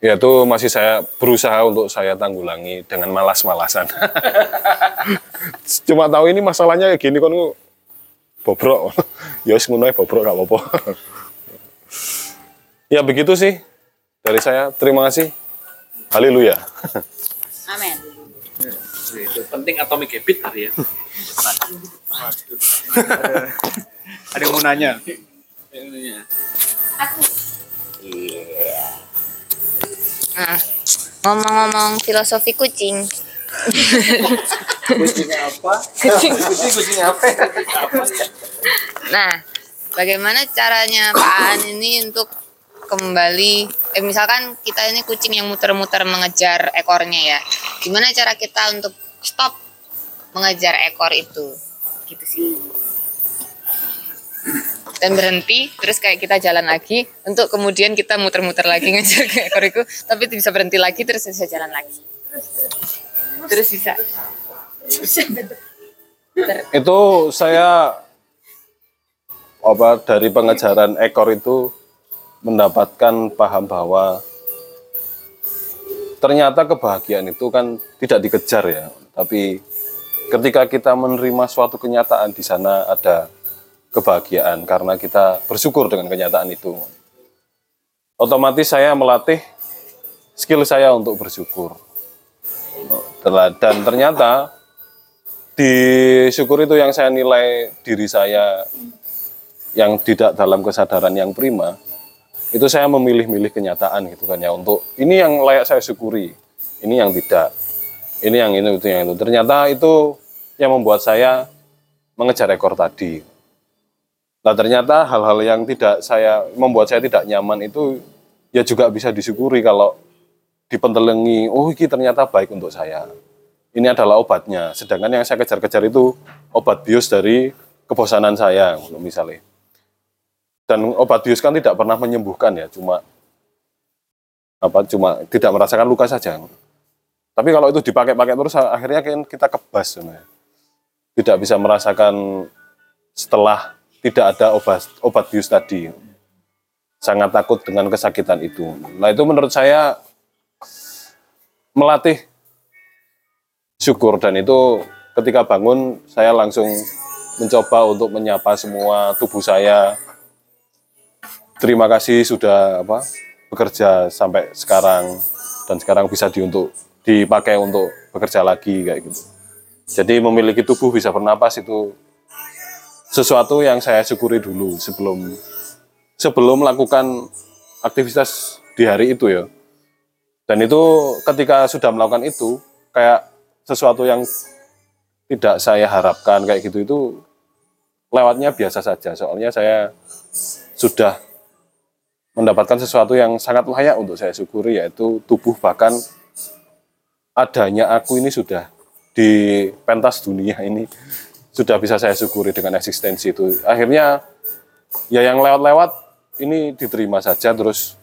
Ya itu masih saya berusaha untuk saya tanggulangi dengan malas-malasan. Cuma tahu ini masalahnya kayak gini kan bobrok. ya wis bobrok gak apa-apa. ya begitu sih dari saya. Terima kasih. Haleluya. Amin. Itu penting atomic habit tadi ya. Ada yang mau nanya? Nah, ngomong-ngomong filosofi kucing. Kucing apa? Kucing kucing apa? Nah, bagaimana caranya Pak An ini untuk kembali eh misalkan kita ini kucing yang muter-muter mengejar ekornya ya. Gimana cara kita untuk stop mengejar ekor itu? Gitu sih. dan berhenti terus kayak kita jalan lagi untuk kemudian kita muter-muter lagi ngejar ke ekor itu tapi bisa berhenti lagi terus bisa jalan lagi terus bisa Itu saya apa dari pengejaran ekor itu mendapatkan paham bahwa ternyata kebahagiaan itu kan tidak dikejar ya, tapi ketika kita menerima suatu kenyataan di sana ada kebahagiaan karena kita bersyukur dengan kenyataan itu. Otomatis saya melatih skill saya untuk bersyukur. Dan ternyata di syukur itu yang saya nilai diri saya yang tidak dalam kesadaran yang prima itu saya memilih-milih kenyataan gitu kan ya untuk ini yang layak saya syukuri ini yang tidak ini yang ini itu yang itu ternyata itu yang membuat saya mengejar ekor tadi nah ternyata hal-hal yang tidak saya membuat saya tidak nyaman itu ya juga bisa disyukuri kalau dipentelengi oh ini ternyata baik untuk saya ini adalah obatnya. Sedangkan yang saya kejar-kejar itu obat bius dari kebosanan saya, misalnya. Dan obat bius kan tidak pernah menyembuhkan ya, cuma apa cuma tidak merasakan luka saja. Tapi kalau itu dipakai-pakai terus akhirnya kan kita kebas sebenarnya. Tidak bisa merasakan setelah tidak ada obat obat bius tadi. Sangat takut dengan kesakitan itu. Nah, itu menurut saya melatih syukur dan itu ketika bangun saya langsung mencoba untuk menyapa semua tubuh saya. Terima kasih sudah apa bekerja sampai sekarang dan sekarang bisa di untuk dipakai untuk bekerja lagi kayak gitu. Jadi memiliki tubuh bisa bernapas itu sesuatu yang saya syukuri dulu sebelum sebelum melakukan aktivitas di hari itu ya. Dan itu ketika sudah melakukan itu kayak sesuatu yang tidak saya harapkan kayak gitu itu lewatnya biasa saja. Soalnya saya sudah mendapatkan sesuatu yang sangat layak untuk saya syukuri yaitu tubuh bahkan adanya aku ini sudah di pentas dunia ini sudah bisa saya syukuri dengan eksistensi itu. Akhirnya ya yang lewat-lewat ini diterima saja terus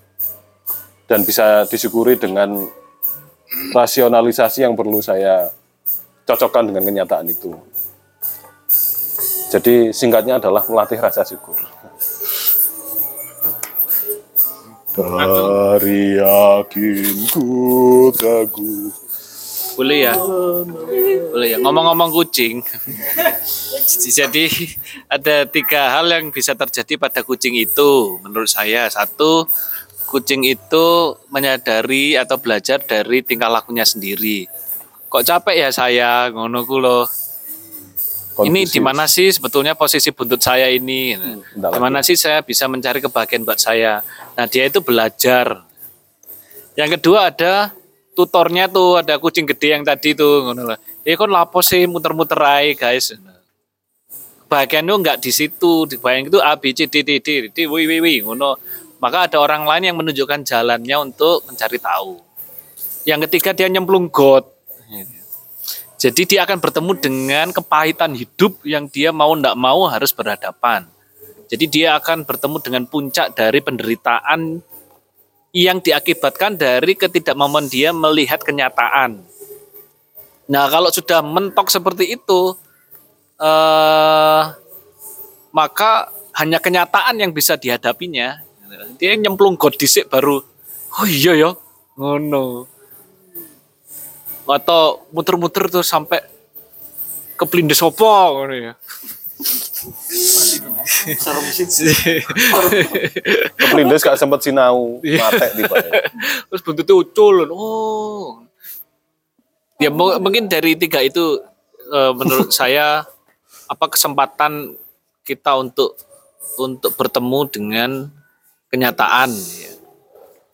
dan bisa disyukuri dengan rasionalisasi yang perlu saya cocokkan dengan kenyataan itu. Jadi singkatnya adalah melatih rasa syukur. Dari yakinku teguh. Boleh ya? Boleh ya. Ngomong-ngomong kucing. Jadi ada tiga hal yang bisa terjadi pada kucing itu menurut saya. Satu, kucing itu menyadari atau belajar dari tingkah lakunya sendiri. Kok capek ya saya ngono ku loh. Ini di mana sih sebetulnya posisi buntut saya ini? Di mana sih saya bisa mencari kebahagiaan buat saya? Nah, dia itu belajar. Yang kedua ada tutornya tuh, ada kucing gede yang tadi tuh ngono lah. Ya kon lapo sih muter-muter ae, guys. Kebahagiaan itu enggak di situ, di bayang itu A B C D D D D W W W ngono. Maka ada orang lain yang menunjukkan jalannya untuk mencari tahu. Yang ketiga dia nyemplung got. Jadi dia akan bertemu dengan kepahitan hidup yang dia mau ndak mau harus berhadapan. Jadi dia akan bertemu dengan puncak dari penderitaan yang diakibatkan dari ketidakmampuan dia melihat kenyataan. Nah kalau sudah mentok seperti itu, eh, maka hanya kenyataan yang bisa dihadapinya. Dia nyemplung got dhisik baru, oh iya ya, ngono atau muter-muter tuh sampai ke pelindes opo ngono ya. Kepelindes gak sempat sinau, mate di Terus buntutnya ucul. Oh. Ya mu- mungkin dari tiga itu eh, menurut saya apa kesempatan kita untuk untuk bertemu dengan kenyataan ya.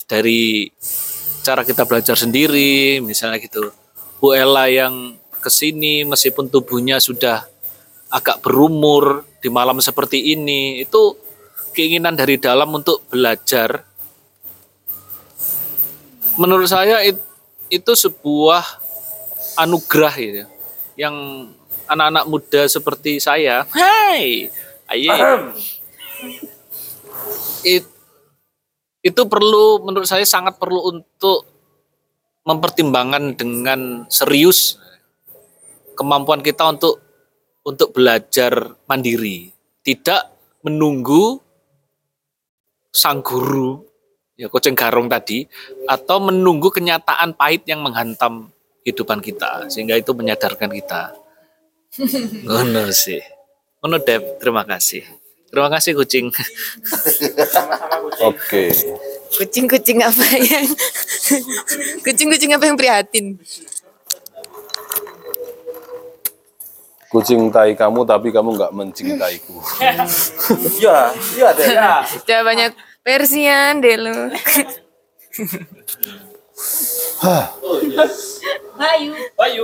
dari cara kita belajar sendiri misalnya gitu Bu Ella yang ke sini meskipun tubuhnya sudah agak berumur di malam seperti ini itu keinginan dari dalam untuk belajar. Menurut saya it- itu sebuah anugerah gitu yang anak-anak muda seperti saya hai ayo It- itu perlu menurut saya sangat perlu untuk mempertimbangkan dengan serius kemampuan kita untuk untuk belajar mandiri, tidak menunggu sang guru ya kucing garong tadi atau menunggu kenyataan pahit yang menghantam kehidupan kita sehingga itu menyadarkan kita. Ngono sih. Ngono Dep, terima kasih. Terima kasih kucing. Oke. Kucing-kucing apa yang kucing-kucing apa yang prihatin? Kucing tai kamu tapi kamu nggak mencintaiku. Iya, iya deh. Jawabannya Persian deh lu. Bayu. Bayu.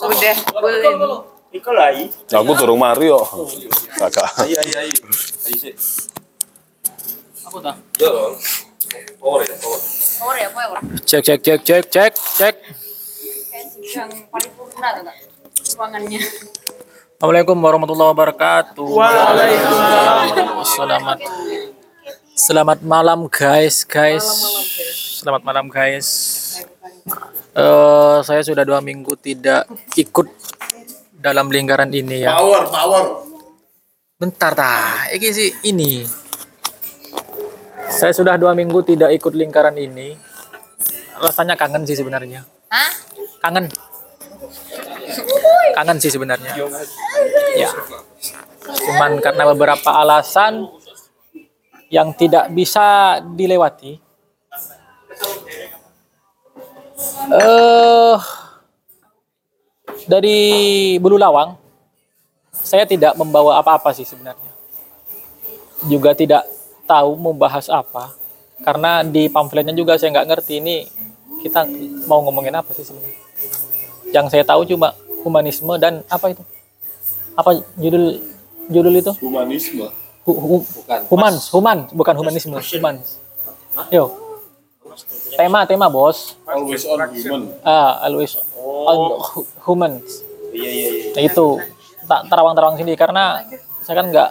Udah, boleh nih. Iko lagi. Aku durung Mario. Kakak. Iya, iya, iya. Ayo sih. Apa dah? Iya dong. Power ya, power. Power ya, power. Cek cek cek cek cek cek. Paripurna tuh. Ruangannya. Assalamualaikum warahmatullahi wabarakatuh. Waalaikumsalam. Selamat Selamat malam guys, guys. Selamat malam guys. Eh, saya sudah dua minggu tidak ikut dalam lingkaran ini ya. Power, power. Bentar tah, ini sih ini. Saya sudah dua minggu tidak ikut lingkaran ini. Rasanya kangen sih sebenarnya. Hah? Kangen. Kangen sih sebenarnya. Ya. Cuman karena beberapa alasan yang tidak bisa dilewati. Eh dari Bulu Lawang saya tidak membawa apa-apa sih sebenarnya. Juga tidak tahu mau bahas apa. Karena di pamfletnya juga saya nggak ngerti ini kita mau ngomongin apa sih sebenarnya. Yang saya tahu cuma humanisme dan apa itu? Apa judul judul itu? Humanisme. Hu, hu- humans, human, bukan humanisme, humans. Yo. Tema, tema, bos. Always on human. Ah, always on hu- humans. Iya, iya, iya. Nah, itu tak terawang-terawang sini karena saya kan nggak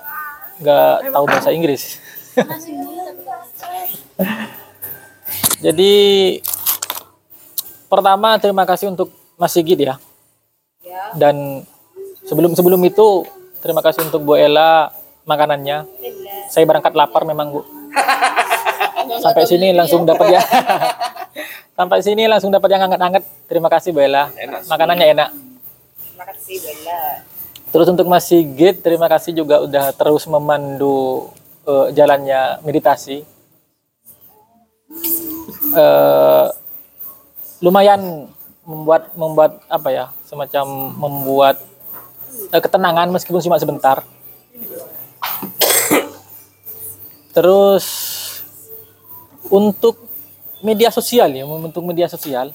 nggak tahu bahasa Inggris. Jadi pertama terima kasih untuk Mas Sigit ya. Dan sebelum sebelum itu terima kasih untuk Bu Ella makanannya. Saya berangkat lapar memang Bu. Sampai sini langsung dapat ya. Sampai sini langsung dapat yang hangat-hangat. Terima kasih Bu Ella. Makanannya enak. Terima kasih Bella. Terus untuk Mas Sigit, terima kasih juga udah terus memandu eh, jalannya meditasi. Eh, lumayan membuat membuat apa ya, semacam membuat eh, ketenangan meskipun cuma sebentar. Terus untuk media sosial ya, untuk media sosial,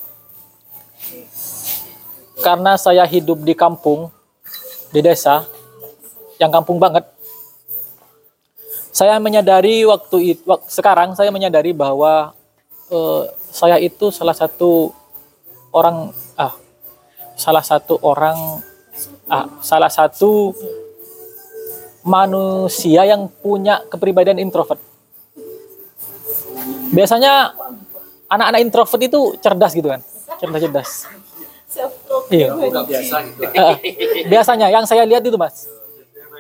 karena saya hidup di kampung, di desa, yang kampung banget. Saya menyadari waktu itu, sekarang saya menyadari bahwa eh, saya itu salah satu orang, ah, salah satu orang, ah, salah satu manusia yang punya kepribadian introvert. Biasanya anak-anak introvert itu cerdas gitu kan, cerdas-cerdas. Iya. Eh, biasanya yang saya lihat itu mas,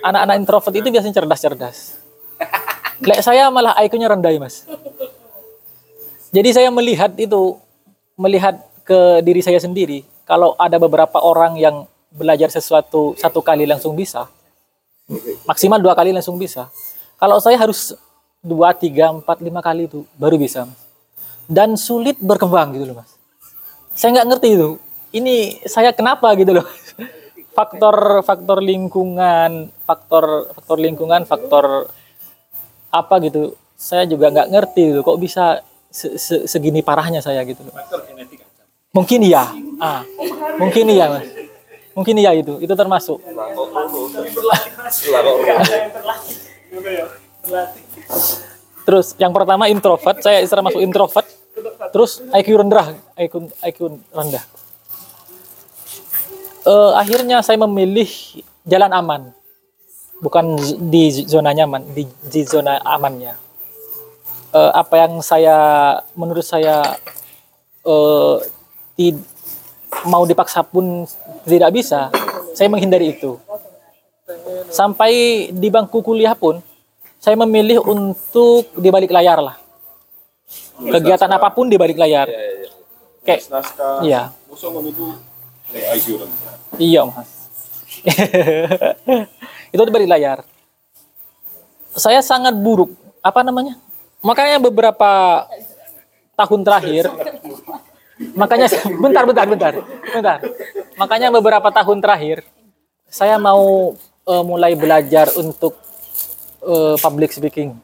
anak-anak introvert itu biasanya cerdas-cerdas. Lek saya malah IQ-nya rendah ya, mas. Jadi saya melihat itu, melihat ke diri saya sendiri. Kalau ada beberapa orang yang belajar sesuatu satu kali langsung bisa, maksimal dua kali langsung bisa. Kalau saya harus dua, tiga, empat, lima kali itu baru bisa. Mas. Dan sulit berkembang gitu loh mas. Saya nggak ngerti itu. Ini saya kenapa gitu loh. Faktor faktor lingkungan, faktor faktor lingkungan, faktor apa gitu. Saya juga nggak ngerti gitu. Kok bisa se- se- segini parahnya saya gitu. Mungkin iya. Ah, mungkin iya mas. Mungkin iya itu. Itu termasuk. Terus yang pertama introvert, saya istilah masuk introvert. Terus IQ rendah, IQ, IQ rendah. Eh, akhirnya saya memilih jalan aman. Bukan di zona nyaman, di, di zona amannya. Eh, apa yang saya, menurut saya eh, tid- mau dipaksa pun tidak bisa, saya menghindari itu. Sampai di bangku kuliah pun, saya memilih untuk di balik layar lah. Kegiatan apa pun di balik layar. Kayak, iya. nek IQ orang Iya mas. itu balik layar. Saya sangat buruk. Apa namanya? Makanya beberapa tahun terakhir, makanya bentar, bentar, bentar, bentar. Makanya beberapa tahun terakhir, saya mau eh, mulai belajar untuk eh, public speaking.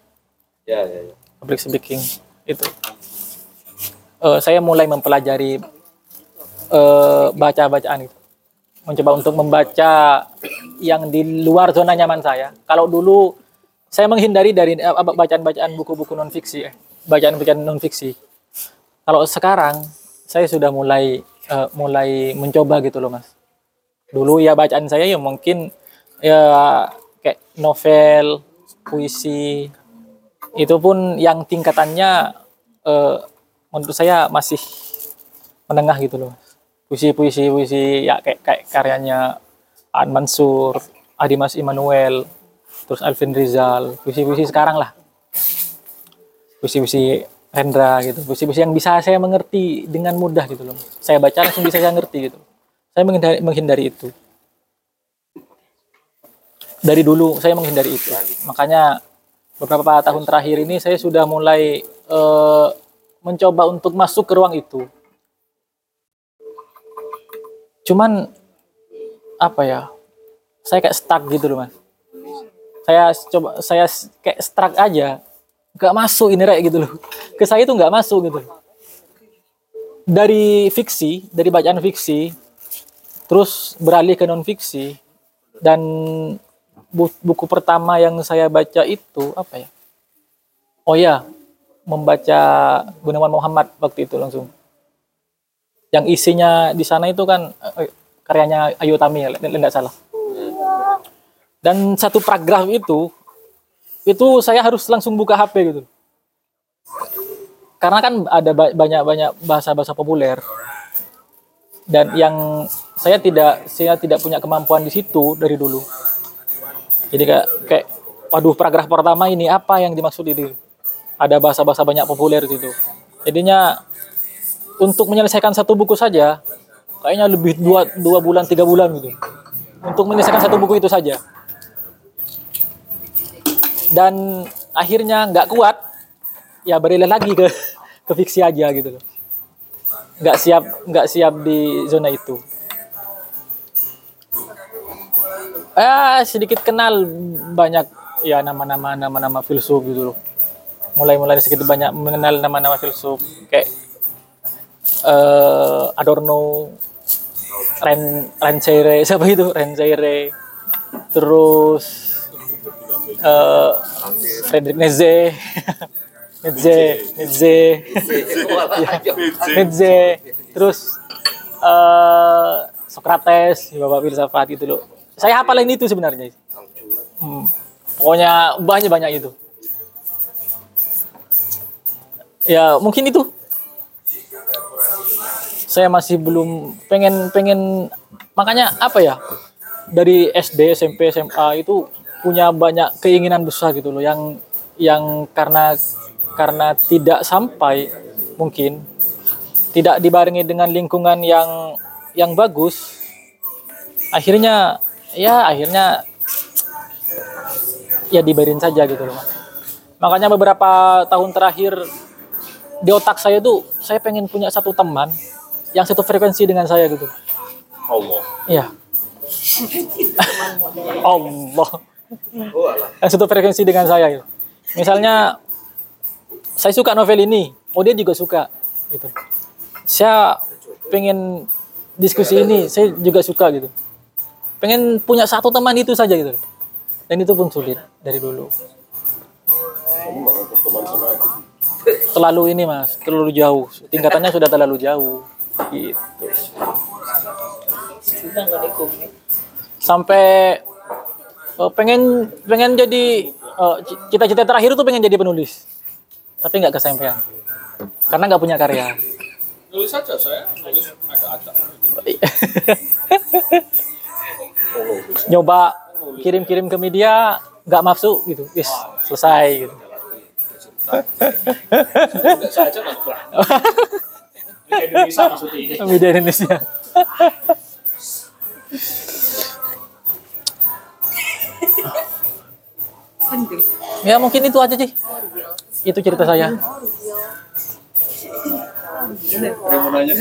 Ya, ya, ya. Public speaking itu. Eh, saya mulai mempelajari eh, baca-bacaan itu mencoba untuk membaca yang di luar zona nyaman saya. Kalau dulu saya menghindari dari eh, bacaan-bacaan buku-buku non fiksi, eh, bacaan-bacaan non fiksi. Kalau sekarang saya sudah mulai eh, mulai mencoba gitu loh mas. Dulu ya bacaan saya ya mungkin ya kayak novel, puisi, itu pun yang tingkatannya eh, menurut saya masih menengah gitu loh. Puisi-puisi puisi ya kayak kayak karyanya An Mansur, Adimas Immanuel, terus Alvin Rizal, puisi-puisi sekarang lah. Puisi-puisi Rendra gitu, puisi-puisi yang bisa saya mengerti dengan mudah gitu loh. Saya baca langsung bisa saya ngerti gitu. Saya menghindari, menghindari itu. Dari dulu saya menghindari itu. Makanya beberapa tahun terakhir ini saya sudah mulai eh, mencoba untuk masuk ke ruang itu. Cuman apa ya? Saya kayak stuck gitu loh, Mas. Saya coba saya kayak stuck aja. Gak masuk ini kayak gitu loh. Ke saya itu nggak masuk gitu. Dari fiksi, dari bacaan fiksi, terus beralih ke non fiksi dan bu- buku pertama yang saya baca itu apa ya? Oh ya, membaca Gunawan Muhammad waktu itu langsung. Yang isinya di sana itu kan eh, karyanya Ayu Tami, tidak salah. Dan satu paragraf itu, itu saya harus langsung buka HP gitu. Karena kan ada ba- banyak-banyak bahasa-bahasa populer. Dan yang saya tidak saya tidak punya kemampuan di situ dari dulu. Jadi kayak kayak waduh paragraf pertama ini apa yang dimaksud ini? Ada bahasa-bahasa banyak populer di situ. Jadinya untuk menyelesaikan satu buku saja kayaknya lebih dua, dua bulan tiga bulan gitu. Untuk menyelesaikan satu buku itu saja. Dan akhirnya nggak kuat ya beralih lagi ke ke fiksi aja gitu. Nggak siap nggak siap di zona itu. Eh sedikit kenal banyak ya nama-nama nama-nama filsuf gitu loh. Mulai-mulai sedikit banyak mengenal nama-nama filsuf. Kayak eh Adorno, Ren Renzeire, siapa itu Renzeire, terus eh Friedrich Nietzsche, Nietzsche, Nietzsche, Nietzsche, terus eh Socrates, bapak filsafat gitu loh. Saya hafalin itu sebenarnya. Hmm. Pokoknya banyak banyak itu. Ya mungkin itu saya masih belum pengen pengen makanya apa ya dari SD SMP SMA itu punya banyak keinginan besar gitu loh yang yang karena karena tidak sampai mungkin tidak dibarengi dengan lingkungan yang yang bagus akhirnya ya akhirnya ya dibarin saja gitu loh makanya beberapa tahun terakhir di otak saya tuh saya pengen punya satu teman yang satu frekuensi dengan saya gitu. Allah Iya. Allah. Yang satu frekuensi dengan saya gitu. Misalnya saya suka novel ini, oh dia juga suka gitu. Saya pengen diskusi ini, saya juga suka gitu. Pengen punya satu teman itu saja gitu. Dan itu pun sulit dari dulu. Terlalu ini mas, terlalu jauh. Tingkatannya sudah terlalu jauh. Gitu. Sampai Eh, pengen pengen jadi eh, cita-cita terakhir tuh pengen jadi penulis. Tapi nggak kesampaian. Karena nggak punya karya. Nulis saja saya, nulis agak-agak. nyoba kirim-kirim ke media nggak masuk gitu. Wis selesai gitu Indonesia maksudnya. media Indonesia ya mungkin itu aja sih itu cerita saya mau nanya?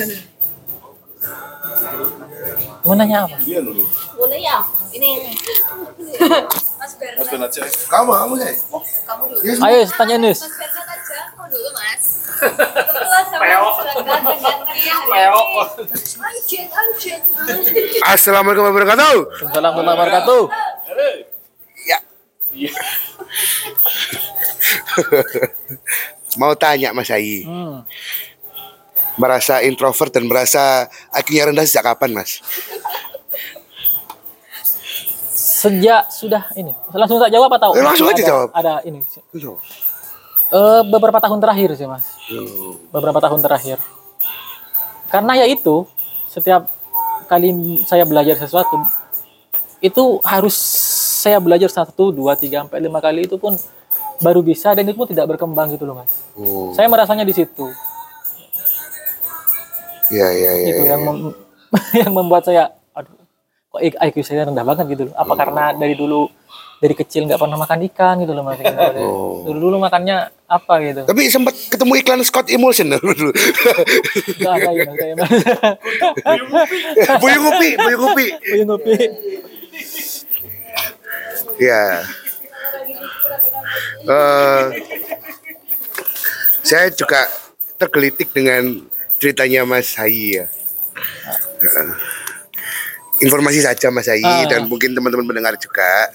mau nanya apa Dia dulu. Boleh ya? Ini. Mas Bernard. Mas Bernard. Kamu, kamu dulu. ayo tanya Nis Kebetulan sama. Assalamualaikum warahmatullahi wabarakatuh. Waalaikumsalam warahmatullahi wabarakatuh Ya. Mau tanya Mas Ayi, hmm. merasa introvert dan merasa IQ-nya rendah sejak kapan Mas? sejak sudah ini langsung tak jawab atau Eh, langsung aja ada, jawab. ada ini Belum. Eh, beberapa tahun terakhir sih mas beberapa tahun terakhir karena ya itu setiap kali saya belajar sesuatu itu harus saya belajar satu dua tiga sampai lima kali itu pun baru bisa dan itu pun tidak berkembang gitu loh mas Oh. saya merasanya di situ Ya, ya, ya. itu ya. yang mem- yang membuat saya aduh kok IQ saya rendah banget gitu loh apa karena dari dulu dari kecil nggak pernah makan ikan gitu loh mas Oh. dulu dulu makannya apa gitu Tapi sempat ketemu iklan Scott Emulsion dulu. nggak ada ya saya mas Buyung Upi, Buyung Upi. Buyung Upi. Ya. Eh, saya juga tergelitik dengan ceritanya Mas Hayi ya. Eh, informasi saja Mas Hayi Ah. dan mungkin teman-teman mendengar juga.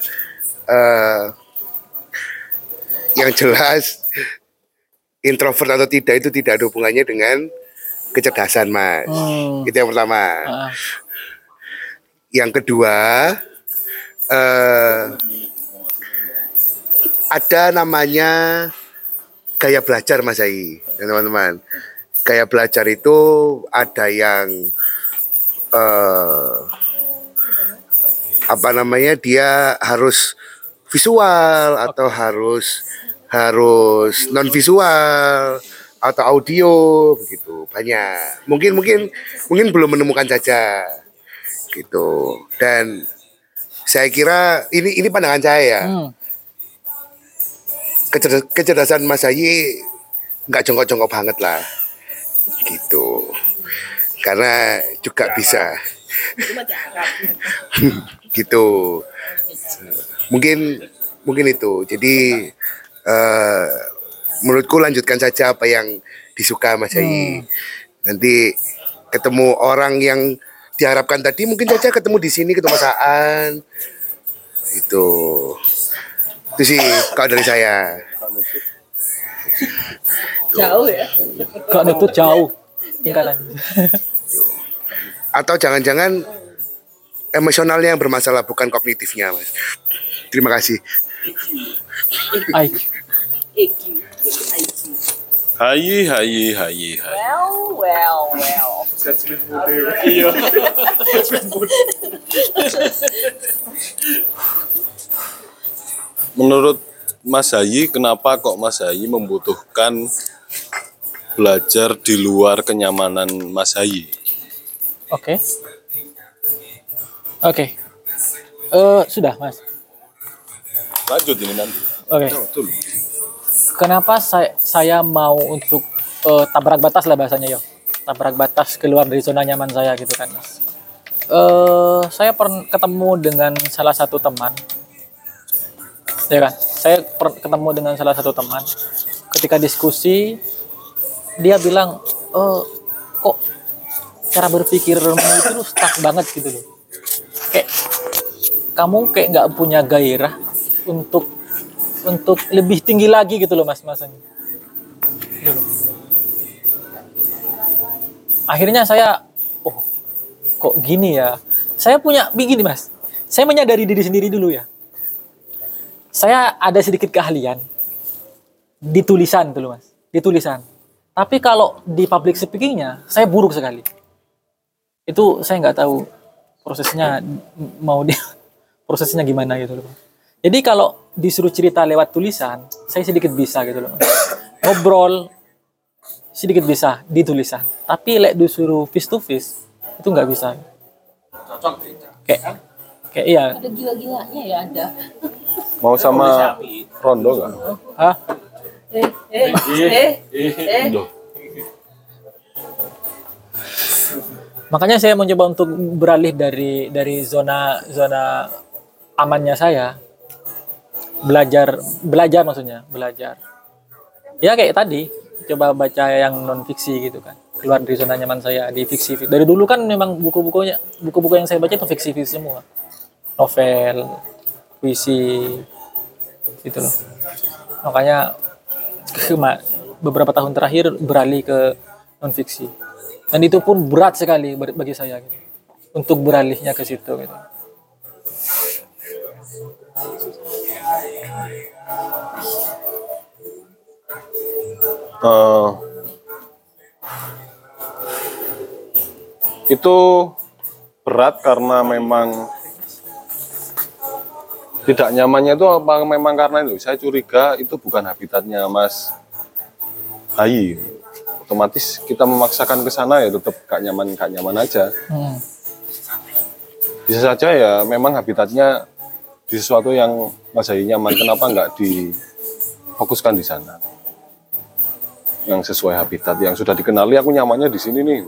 Eh, yang jelas introvert atau tidak itu tidak ada hubungannya dengan kecerdasan Mas. Hmm. Itu yang pertama. Ah. Yang kedua, eh, ada namanya gaya belajar Mas Ai dan teman-teman. Gaya belajar itu ada yang eh, apa namanya dia harus visual atau harus harus non visual atau audio begitu. Banyak. Mungkin mungkin mungkin belum menemukan saja gitu. Dan saya kira ini ini pandangan saya ya. Hmm. Kecerdas- kecerdasan Mas Ayi nggak jongkok-jongkok banget lah gitu. Karena juga bisa. Gitu mungkin mungkin itu. Jadi eh, menurutku lanjutkan saja apa yang disuka Mas Ayi nanti ketemu orang yang diharapkan tadi mungkin saja ketemu di sini ketemu Mas Aan. Itu. Itu sih kalau dari saya. Jauh ya. Gak nutut jauh tingkatan. atau jangan-jangan emosionalnya yang bermasalah bukan kognitifnya mas terima kasih IQ. Hayi, hayi, hayi, hayi. Well, well, well. Iya. Menurut Mas Hayi, kenapa kok Mas Hayi membutuhkan belajar di luar kenyamanan Mas Hayi? Oke. Oke. Eh sudah mas. Lanjut ini nanti. Oke. Betul. Kenapa saya saya mau untuk eh, tabrak batas lah bahasanya yo. Tabrak batas keluar dari zona nyaman saya gitu kan mas. Eh saya pernah ketemu dengan salah satu teman. Ya kan. Saya per- ketemu dengan salah satu teman. Ketika diskusi dia bilang, eh kok cara berpikirmu itu lu stuck banget gitu loh. Kayak kamu kayak nggak punya gairah untuk untuk lebih tinggi lagi gitu loh mas masanya. Gitu. Akhirnya saya, oh kok gini ya? Saya punya begini mas. Saya menyadari diri sendiri dulu ya. saya ada sedikit keahlian di tulisan tuh loh mas, di tulisan. Tapi kalau di public speakingnya saya buruk sekali. Itu saya nggak tahu prosesnya mau di prosesnya gimana gitu loh. Jadi kalau disuruh cerita lewat tulisan, saya sedikit bisa gitu loh. Ngobrol sedikit bisa di tulisan. Tapi lek disuruh face to face itu nggak bisa. Kayak kayak iya. Ada gila-gilanya ya ada. Mau sama Rondo nggak? Hah? Eh, eh, eh, eh. Makanya saya mencoba untuk beralih dari dari zona zona amannya saya. Belajar belajar maksudnya, belajar. Ya kayak tadi, coba baca yang non fiksi gitu kan. Keluar dari zona nyaman saya di fiksi. Dari dulu kan memang buku-bukunya buku-buku yang saya baca itu fiksi-fiksi semua. Novel, puisi gitu loh. Makanya beberapa tahun terakhir beralih ke non fiksi. Dan itu pun berat sekali bagi saya gitu. Untuk beralihnya ke situ gitu. Eh, itu berat karena memang tidak nyamannya itu apa memang karena itu. Saya curiga itu bukan habitatnya Mas. Hayi otomatis kita memaksakan ke sana ya tetap gak nyaman gak nyaman aja. Hmm. bisa saja ya memang habitatnya di sesuatu yang Mas Hayi nyaman kenapa nggak difokuskan di sana yang sesuai habitat yang sudah dikenali aku nyamannya di sini nih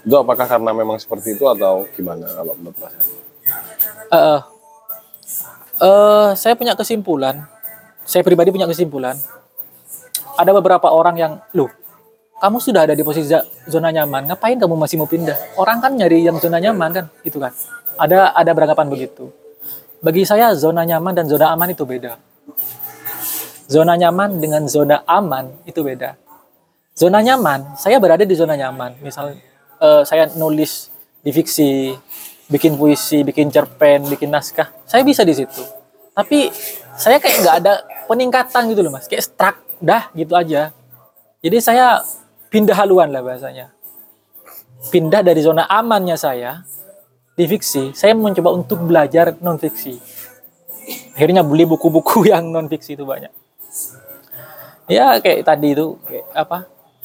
itu apakah karena memang seperti itu atau gimana kalau menurut Mas Hayi? Eh, eh, saya punya kesimpulan. Saya pribadi punya kesimpulan. Ada beberapa orang yang, loh, kamu sudah ada di posisi zona nyaman, ngapain kamu masih mau pindah? Orang kan nyari yang zona nyaman kan, gitu kan? Ada ada beranggapan begitu. Bagi saya zona nyaman dan zona aman itu beda. Zona nyaman dengan zona aman itu beda. Zona nyaman, saya berada di zona nyaman. Misal eh, saya nulis di fiksi, bikin puisi, bikin cerpen, bikin naskah, saya bisa di situ. Tapi saya kayak nggak ada peningkatan gitu loh mas, kayak stuck, dah gitu aja. Jadi saya pindah haluan lah bahasanya. Pindah dari zona amannya saya di fiksi, saya mencoba untuk belajar non fiksi. Akhirnya beli buku-buku yang non fiksi itu banyak. Ya kayak tadi itu kayak apa?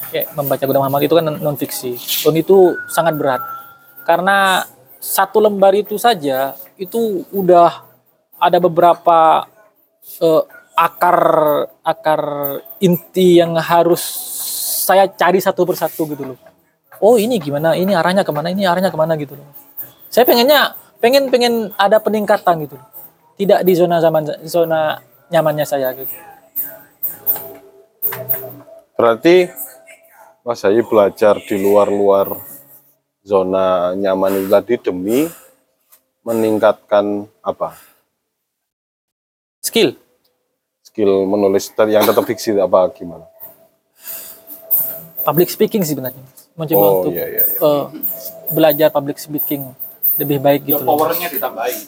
Kayak membaca Gunawan Muhammad itu kan non fiksi. Dan itu sangat berat. Karena satu lembar itu saja itu udah ada beberapa eh, akar akar inti yang harus saya cari satu persatu gitu loh. Oh ini gimana? Ini arahnya ke mana? Ini arahnya ke mana gitu loh. Saya pengennya pengen pengen ada peningkatan gitu. Tidak di zona zaman zona nyamannya saya gitu. Berarti Mas Hayi belajar di luar-luar zona nyaman itu tadi demi meningkatkan apa? Skill. Skill menulis yang tetap fiksi apa gimana? Public speaking sih sebenarnya. Mencoba Oh, untuk iya, iya, iya. eh, belajar public speaking lebih baik gitu. loh. Powernya ditambahin.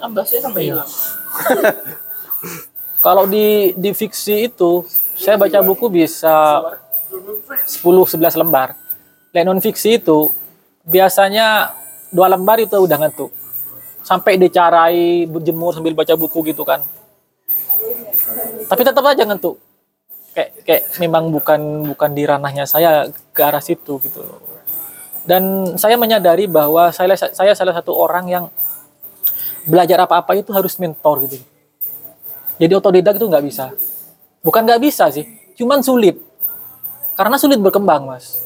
Tambah saya tambah hilang. Kalau di di fiksi itu saya baca buku bisa 10 11 lembar. Lek non fiksi itu biasanya dua lembar itu udah ngantuk. Sampai dicarai berjemur sambil baca buku gitu kan. Tapi tetap aja ngantuk. Kayak kayak memang bukan bukan di ranahnya saya ke arah situ gitu. Dan saya menyadari bahwa saya saya salah satu orang yang belajar apa-apa itu harus mentor gitu. Jadi otodidak itu nggak bisa. Bukan nggak bisa sih, cuman sulit. Karena sulit berkembang, Mas.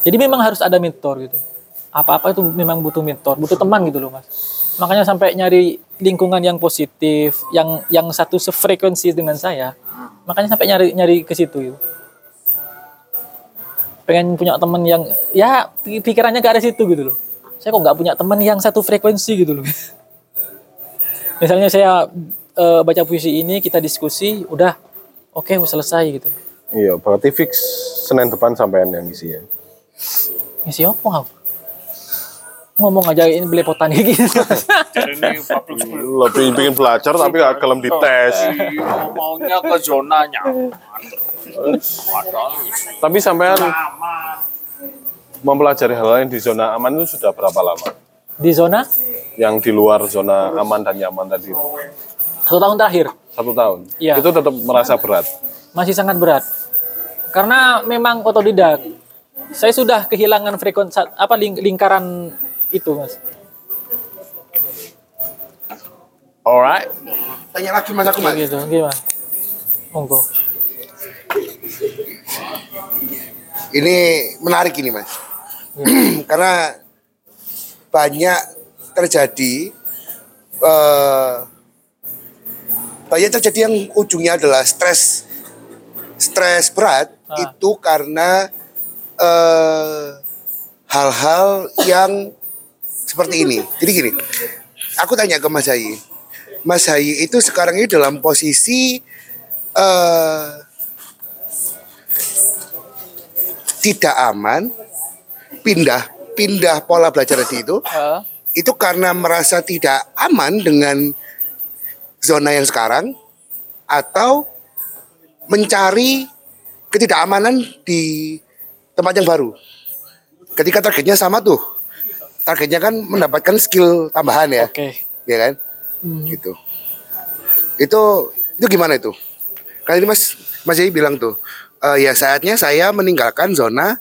Jadi memang harus ada mentor gitu. Apa-apa itu memang butuh mentor, butuh teman gitu loh, Mas. Makanya sampai nyari lingkungan yang positif, yang yang satu sefrekuensi dengan saya. Makanya sampai nyari nyari ke situ gitu. Pengen punya teman yang ya pi- pikirannya ke arah situ gitu loh. Saya kok nggak punya teman yang satu frekuensi gitu loh. Misalnya saya eh, baca puisi ini, kita diskusi, udah oke selesai gitu. Iya, berarti fix Senin depan sampean yang isi ya. Ngisi apa? Haf? ngomong aja ini belepotan kayak gitu. Lebih ingin belajar tapi gak kelem dites. Maunya ke zona nyaman. Tapi sampean mempelajari hal lain di zona aman itu sudah berapa lama? Di zona Yang di luar zona aman dan nyaman tadi itu? satu tahun terakhir Satu tahun? Iya. Itu tetap merasa berat? masih sangat berat. Karena memang otodidak. Saya sudah kehilangan frekuensi apa ling- lingkaran itu, Mas. Alright. Tanya lagi mas aku mas. Gitu, gimana? Monggo. Ini menarik ini mas. Karena banyak terjadi eh, banyak terjadi yang ujungnya adalah stres stres berat itu karena eh, hal-hal yang seperti ini. Jadi gini, aku tanya ke Mas Hayi, Mas Hayi itu sekarang ini dalam posisi eh, tidak aman, pindah pindah pola belajar tadi itu, itu karena merasa tidak aman dengan zona yang sekarang, atau mencari ketidakamanan di tempat yang baru. Ketika targetnya sama tuh, targetnya kan mendapatkan skill tambahan ya, Oke. ya kan? Gitu. Itu itu gimana itu? Kali ini Mas Mas Yai bilang tuh, eh, ya saatnya saya meninggalkan zona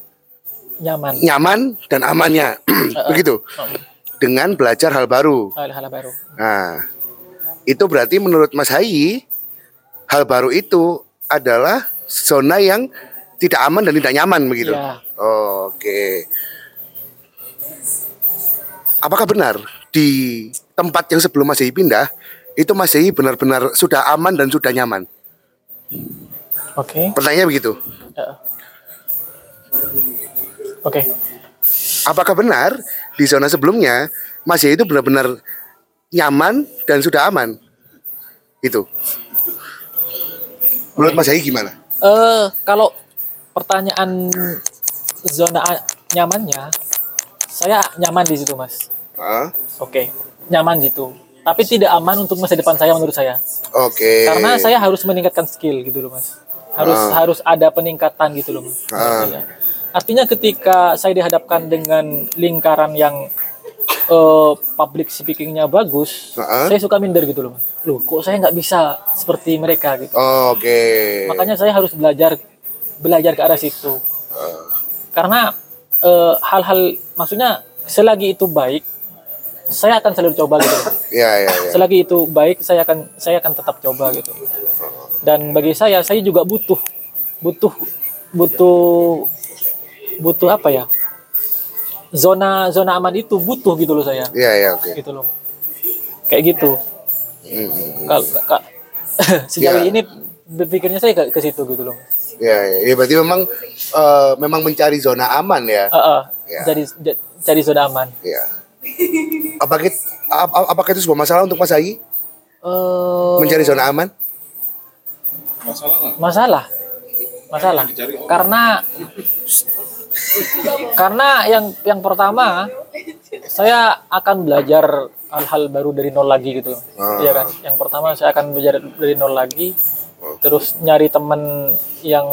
Nyaman. nyaman dan amannya, begitu. Dengan belajar hal baru. Hal-hal baru. Nah, itu berarti menurut Mas Hayi, hal baru itu adalah zona yang tidak aman dan tidak nyaman begitu. Ya. Oke. Apakah benar di tempat yang sebelum Mas Hayi pindah itu Mas Hayi benar-benar sudah aman dan sudah nyaman? Oke. Pertanyaannya begitu. Ya. Oke. Apakah benar di zona sebelumnya Mas itu benar-benar nyaman dan sudah aman? Itu. Menurut Mas Hayi gimana? Eh, kalau pertanyaan zona nyamannya, saya nyaman di situ, Mas. Hah? Oke, nyaman gitu. Tapi tidak aman untuk masa depan saya menurut saya. Oke. Karena saya harus meningkatkan skill gitu loh, Mas. Harus Ah. harus ada peningkatan gitu loh, Mas. Iya. Artinya ketika saya dihadapkan dengan lingkaran yang eh, public speakingnya bagus, Ah. saya suka minder gitu loh. Loh, kok saya nggak bisa seperti mereka gitu. Oke. Makanya saya harus belajar belajar ke arah situ. Karena eh, hal-hal maksudnya selagi itu baik, saya akan selalu coba gitu. Ya, ya, ya. Selagi itu baik, saya akan saya akan tetap coba gitu. Dan bagi saya, saya juga butuh butuh butuh butuh apa ya? Zona zona aman itu butuh gitu loh saya. Iya, iya, oke. Gitu loh. Kayak gitu. Hmm, Kalau kak sejauh Ya. ini berpikirnya saya ke, ke situ gitu loh. Ya, ya, ya berarti memang eh, memang mencari zona aman ya. Heeh. Ya. Jadi j- cari zona aman. Ya. Apakah it- ap- apakah itu sebuah masalah untuk Mas Hayi Eh, mencari zona aman? Masalah masalah. Karena karena yang yang pertama saya akan belajar hal-hal baru dari nol lagi gitu. Ah. Iya kan? Yang pertama saya akan belajar dari nol lagi terus nyari temen yang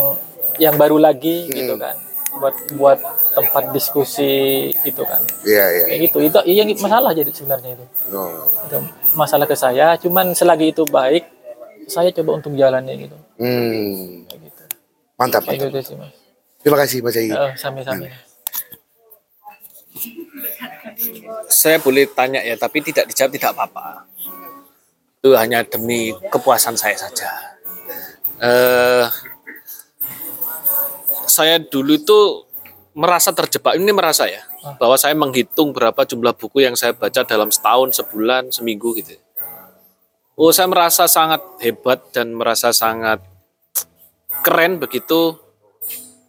yang baru lagi gitu kan. Buat buat tempat diskusi gitu kan. Iya, iya. kayak gitu. Itu iya masalah jadi sebenarnya itu. Oh. itu masalah ke saya. Cuman selagi itu baik saya coba untuk jalannya gitu Hmm. Mantap, kayak mantap. gitu sih mas Terima kasih Mas Hayi. Eh, sambil-sambil saya boleh tanya ya, tapi tidak dijawab tidak apa-apa. Itu hanya demi kepuasan saya saja. Eh, saya dulu itu merasa terjebak. Ini merasa ya, bahwa saya menghitung berapa jumlah buku yang saya baca dalam setahun, sebulan, seminggu gitu. Oh, saya merasa sangat hebat dan merasa sangat keren begitu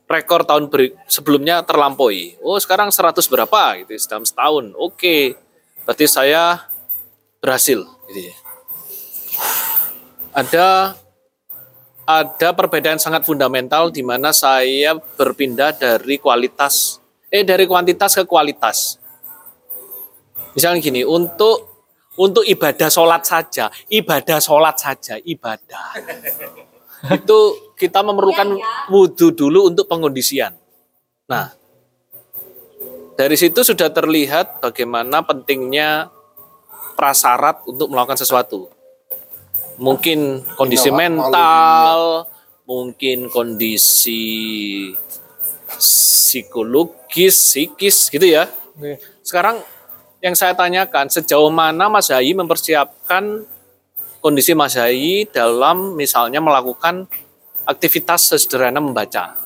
rekor tahun sebelumnya terlampaui. Oh, sekarang 100 berapa gitu dalam setahun. Oke. Berarti saya berhasil gitu ya. Ada ada perbedaan sangat fundamental di mana saya berpindah dari kualitas eh dari kuantitas ke kualitas. Misalnya gini, untuk untuk ibadah sholat saja, ibadah sholat saja, ibadah. itu kita memerlukan wudhu dulu untuk pengondisian. Nah, dari situ sudah terlihat bagaimana pentingnya prasarat untuk melakukan sesuatu. Mungkin kondisi mental, mungkin kondisi psikologis, psikis gitu ya. Sekarang yang saya tanyakan sejauh mana Mas Hayi mempersiapkan kondisi Mas Hayi dalam misalnya melakukan aktivitas sederhana membaca.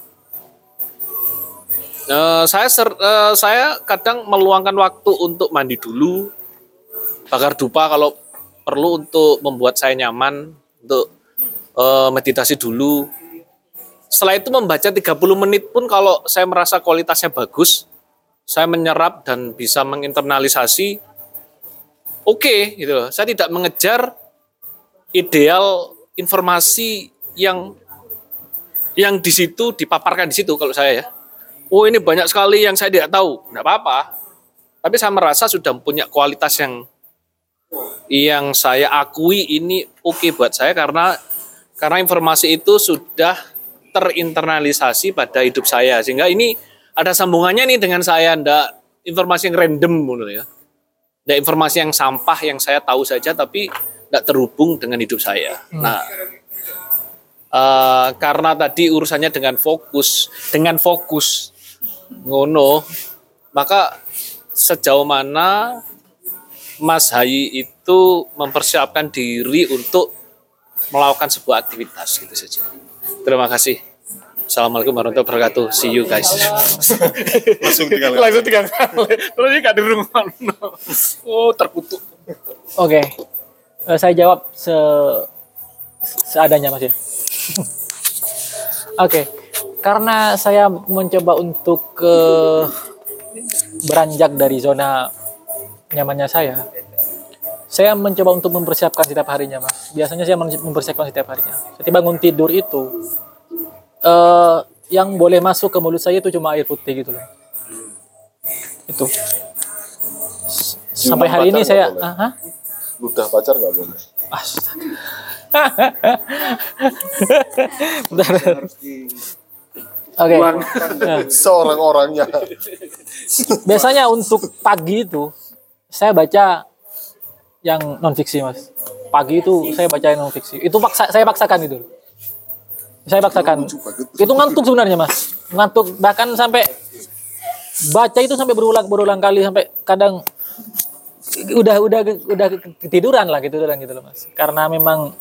Eh, saya ser- eh, saya kadang meluangkan waktu untuk mandi dulu, bakar dupa kalau perlu untuk membuat saya nyaman untuk eh, meditasi dulu. Setelah itu membaca 30 menit pun kalau saya merasa kualitasnya bagus, saya menyerap dan bisa menginternalisasi oke gitu loh. Saya tidak mengejar ideal informasi yang yang di situ dipaparkan di situ kalau saya ya. Oh ini banyak sekali yang saya tidak tahu, tidak apa-apa. Tapi saya merasa sudah punya kualitas yang yang saya akui ini oke buat saya karena karena informasi itu sudah terinternalisasi pada hidup saya sehingga ini ada sambungannya nih dengan saya ndak informasi yang random menurut ya ndak informasi yang sampah yang saya tahu saja tapi ndak terhubung dengan hidup saya nah eh, karena tadi urusannya dengan fokus dengan fokus ngono maka sejauh mana Mas Hayi itu mempersiapkan diri untuk melakukan sebuah aktivitas gitu saja. Terima kasih. Assalamualaikum warahmatullahi wabarakatuh. See you guys. Langsung tinggal. Langsung tiga kali. Terus ini gak di rumah. Oh terkutuk. Oke, Eh, saya jawab se seadanya mas ya. Oke, karena saya mencoba untuk ke beranjak dari zona nyamannya saya, saya mencoba untuk mempersiapkan setiap harinya mas. Biasanya saya mempersiapkan setiap harinya. Setiap bangun tidur itu, eh yang boleh masuk ke mulut saya itu cuma air putih gitu loh. Itu. Sampai hari ini saya, ah? Ludah pacar nggak boleh. Bentar. Oke. Ya. Seorang orangnya. Biasanya untuk pagi itu saya baca yang non fiksi mas. Pagi itu saya baca yang non fiksi. Itu paksa saya paksakan itu. Saya paksakan. Itu ngantuk sebenarnya mas. Ngantuk bahkan sampai baca itu sampai berulang berulang kali sampai kadang udah udah udah ketiduran lah gitu dan gitu loh mas. Karena memang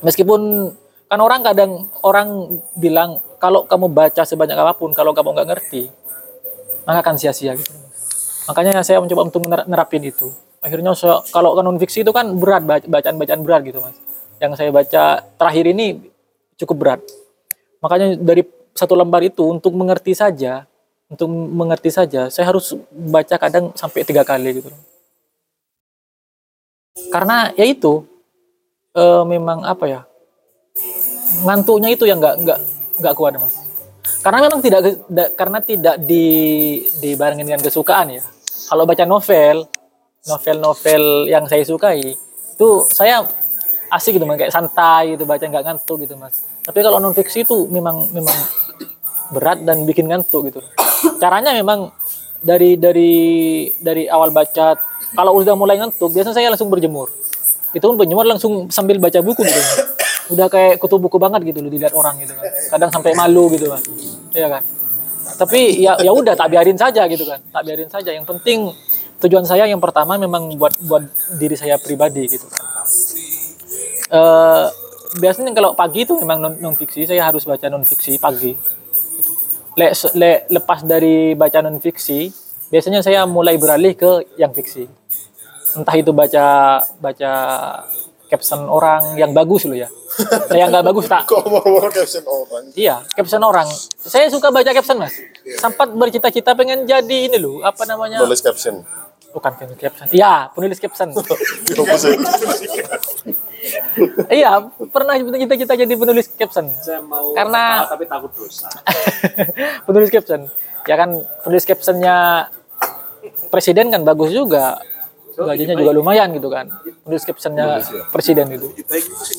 meskipun kan orang kadang orang bilang kalau kamu baca sebanyak apa pun kalau kamu nggak ngerti maka akan sia-sia gitu. Makanya saya mencoba untuk nerapin itu. Akhirnya so- kalau kan non-fiksi itu kan berat bac- bacaan-bacaan berat gitu mas. Yang saya baca terakhir ini cukup berat. Makanya dari satu lembar itu untuk mengerti saja, untuk mengerti saja, saya harus baca kadang sampai tiga kali gitu. Karena ya itu eh, memang apa ya ngantuknya itu yang nggak nggak nggak kuat mas. Karena memang tidak da- karena tidak di dibarengin dengan kesukaan ya. Kalau baca novel, novel-novel yang saya sukai itu saya asik gitu mas, kayak santai gitu baca nggak ngantuk gitu mas. Tapi kalau non fiksi itu memang memang berat dan bikin ngantuk gitu. Caranya memang dari dari dari awal baca kalau udah mulai ngantuk biasanya saya langsung berjemur. Itu pun berjemur langsung sambil baca buku gitu. Udah kayak kutu buku banget gitu loh dilihat orang gitu kan. Kadang sampai malu gitu kan. Iya kan? Tapi ya ya udah tak biarin saja gitu kan. Tak biarin saja. Yang penting tujuan saya yang pertama memang buat buat diri saya pribadi gitu kan. Eh biasanya kalau pagi itu memang non, non fiksi saya harus baca non fiksi pagi. Gitu. le, le, lepas dari baca non fiksi biasanya saya mulai beralih ke yang fiksi. Entah itu baca baca caption orang yang bagus loh ya. Saya nggak bagus tak? Kok mau caption orang? iya caption orang. Saya suka baca caption mas. Sempat bercita-cita pengen jadi ini loh apa namanya? Nulis caption. bukan penulis caption. Iya penulis caption? iya pernah cita-cita jadi penulis caption Saya mau Karena- apa, tapi takut dosa. penulis caption ya kan penulis captionnya presiden kan bagus juga gajinya juga lumayan gitu kan. Penulis captionnya presiden itu.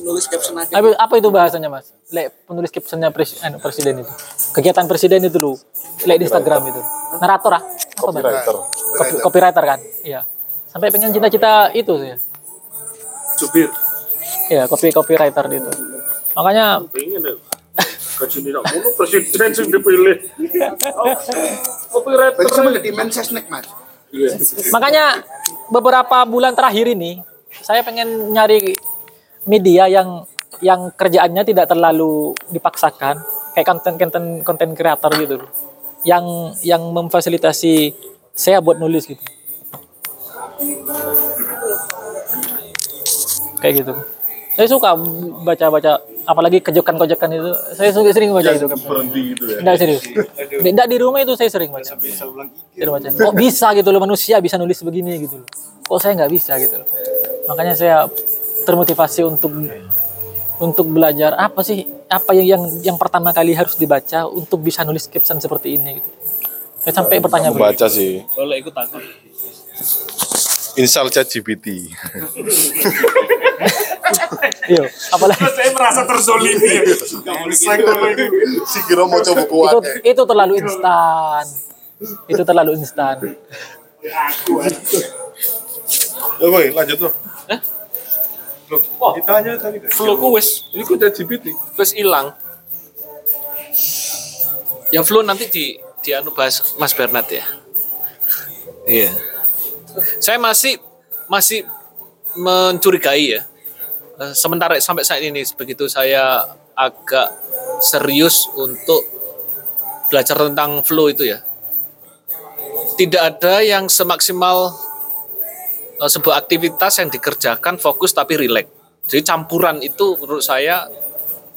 nulis caption aja. Apa, apa itu bahasanya mas? Lek penulis captionnya pres, anu, presiden itu. Kegiatan presiden itu dulu. Lek di Instagram itu. Narator ah? Apa? Copywriter. Copy- copywriter kan? Iya. Sampai pengen cita-cita itu sih. Jubir. Iya, copy copywriter itu. Makanya presiden sing dipilih. Copywriter. Sama jadi mensesnek mas. makanya beberapa bulan terakhir ini saya pengen nyari media yang yang kerjaannya tidak terlalu dipaksakan kayak konten konten konten kreator gitu yang yang memfasilitasi saya buat nulis gitu kayak gitu saya suka baca-baca apalagi kejokan-kejokan itu saya suka sering baca itu berhenti gitu ya. Enggak serius. Enggak di rumah itu saya sering baca. Sering baca. Kok bisa gitu loh manusia bisa nulis begini gitu loh. Kok saya nggak bisa gitu loh. Makanya saya termotivasi untuk untuk belajar apa sih apa yang yang yang pertama kali harus dibaca untuk bisa nulis caption seperti ini gitu. Saya sampai bertanya baca sih. Boleh ikut takut. Install chat GPT. Iya, apalagi Saya merasa terzolimi ya. Si kira mau coba itu kuat. itu terlalu instan. Itu terlalu instan. Ya boy, lanjut tuh. Wah, Ditanya tadi. flow ku wis Ini kok chat GPT. wis hilang. Ya flow nanti di di anu bahas Mas Bernard ya. Iya. Saya masih masih mencurigai ya. Eh, Sementara sampai saat ini begitu saya agak serius untuk belajar tentang flow itu ya. Tidak ada yang semaksimal eh, sebuah aktivitas yang dikerjakan fokus tapi rileks. Jadi campuran itu menurut saya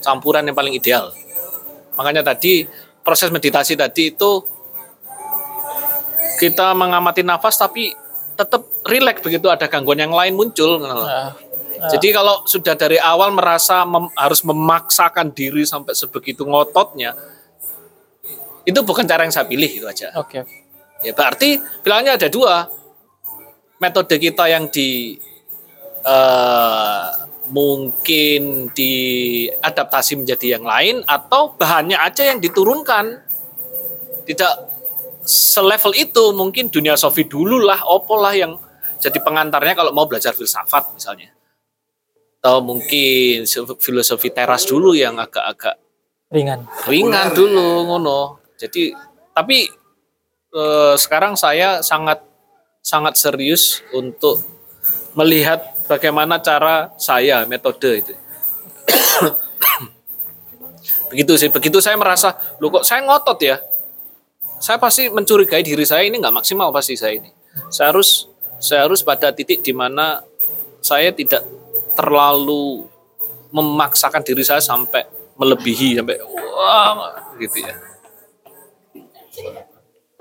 campuran yang paling ideal. Makanya tadi proses meditasi tadi itu kita mengamati nafas tapi tetap rileks begitu ada gangguan yang lain muncul. Jadi kalau sudah dari awal merasa mem- harus memaksakan diri sampai sebegitu ngototnya, itu bukan cara yang saya pilih itu aja. Oke. Ya berarti pilihannya ada dua. Metode kita yang di eh, mungkin diadaptasi menjadi yang lain atau bahannya aja yang diturunkan. Tidak selevel itu mungkin dunia sofi dulu lah, opo lah yang jadi pengantarnya kalau mau belajar filsafat misalnya. Atau mungkin filosofi teras dulu yang agak-agak Ringan. ringan dulu ngono. Jadi tapi eh, sekarang saya sangat sangat serius untuk melihat bagaimana cara saya metode itu. begitu sih, begitu saya merasa, lu kok saya ngotot ya. Saya pasti mencurigai diri saya ini nggak maksimal pasti saya ini. Saya harus saya harus pada titik di mana saya tidak terlalu memaksakan diri saya sampai melebihi sampai wah gitu ya.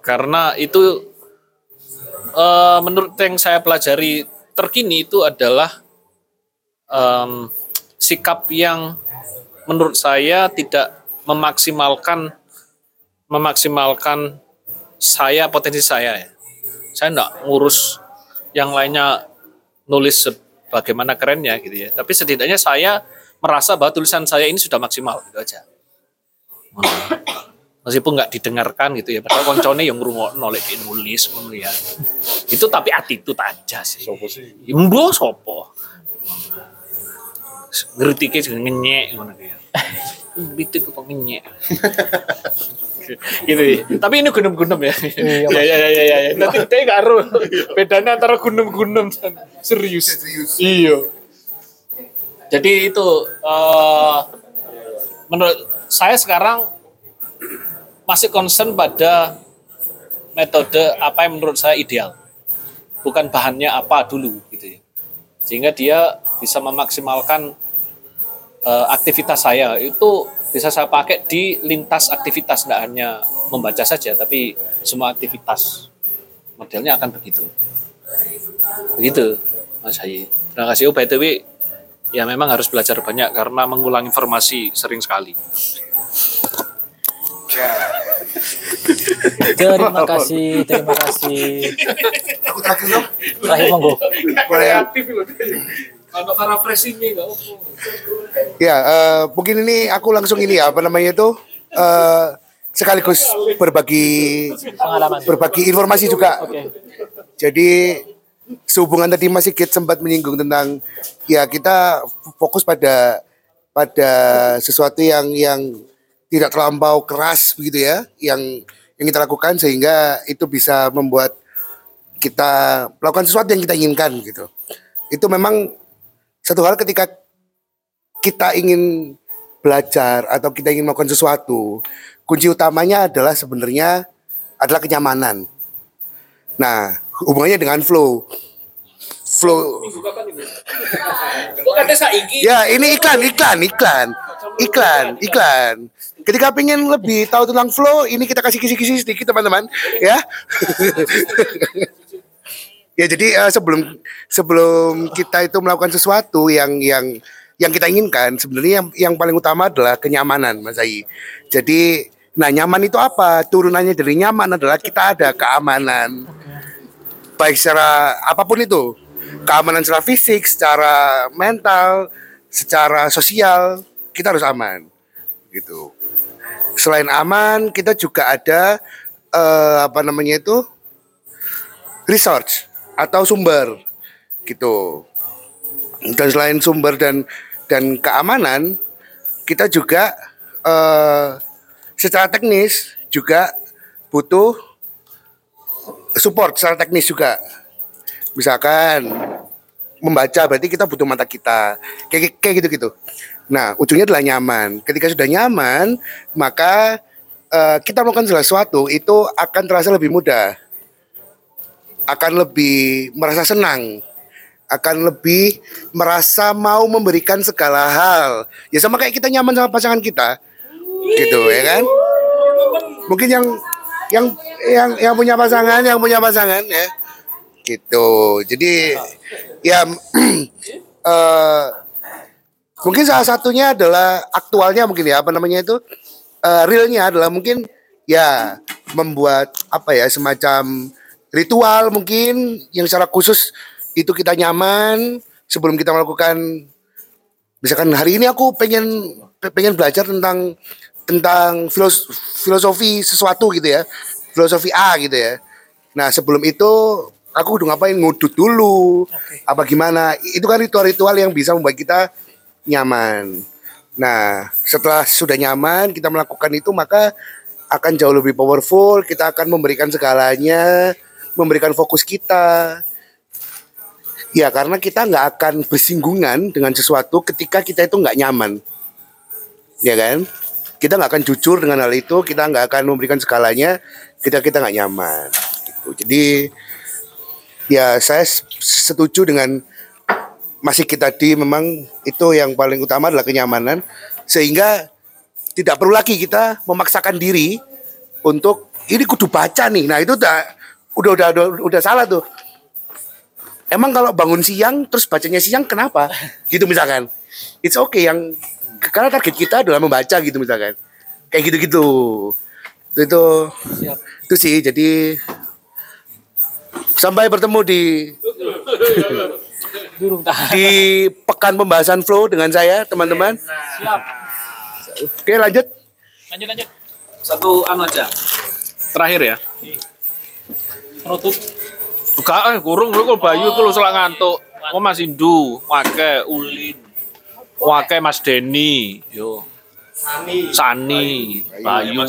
Karena itu eh, menurut yang saya pelajari terkini itu adalah em, sikap yang menurut saya tidak memaksimalkan memaksimalkan saya potensi saya ya. Saya enggak ngurus yang lainnya nulis sebagaimana kerennya gitu ya. Tapi setidaknya saya merasa bahwa tulisan saya ini sudah maksimal gitu aja. Meskipun nggak didengarkan gitu ya, padahal koncone yang ngrungokno nolak nulis ya. Itu tapi attitude aja sih. Sopo sih? Mbok sopo? Ngritike jeneng ngenyek ngono ya. Kok ngenyek. gitu ya. Tapi ini gunung-gunung ya. Iya, ya ya ya ya ya. Nanti nggak aru. Bedanya antara gunung-gunung dan serius. Iya. Jadi itu eh, menurut saya sekarang masih concern pada metode apa yang menurut saya ideal. Bukan bahannya apa dulu gitu ya. Sehingga dia bisa memaksimalkan eh, aktivitas saya itu bisa saya pakai di lintas aktivitas tidak hanya membaca saja tapi semua aktivitas. Modelnya akan begitu. Begitu Mas Hayi. Terima kasih. Oh by the way ya memang harus belajar banyak karena mengulang informasi sering sekali. Terima kasih, terima kasih. Terakhir monggo. Kreatif loh. Kalau para refreshingnya nggak. Ya, eh, mungkin ini aku langsung ini ya, apa namanya itu eh, sekaligus berbagi Pengalaman. berbagi informasi juga. Oke. Jadi sehubungan tadi Mas Sigit sempat menyinggung tentang ya kita fokus pada pada sesuatu yang yang tidak terlampau keras begitu ya, yang yang kita lakukan sehingga itu bisa membuat kita melakukan sesuatu yang kita inginkan gitu. Itu memang satu hal ketika kita ingin belajar atau kita ingin melakukan sesuatu, kunci utamanya adalah sebenarnya adalah kenyamanan. Nah, hubungannya dengan flow. Flow. Ya, ini iklan, iklan, iklan. Iklan, iklan. Ketika pengen lebih tahu tentang flow, ini kita kasih kisi-kisi sedikit teman-teman, ya. ya, jadi eh, sebelum sebelum kita itu melakukan sesuatu yang yang yang kita inginkan, sebenarnya yang, yang paling utama adalah kenyamanan, Mas Ai. Jadi, nah nyaman itu apa? Turunannya dari nyaman adalah kita ada keamanan. Baik secara apa pun itu. Keamanan secara fisik, secara mental, secara sosial, kita harus aman. Gitu. Selain aman, kita juga ada eh, apa namanya itu? research atau sumber gitu. Dan selain sumber dan dan keamanan, kita juga eh, secara teknis juga butuh support secara teknis juga. Misalkan membaca berarti kita butuh mata kita. Kayak kayak gitu-gitu. Nah, ujungnya adalah nyaman. Ketika sudah nyaman, maka eh, kita melakukan sesuatu itu akan terasa lebih mudah. Akan lebih merasa senang. Akan lebih merasa mau memberikan segala hal. Ya sama kayak kita nyaman sama pasangan kita. Gitu ya kan? Mungkin yang yang yang yang punya pasangan, yang punya pasangan ya. Gitu. Jadi ya eh mungkin salah satunya adalah aktualnya mungkin ya apa namanya itu eh, realnya adalah mungkin ya membuat apa ya semacam ritual mungkin yang secara khusus itu kita nyaman sebelum kita melakukan. Misalkan hari ini aku pengen pengen belajar tentang tentang filos- filosofi sesuatu gitu ya. Filosofi A gitu ya. Nah sebelum itu aku udah ngapain? Ngudut dulu. Apa gimana? Itu kan ritual-ritual yang bisa membuat kita nyaman. Nah setelah sudah nyaman kita melakukan itu maka akan jauh lebih powerful. Kita akan memberikan segalanya memberikan fokus kita Ya karena kita nggak akan bersinggungan dengan sesuatu ketika kita itu nggak nyaman, ya kan? Kita nggak akan jujur dengan hal itu, kita nggak akan memberikan segalanya ketika kita nggak nyaman. Gitu. Jadi ya saya setuju dengan masih kita tadi memang itu yang paling utama adalah kenyamanan sehingga tidak perlu lagi kita memaksakan diri untuk ini kudu baca nih. Nah itu udah udah udah udah, udah salah tuh. Emang kalau bangun siang terus bacanya siang kenapa? Gitu misalkan. It's okay yang karena target kita adalah membaca gitu misalkan. Kayak gitu-gitu. Itu itu, itu sih jadi sampai bertemu di di pekan pembahasan flow dengan saya teman-teman. Siap. Oke lanjut. Lanjut lanjut. Satu anu aja. Terakhir ya. Penutup. Buka eh kurung lu kok Bayu iku lu selak ngantuk. Kok Mas Indu, Wake, Ulin. Wake Mas Denny, yo. Sani, Bayu.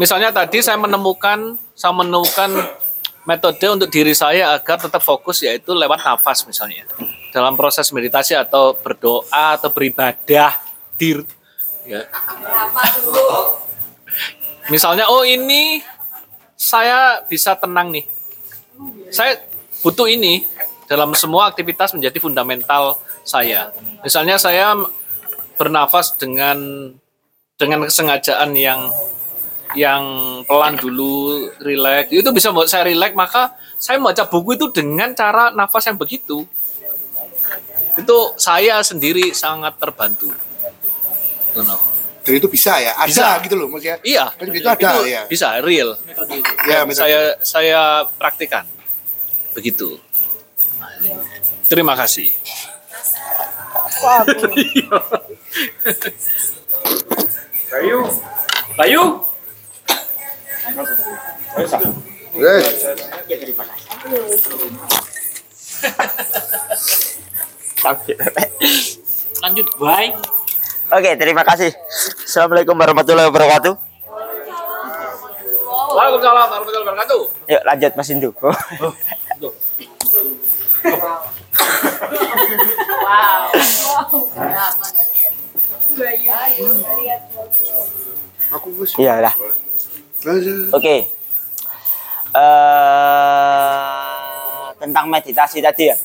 Misalnya tadi saya menemukan saya menemukan metode untuk diri saya agar tetap fokus yaitu lewat nafas misalnya. Dalam proses meditasi atau berdoa atau beribadah dir ya. Misalnya oh ini saya bisa tenang nih. Saya butuh ini dalam semua aktivitas menjadi fundamental saya. Misalnya saya bernafas dengan dengan kesengajaan yang yang pelan dulu, rileks. Itu bisa membuat saya rileks, maka saya membaca buku itu dengan cara nafas yang begitu. Itu saya sendiri sangat terbantu. You know. Dan itu bisa ya ada Bisa. gitu loh maksudnya Iya, Kan itu ada ya bisa real. Ya, Dan metode. saya saya praktikan begitu. Terima kasih. Bayu, Bayu. Lanjut, bye. Oke, terima kasih. Assalamualaikum warahmatullahi wabarakatuh. Waalaikumsalam warahmatullahi wabarakatuh. Yuk lanjut Mas Indu. aku bos Iyalah. Oke. Eh tentang meditasi tadi ya.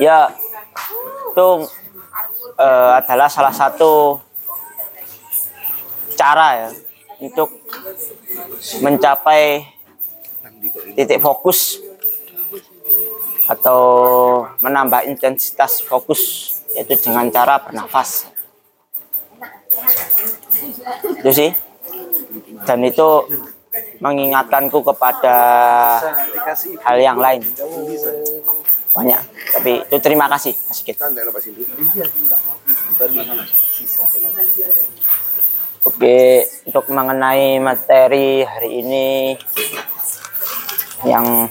Ya, itu eh, adalah salah satu cara ya untuk mencapai titik fokus atau menambah intensitas fokus yaitu dengan cara bernafas. Itu sih. Dan itu mengingatkanku kepada hal yang lain. Banyak. Tapi itu terima kasih, Mas Sigit. Oke, untuk mengenai materi hari ini yang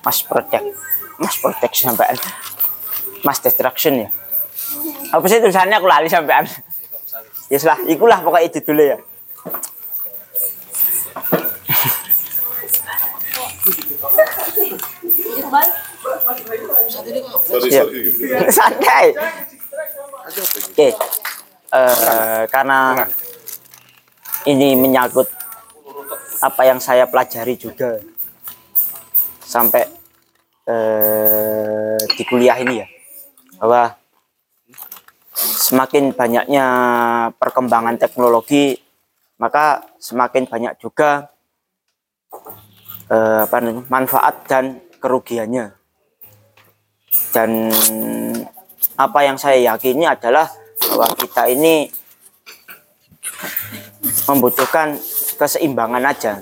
Mas Protect, Mas Protect sampean, Mas Destruction ya. Apa sih tulisannya aku lali sampean? Ya lah, ikulah pokoknya itu dulu ya. Ya. Santai. Oke. Eh, karena ini menyangkut apa yang saya pelajari juga sampai eh, di kuliah ini ya bahwa semakin banyaknya perkembangan teknologi maka semakin banyak juga eh, apa namanya, manfaat dan kerugiannya dan apa yang saya yakini adalah bahwa kita ini membutuhkan keseimbangan aja.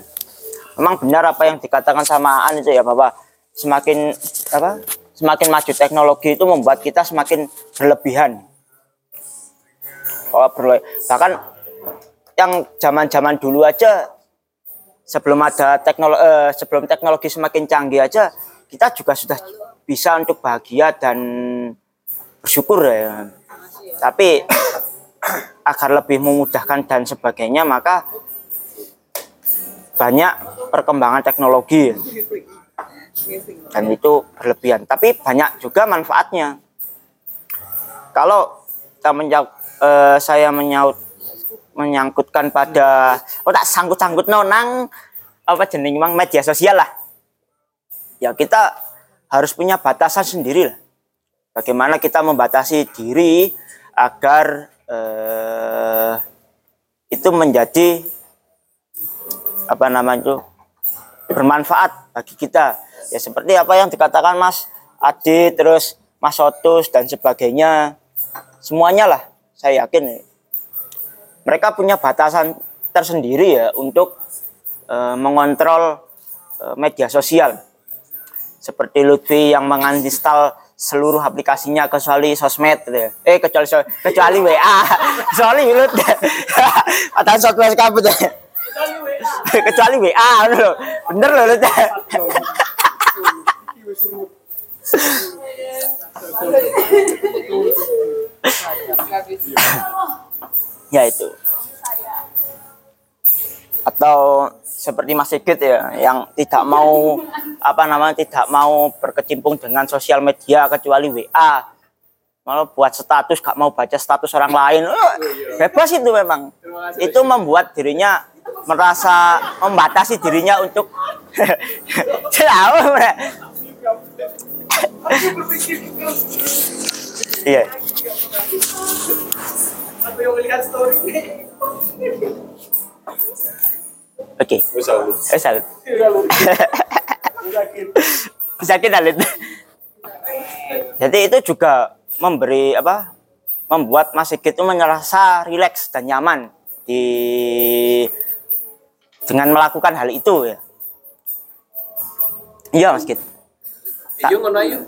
Memang benar apa yang dikatakan sama Aan itu ya bahwa semakin apa semakin maju teknologi itu membuat kita semakin berlebihan. Oh, berle- bahkan yang zaman-zaman dulu aja sebelum ada teknologi sebelum teknologi semakin canggih aja kita juga sudah bisa untuk bahagia dan bersyukur ya. Tapi agar lebih memudahkan dan sebagainya maka banyak perkembangan teknologi. Dan itu berlebihan. Tapi banyak juga manfaatnya. Kalau kita eh, saya menyaut menyangkutkan pada oh tak sangkut-sangkut nonang apa jeneng mang media sosial lah. Ya kita harus punya batasan sendiri lah bagaimana kita membatasi diri agar eh, itu menjadi apa namanya itu bermanfaat bagi kita. Ya seperti apa yang dikatakan Mas Adi terus Mas Sotus dan sebagainya. Semuanya lah saya yakin mereka punya batasan tersendiri ya untuk eh, mengontrol eh, media sosial seperti Lutfi yang menginstal seluruh aplikasinya kecuali sosmed gitu ya. eh kecuali so- kecuali WA kecuali Lut. Patahan sosmed kabut ya. Kecuali WA bener loh Lut. Ya itu atau seperti Mas Sigit ya yang tidak mau apa namanya tidak mau berkecimpung dengan sosial media kecuali WA malah buat status gak mau baca status orang lain. Eh, bebas itu memang. Itu membuat dirinya merasa membatasi dirinya untuk iya Oke. Eh, salut. Sakit Alit. Jadi itu juga memberi apa? membuat Mas Sigit itu merasa rileks dan nyaman di dengan melakukan hal itu ya. Iya Mas Sigit. Iya ngono ayo.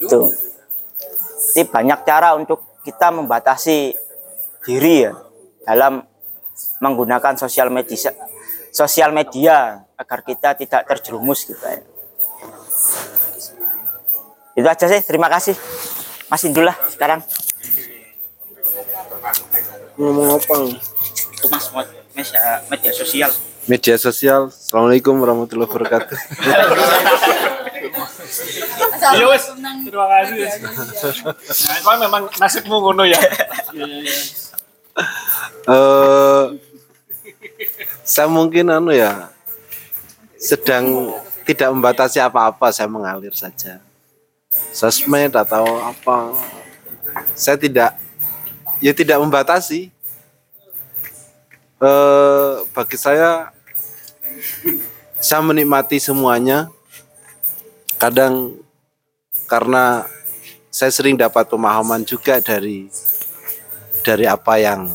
Itu. Jadi banyak cara untuk kita membatasi diri ya dalam menggunakan sosial media sosial media agar kita tidak terjerumus gitu ya. Itu aja sih, terima kasih. Mas Indullah sekarang. Ngomong apa? Itu Mas media, media sosial. Media sosial. Assalamualaikum warahmatullahi wabarakatuh. Iya wes. Terima kasih. Nah, kau memang nasibmu ngono ya. Eh, saya mungkin anu ya sedang tidak membatasi apa-apa, saya mengalir saja. Sosmed atau apa, saya tidak, ya tidak membatasi. Eh, bagi saya, saya menikmati semuanya. Kadang karena saya sering dapat pemahaman juga dari dari apa yang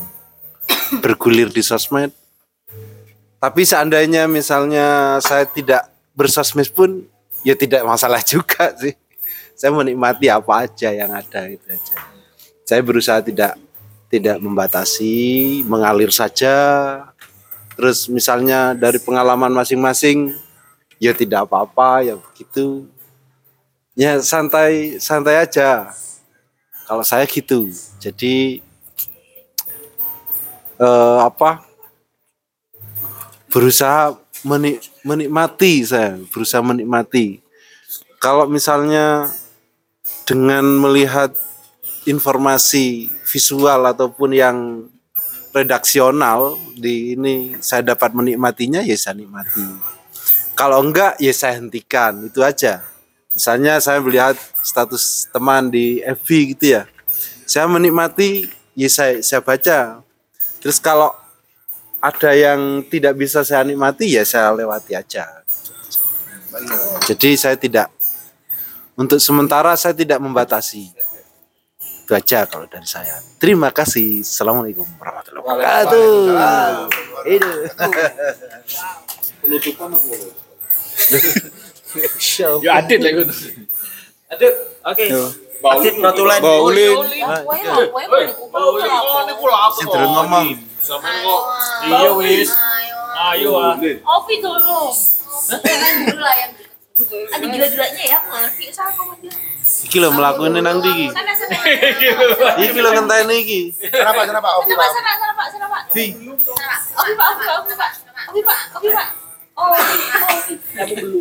bergulir di sosmed. Tapi seandainya misalnya saya tidak bersosmed pun ya tidak masalah juga sih. Saya menikmati apa aja yang ada itu aja. Saya berusaha tidak tidak membatasi, mengalir saja. Terus misalnya dari pengalaman masing-masing ya tidak apa-apa ya begitu. Ya santai santai aja. Kalau saya gitu. Jadi eh, apa berusaha menik- menikmati saya berusaha menikmati. Kalau misalnya dengan melihat informasi visual ataupun yang redaksional di ini saya dapat menikmatinya ya saya nikmati. Kalau enggak ya saya hentikan. Itu aja. Misalnya saya melihat status teman di FB gitu ya. Saya menikmati ya saya saya baca Terus kalau ada yang tidak bisa saya nikmati ya saya lewati aja. Jadi saya tidak untuk sementara saya tidak membatasi. Itu aja kalau dari saya. Terima kasih. Assalamualaikum warahmatullahi wabarakatuh. Itu. Penutupan apa? Ya adit lah itu. Adit, oke. Adit notulen. Baulin. Sinten ngomong. Iya wis. Ayo ah. Ovi dulu. Jangan dulu lah yang ada gila-gilanya ya, aku ngerti sama kamu dia. Iki lho melakukan nang iki? Iki lho ngenteni iki. Kenapa kenapa Ovi Sana sana sana Pak, sana Pak. Vi. Sana, Pak. Ovi Pak, Ovi Pak, Ovi Pak. Ovi Pak, Ovi Pak. Oh, Ovi, Ovi. Kamu dulu.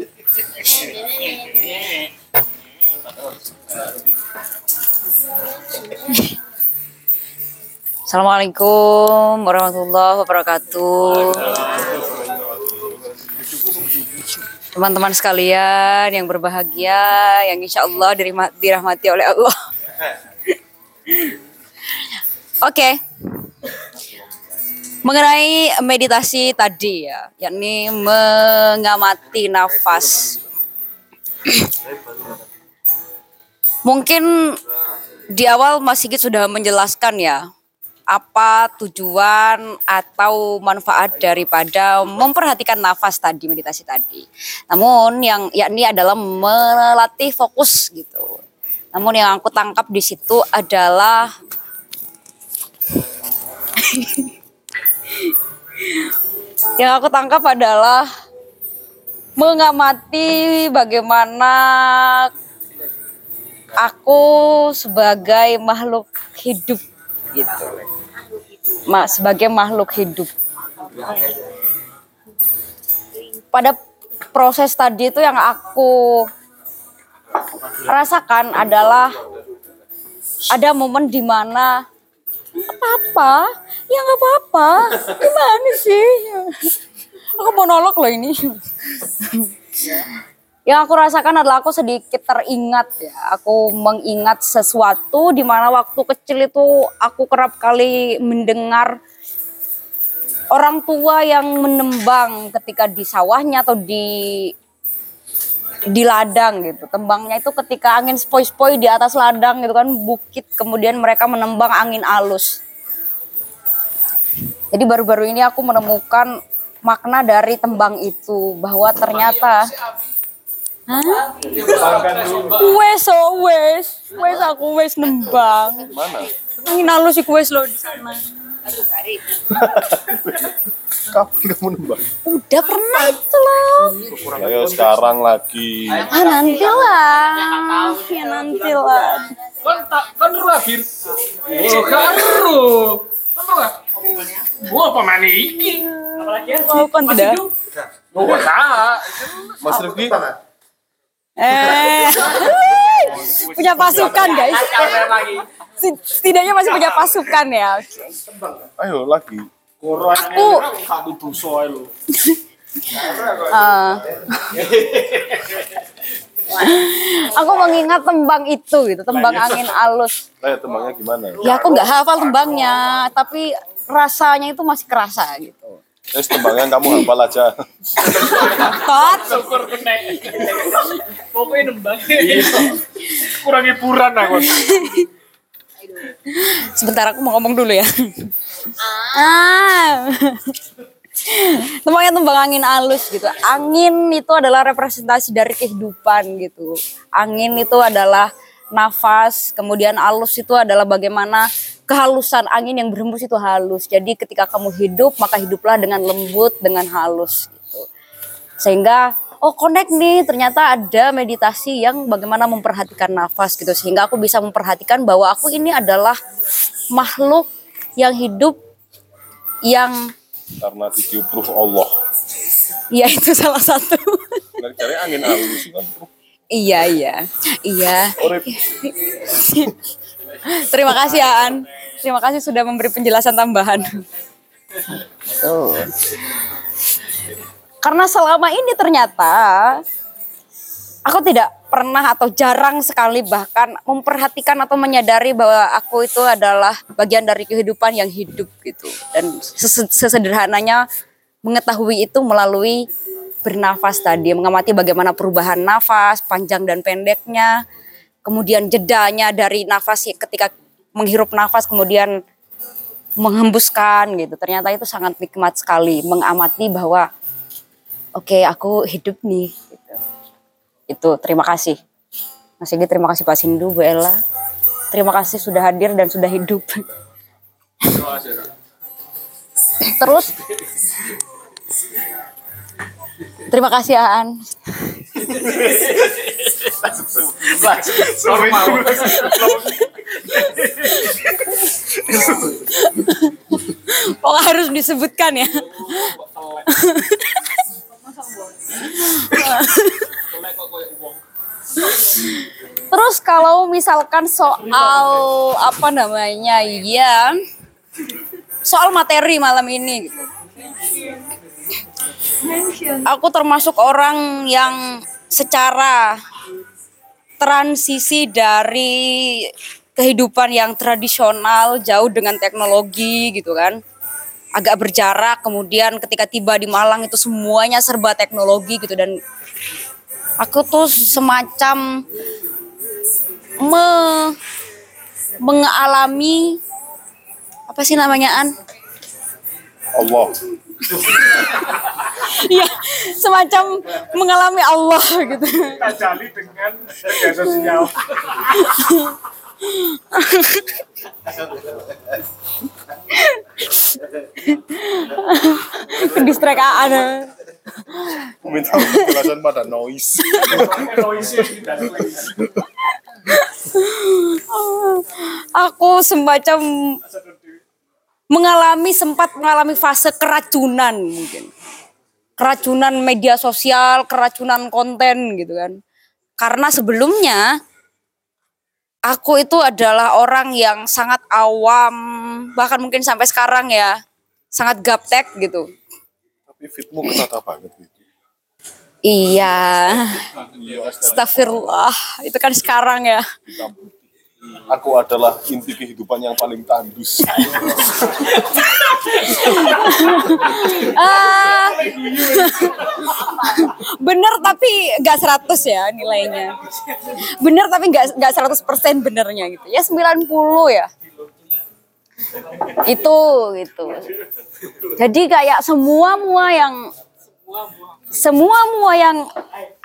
Assalamualaikum warahmatullahi wabarakatuh. Teman-teman sekalian yang berbahagia, yang insya Allah dirahmati oleh Allah. Oke, mengenai meditasi tadi ya, yakni mengamati nafas. Mungkin di awal Mas Sigit sudah menjelaskan ya apa tujuan atau manfaat daripada memperhatikan nafas tadi meditasi tadi. Namun yang yakni adalah melatih fokus gitu. Namun yang aku tangkap di situ adalah yang aku tangkap adalah mengamati bagaimana aku sebagai makhluk hidup gitu. Ma, sebagai makhluk hidup. Pada proses tadi itu yang aku rasakan adalah ada momen di mana apa-apa, ya nggak apa-apa, gimana sih? Aku monolog loh ini. Yang aku rasakan adalah aku sedikit teringat ya. Aku mengingat sesuatu di mana waktu kecil itu aku kerap kali mendengar orang tua yang menembang ketika di sawahnya atau di di ladang gitu. Tembangnya itu ketika angin spoi-spoi di atas ladang gitu kan bukit kemudian mereka menembang angin alus. Jadi baru-baru ini aku menemukan makna dari tembang itu bahwa ternyata Hah? Wes oh wes, wes aku wes nembang. Mana? Angin alus iku wes lo di sana. Kapan kamu nembak? Udah pernah itu loh. Ayo sekarang lagi. Ah nanti lah, ya nanti lah. Kon tak kon rabir. Oh, karo. Kon ora. Wah, pemane iki. Oh, kon tidak. Oh, tak. Mas Rifki, Eh, punya pasukan guys. Setidaknya masih punya pasukan ya. ayo lagi. Aku eh, aku mengingat tembang itu gitu, tembang angin alus. Ayo tembangnya gimana? Ya aku nggak hafal tembangnya, tapi rasanya itu masih kerasa gitu. Terus tembangnya kamu hafal aja. Tot. Syukur kena. Pokoknya nembang. Kurang hiburan aku. Sebentar aku mau ngomong dulu ya. Ah. Tembangnya tembang angin alus gitu. Angin itu adalah representasi dari kehidupan gitu. Angin itu adalah nafas, kemudian alus itu adalah bagaimana kehalusan angin yang berhembus itu halus. Jadi ketika kamu hidup, maka hiduplah dengan lembut, dengan halus gitu. Sehingga oh connect nih, ternyata ada meditasi yang bagaimana memperhatikan nafas gitu. Sehingga aku bisa memperhatikan bahwa aku ini adalah makhluk yang hidup yang Karena ditiup ruh Allah. ya itu salah satu. Dari cari angin halus kan iya, iya. Iya. Terima kasih An. Terima kasih sudah memberi penjelasan tambahan. Karena selama ini ternyata aku tidak pernah atau jarang sekali bahkan memperhatikan atau menyadari bahwa aku itu adalah bagian dari kehidupan yang hidup gitu. Dan ses- sesederhananya mengetahui itu melalui bernafas tadi, mengamati bagaimana perubahan nafas, panjang dan pendeknya, kemudian jedanya dari nafas ketika menghirup nafas kemudian menghembuskan gitu. Ternyata itu sangat nikmat sekali mengamati bahwa oke aku hidup nih gitu. Itu terima kasih. Mas Sigit terima kasih Pak Sindu, Bu Ella. Terima kasih sudah hadir dan sudah hidup. Terus Terima kasih Aan. Oh harus disebutkan ya. Terus kalau misalkan soal apa namanya ya soal materi malam ini gitu. Aku termasuk orang yang secara transisi dari kehidupan yang tradisional jauh dengan teknologi gitu kan. Agak berjarak kemudian ketika tiba di Malang itu semuanya serba teknologi gitu dan aku tuh semacam me mengalami apa sih namanya an Allah. ya semacam mengalami Allah gitu Tajali dengan media sosial. Distrakaan. Minta penjelasan pada noise. Aku semacam mengalami sempat mengalami fase keracunan mungkin. Keracunan media sosial, keracunan konten gitu kan. Karena sebelumnya aku itu adalah orang yang sangat awam, bahkan mungkin sampai sekarang ya, sangat gaptek gitu. Tapi fitmu ketata banget gitu. Iya. Astagfirullah, itu kan sekarang ya. Aku adalah inti kehidupan yang paling tandus. Ah, bener tapi nggak 100 ya nilainya. Bener tapi nggak nggak 100% benernya gitu. Ya 90 ya. Itu gitu. Jadi kayak semua mua yang semua mua yang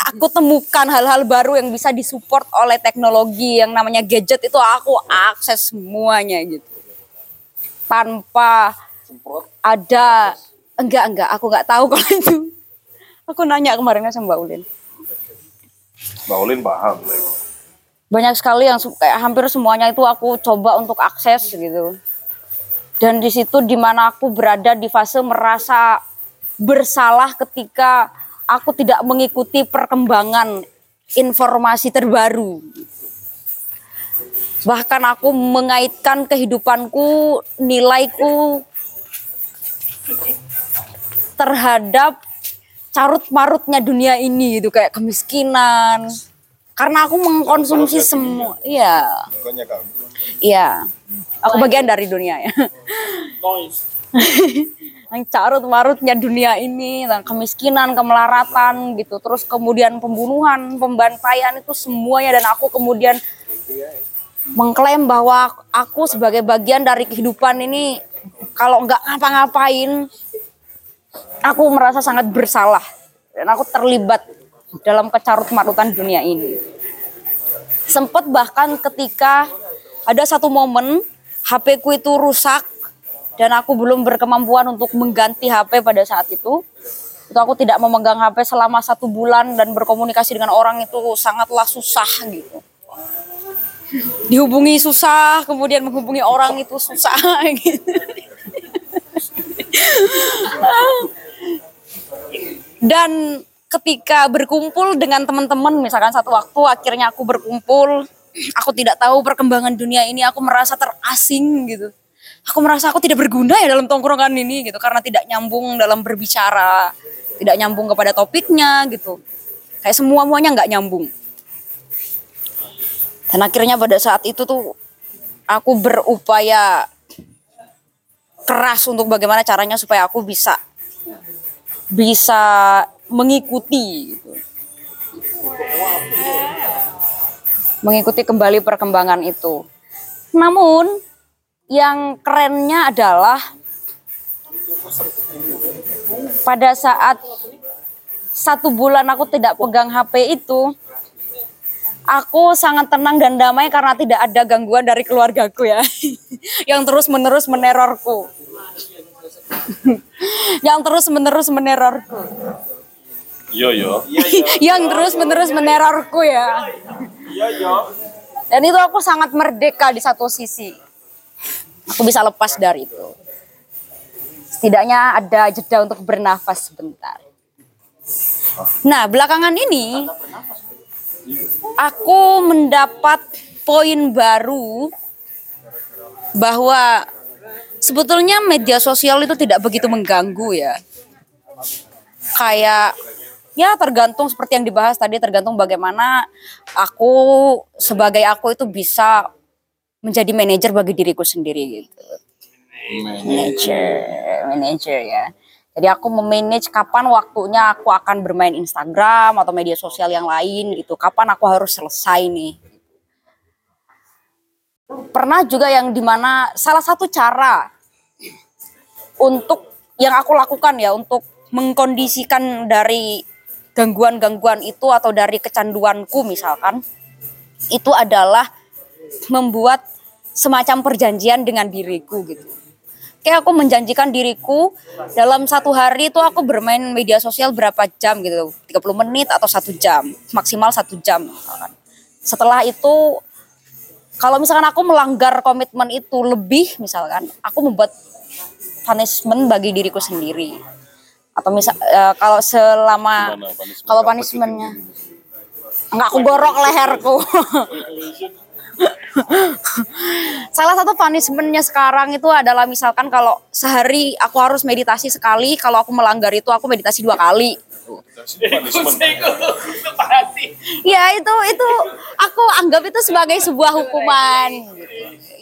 aku temukan hal-hal baru yang bisa disupport oleh teknologi yang namanya gadget itu aku akses semuanya gitu. Tanpa ada enggak enggak aku nggak tahu kalau itu. Aku nanya kemarinnya sama Mbak Ulin. Mbak Ulin paham. Banyak sekali yang kayak hampir semuanya itu aku coba untuk akses gitu. Dan di situ di mana aku berada di fase merasa bersalah ketika aku tidak mengikuti perkembangan informasi terbaru. Bahkan aku mengaitkan kehidupanku, nilaiku terhadap carut marutnya dunia ini gitu kayak kemiskinan. Karena aku mengkonsumsi semua, iya, iya. Aku bagian dari dunia ya. yang carut marutnya dunia ini, tentang kemiskinan, kemelaratan gitu, terus kemudian pembunuhan, pembantaian itu semuanya. Dan aku kemudian mengklaim bahwa aku sebagai bagian dari kehidupan ini kalau nggak ngapa-ngapain, aku merasa sangat bersalah. Dan aku terlibat dalam kecarut marutan dunia ini. Sempat bahkan ketika ada satu momen HP ku itu rusak dan aku belum berkemampuan untuk mengganti HP pada saat itu. Itu aku tidak memegang HP selama satu bulan dan berkomunikasi dengan orang itu sangatlah susah gitu. Dihubungi susah, kemudian menghubungi orang itu susah gitu. Dan ketika berkumpul dengan teman-teman, misalkan satu waktu akhirnya aku berkumpul, aku tidak tahu perkembangan dunia ini, aku merasa terasing gitu. Aku merasa aku tidak berguna ya dalam tongkrongan ini gitu karena tidak nyambung dalam berbicara, tidak nyambung kepada topiknya gitu. Kayak semua muanya nggak nyambung. Dan akhirnya pada saat itu tuh aku berupaya keras untuk bagaimana caranya supaya aku bisa bisa mengikuti gitu. Mengikuti kembali perkembangan itu. Namun yang kerennya adalah pada saat satu bulan aku tidak pegang HP itu, aku sangat tenang dan damai karena tidak ada gangguan dari keluargaku ya, yang terus menerus menerorku, yang terus menerus menerorku, Yo yo. yang terus menerus menerorku ya. Dan itu aku sangat merdeka di satu sisi. Aku bisa lepas dari itu. Setidaknya ada jeda untuk bernafas sebentar. Nah, belakangan ini aku mendapat poin baru bahwa sebetulnya media sosial itu tidak begitu mengganggu ya. Kayak ya tergantung seperti yang dibahas tadi tergantung bagaimana aku sebagai aku itu bisa menjadi manajer bagi diriku sendiri gitu. Manager, manager ya. Jadi aku memanage kapan waktunya aku akan bermain Instagram atau media sosial yang lain gitu. Kapan aku harus selesai nih. Pernah juga yang di mana salah satu cara untuk yang aku lakukan ya untuk mengkondisikan dari gangguan-gangguan itu atau dari kecanduanku misalkan itu adalah membuat semacam perjanjian dengan diriku gitu. Kayak aku menjanjikan diriku dalam satu hari itu aku bermain media sosial berapa jam gitu, 30 menit atau satu jam, maksimal satu jam. Setelah itu kalau misalkan aku melanggar komitmen itu lebih misalkan, aku membuat punishment bagi diriku sendiri. Atau misal eh, kalau selama kalau punishmentnya enggak aku gorok leherku. Salah satu punishmentnya sekarang itu adalah misalkan kalau sehari aku harus meditasi sekali, kalau aku melanggar itu aku meditasi dua kali. Ya itu itu aku anggap itu sebagai sebuah hukuman.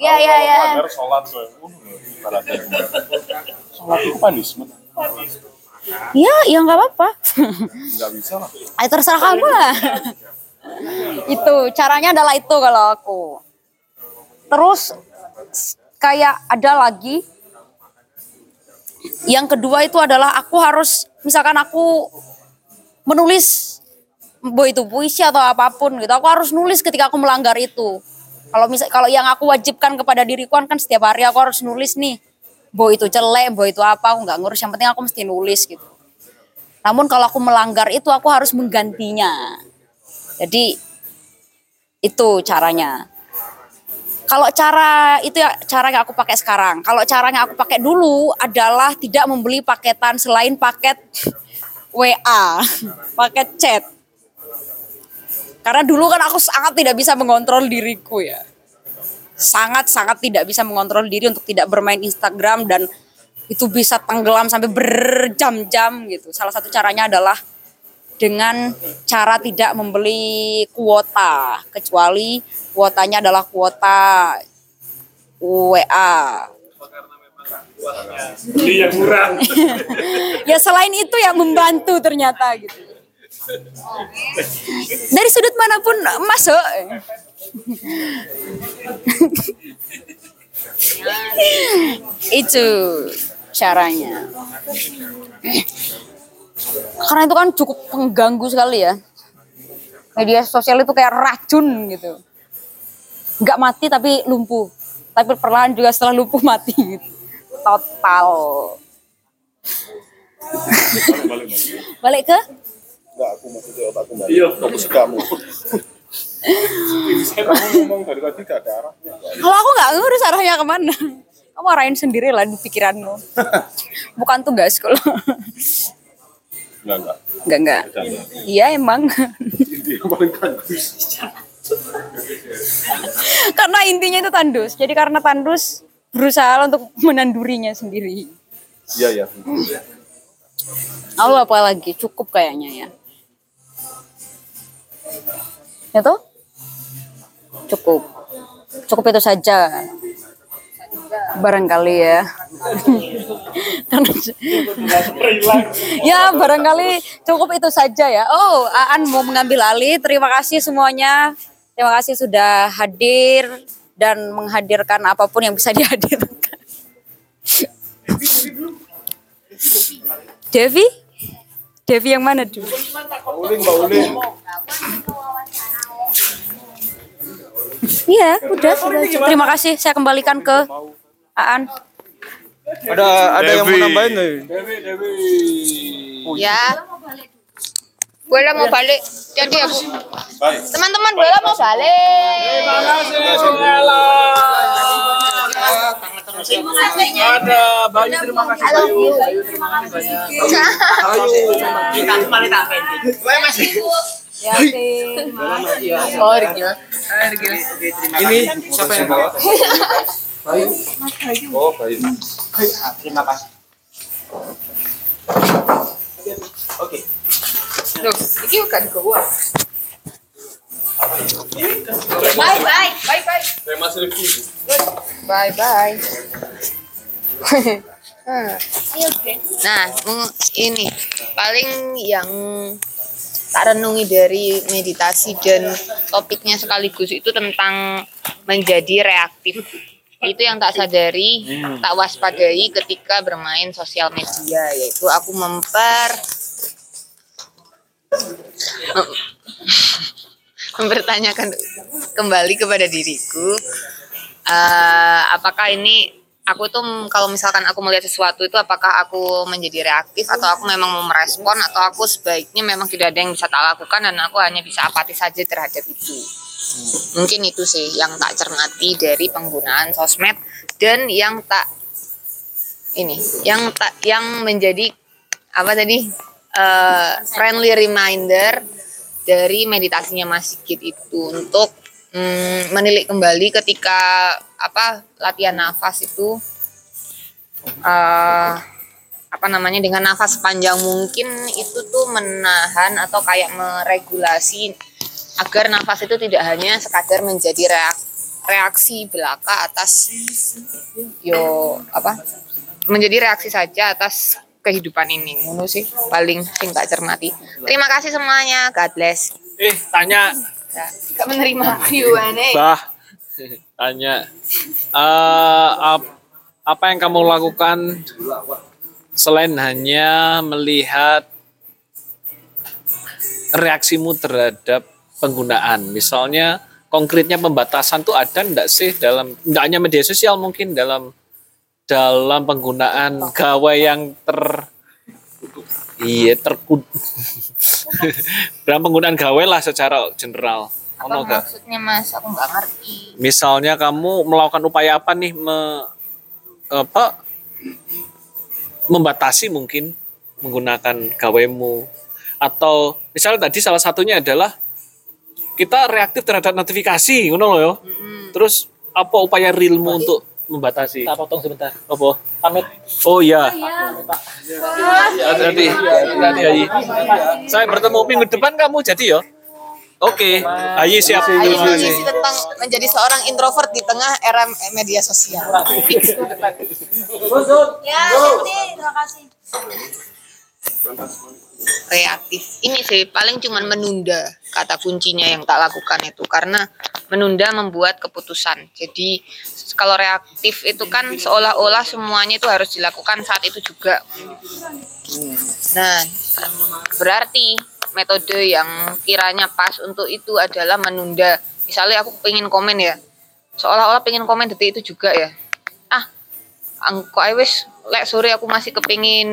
Ya ya ya. Sholat Sholat itu punishment. Ya ya nggak apa-apa. Nggak bisa lah. Ayo terserah kamu lah. itu caranya adalah itu kalau aku. Terus kayak ada lagi. Yang kedua itu adalah aku harus misalkan aku menulis boy itu puisi atau apa pun gitu aku harus nulis ketika aku melanggar itu. Kalau misal kalau yang aku wajibkan kepada diriku kan kan setiap hari aku harus nulis nih. Boy itu jelek boy itu apa aku nggak ngurus yang penting aku mesti nulis gitu. Namun kalau aku melanggar itu aku harus menggantinya jadi itu caranya kalau cara itu ya cara yang aku pakai sekarang. Kalau cara yang aku pakai dulu adalah tidak membeli paketan selain paket WA, paket chat. Karena dulu kan aku sangat tidak bisa mengontrol diriku ya. Sangat-sangat tidak bisa mengontrol diri untuk tidak bermain Instagram dan itu bisa tenggelam sampai berjam-jam gitu. Salah satu caranya adalah dengan cara tidak membeli kuota kecuali kuotanya adalah kuota WA. Beli yang murah. ya selain itu yang membantu ternyata gitu. Dari sudut mana pun masuk. itu caranya. Karena itu kan cukup mengganggu sekali ya. Media sosial itu kayak racun gitu. Nggak mati tapi lumpuh. Tapi perlahan juga setelah lumpuh mati gitu. Total. Balik ke? Enggak, aku maksudnya otakku balik. Iya, fokus ke kamu. Ini saya kamu ngomong dari tadi gak ada arahnya. Kalau aku nggak ngurus arahnya ke mana. Kamu arahin sendiri lah di pikiranmu. Bukan tugas kalau. Enggak, enggak. Enggak, enggak. Bercanda. Iya emang. Intinya paling bagus. karena intinya itu tandus. Jadi karena tandus berusaha untuk menandurinya sendiri. Iya, iya. Lalu apa lagi? Cukup kayaknya ya. Ya toh? Cukup. Cukup itu saja. Barangkali ya. ya barangkali cukup itu saja ya. Oh, Aan mau mengambil alih. Terima kasih semuanya. Terima kasih sudah hadir dan menghadirkan apa pun yang bisa dihadirkan. Devi? Devi yang mana tuh? Iya, udah, sudah. Terima kasih. Saya kembalikan ke Aan. Ada ada yang mau nambahin nih? Ya. Bola mau balik. Jadi ya, Bu. Teman-teman bola mau balik. Terima kasih. Ada Bayu terima kasih Bayu. Bayu terima kasih banyak. Kita kembali tak Oh, Rigil. Ini siapa yang bawa? Bayu. Oh, baik. Terima kasih. Oke. Loh, iki gak digawa. Bye bye. Bye bye. Mas. Bye bye. nah, ini paling yang tak renungi dari meditasi dan topiknya sekaligus itu tentang menjadi reaktif. Itu yang tak sadari, tak waspadai ketika bermain sosial media, yaitu aku memper mempertanyakan kembali kepada diriku eh, apakah ini aku tuh kalau misalkan aku melihat sesuatu itu apakah aku menjadi reaktif atau aku memang mau merespon atau aku sebaiknya memang tidak ada yang bisa tak lakukan dan aku hanya bisa apatis saja terhadap itu mungkin itu sih yang tak cermati dari penggunaan sosmed dan yang tak ini yang tak yang menjadi apa tadi eh, friendly reminder dari meditasinya Mas Sigit itu untuk mm, menilik kembali ketika apa latihan nafas itu eh, apa namanya dengan nafas panjang mungkin itu tuh menahan atau kayak meregulasi agar nafas itu tidak hanya sekadar menjadi reak- reaksi belaka atas yo apa menjadi reaksi saja atas kehidupan ini. Ngono sih paling sing tak cermati. Terima kasih semuanya. God bless. Eh, tanya. gak menerima Q&A Bah, tanya. Eh, ap- apa yang kamu lakukan selain hanya melihat reaksimu terhadap penggunaan? Misalnya konkretnya pembatasan tuh ada enggak sih dalam enggak hanya media sosial mungkin dalam dalam penggunaan gawai yang ter iya terkud dalam penggunaan gawai lah secara general. Apa Ono maksudnya mas? Aku nggak ngerti. Misalnya kamu melakukan upaya apa nih me, apa membatasi mungkin menggunakan gawemu atau misalnya tadi salah satunya adalah kita reaktif terhadap notifikasi ngono loh yo. Terus apa upaya realmu untuk membatasi? Tak potong sebentar. apa? Pamit. oh iya. Hati-hati hati Ayi. Saya bertemu minggu depan kamu jadi yo. Oke. Ayi siap. Mengisi tentang menjadi seorang introvert di tengah era media sosial. Ya, nanti terima kasih. Reaktif. Ini sih paling cuman menunda kata kuncinya yang tak lakukan itu karena menunda membuat keputusan. Jadi kalau reaktif itu kan seolah-olah semuanya itu harus dilakukan saat itu juga. Nah, berarti metode yang kiranya pas untuk itu adalah menunda. Misalnya aku pengen komen ya, seolah-olah pengen komen detik itu juga ya. Ah, angko ae wis lek sore aku masih kepingin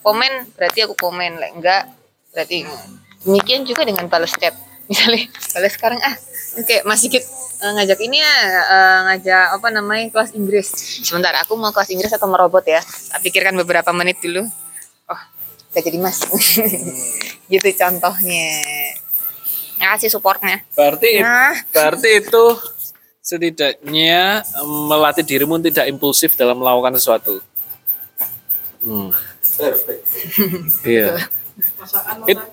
komen, berarti aku komen. Lek enggak, berarti demikian juga dengan balas chat. Misalnya balas sekarang ah, oke masih kita ngajak ini ya, eh, ngajak apa namanya kelas Inggris. Sebentar, aku mau kelas Inggris atau merobot ya? Tak pikirkan beberapa menit dulu. Oh, udah jadi mas. gitu contohnya. Ngasih supportnya. Berarti Nah. berarti itu setidaknya em, melatih dirimu tidak impulsif dalam melakukan sesuatu. Hmm. Iya. It-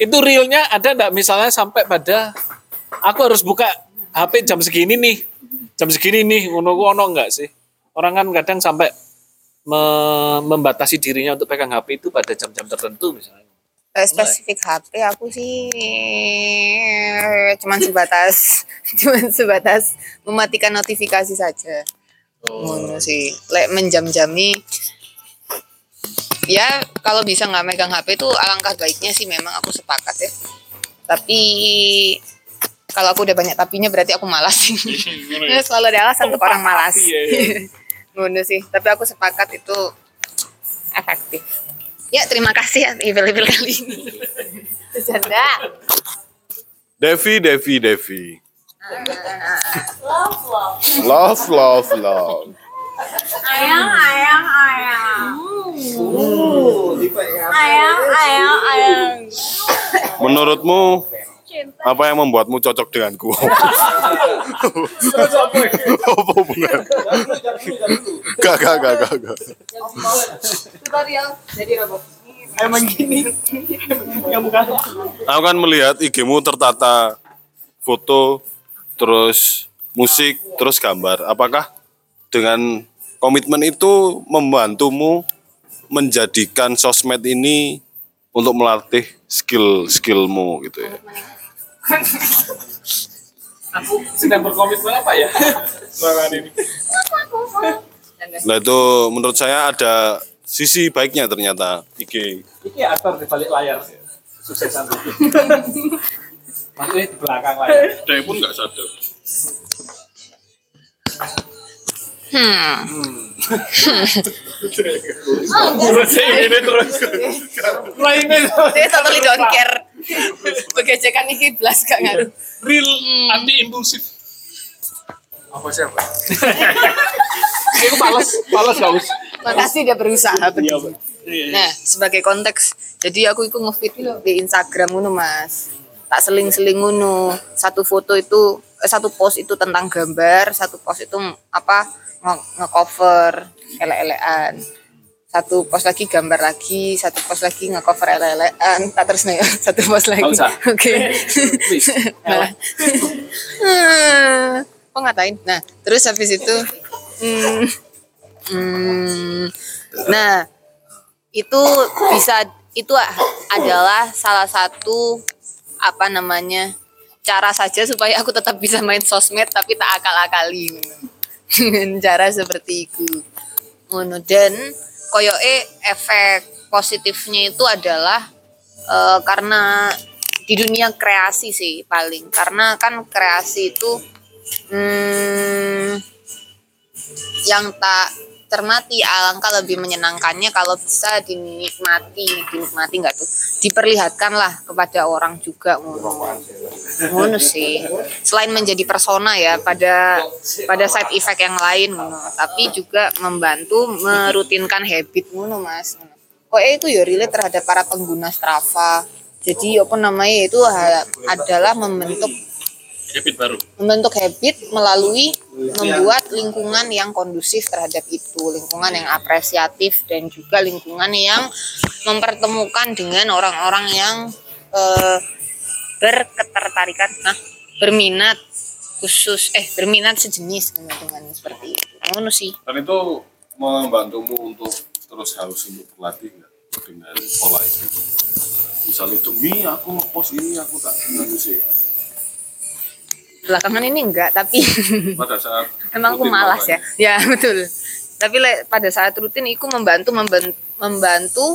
itu realnya ada enggak misalnya sampai pada aku harus buka HP jam segini nih. Jam segini nih, ngono ku ono enggak sih? Orang kan kadang sampai me- membatasi dirinya untuk pegang HP itu pada jam-jam tertentu misalnya. Eh, spesifik HP aku sih cuman sebatas cuman sebatas mematikan notifikasi saja. Ngono sih. Lek menjam-jami ya kalau bisa nggak megang HP itu alangkah baiknya sih memang aku sepakat ya. Tapi kalau aku udah banyak tapinya berarti aku malas. Ya, Selalu ada alasan untuk orang malas. Ngono sih. Tapi aku sepakat itu efektif. Ya terima kasih ya email-email kali ini. Bercanda. Devi, Devi, Devi. Love, love. Love, love, love. Ayang, ayang, ayang. Ayang, ayang, ayang. Menurutmu apa yang membuatmu cocok denganku? Apa hubungan? Gak, gak, gak, gak, gak. Tutorial jadi robot. Emang gini. Yang bukan. Aku kan melihat IG-mu tertata foto, terus musik, terus gambar. Apakah dengan komitmen itu membantumu menjadikan sosmed ini untuk melatih skill-skillmu gitu ya? Aku sedang berkomitmen apa ya? Ini. Nah itu menurut saya ada sisi baiknya ternyata IG. Ini aktor di balik layar sih. Suksesan itu. Maksudnya di belakang layar. Saya pun nggak sadar. Hmm. Ini terus. Lainnya. Saya totally don't care. Begejekan ini belas gak ngaruh. Real anti impulsif. Apa siapa? Aku balas, balas gak usah. Makasih dia berusaha. Begitu. Nah, sebagai konteks, jadi aku ikut loh di Instagram ngono, Mas. Tak seling-seling ngono. Satu foto itu eh, satu post itu tentang gambar, satu post itu apa nge- nge-cover ele-elean. satu pos lagi gambar lagi satu pos lagi nge-cover lelean tak terus nih satu pos lagi. Oke. Nah kok ngatain? Nah terus habis itu hmm, hmm, nah itu bisa itu adalah salah satu apa namanya cara saja supaya aku tetap bisa main sosmed tapi tak akal-akali. Dengan cara seperti itu. Ngono. Dan koyoke efek positifnya itu adalah eh, karena di dunia kreasi sih paling. Karena kan kreasi itu hmm, yang tak cermati alangkah lebih menyenangkannya kalau bisa dinikmati. Dinikmati nggak tuh? Diperlihatkanlah kepada orang juga. Ngono sih. Selain menjadi persona ya pada pada side effect yang lain ngono. Tapi juga membantu merutinkan habit ngono mas. Kok itu ya relate terhadap para pengguna Strava. Jadi apa namanya itu adalah membentuk habit baru membentuk habit melalui membuat lingkungan yang kondusif terhadap itu, lingkungan yang apresiatif dan juga lingkungan yang mempertemukan dengan orang-orang yang eh, berketertarikan, nah berminat khusus eh berminat sejenis dengan, dengan seperti itu. Ngono sih. Dan itu membantumu untuk terus harus untuk berlatih nggak dengan pola itu. Misalnya demi aku ngepost ini aku tak anu sih. Belakangan ini enggak, tapi Pada saat Emang aku malas ya. Ya, betul. Tapi le- pada saat rutin itu membantu membantu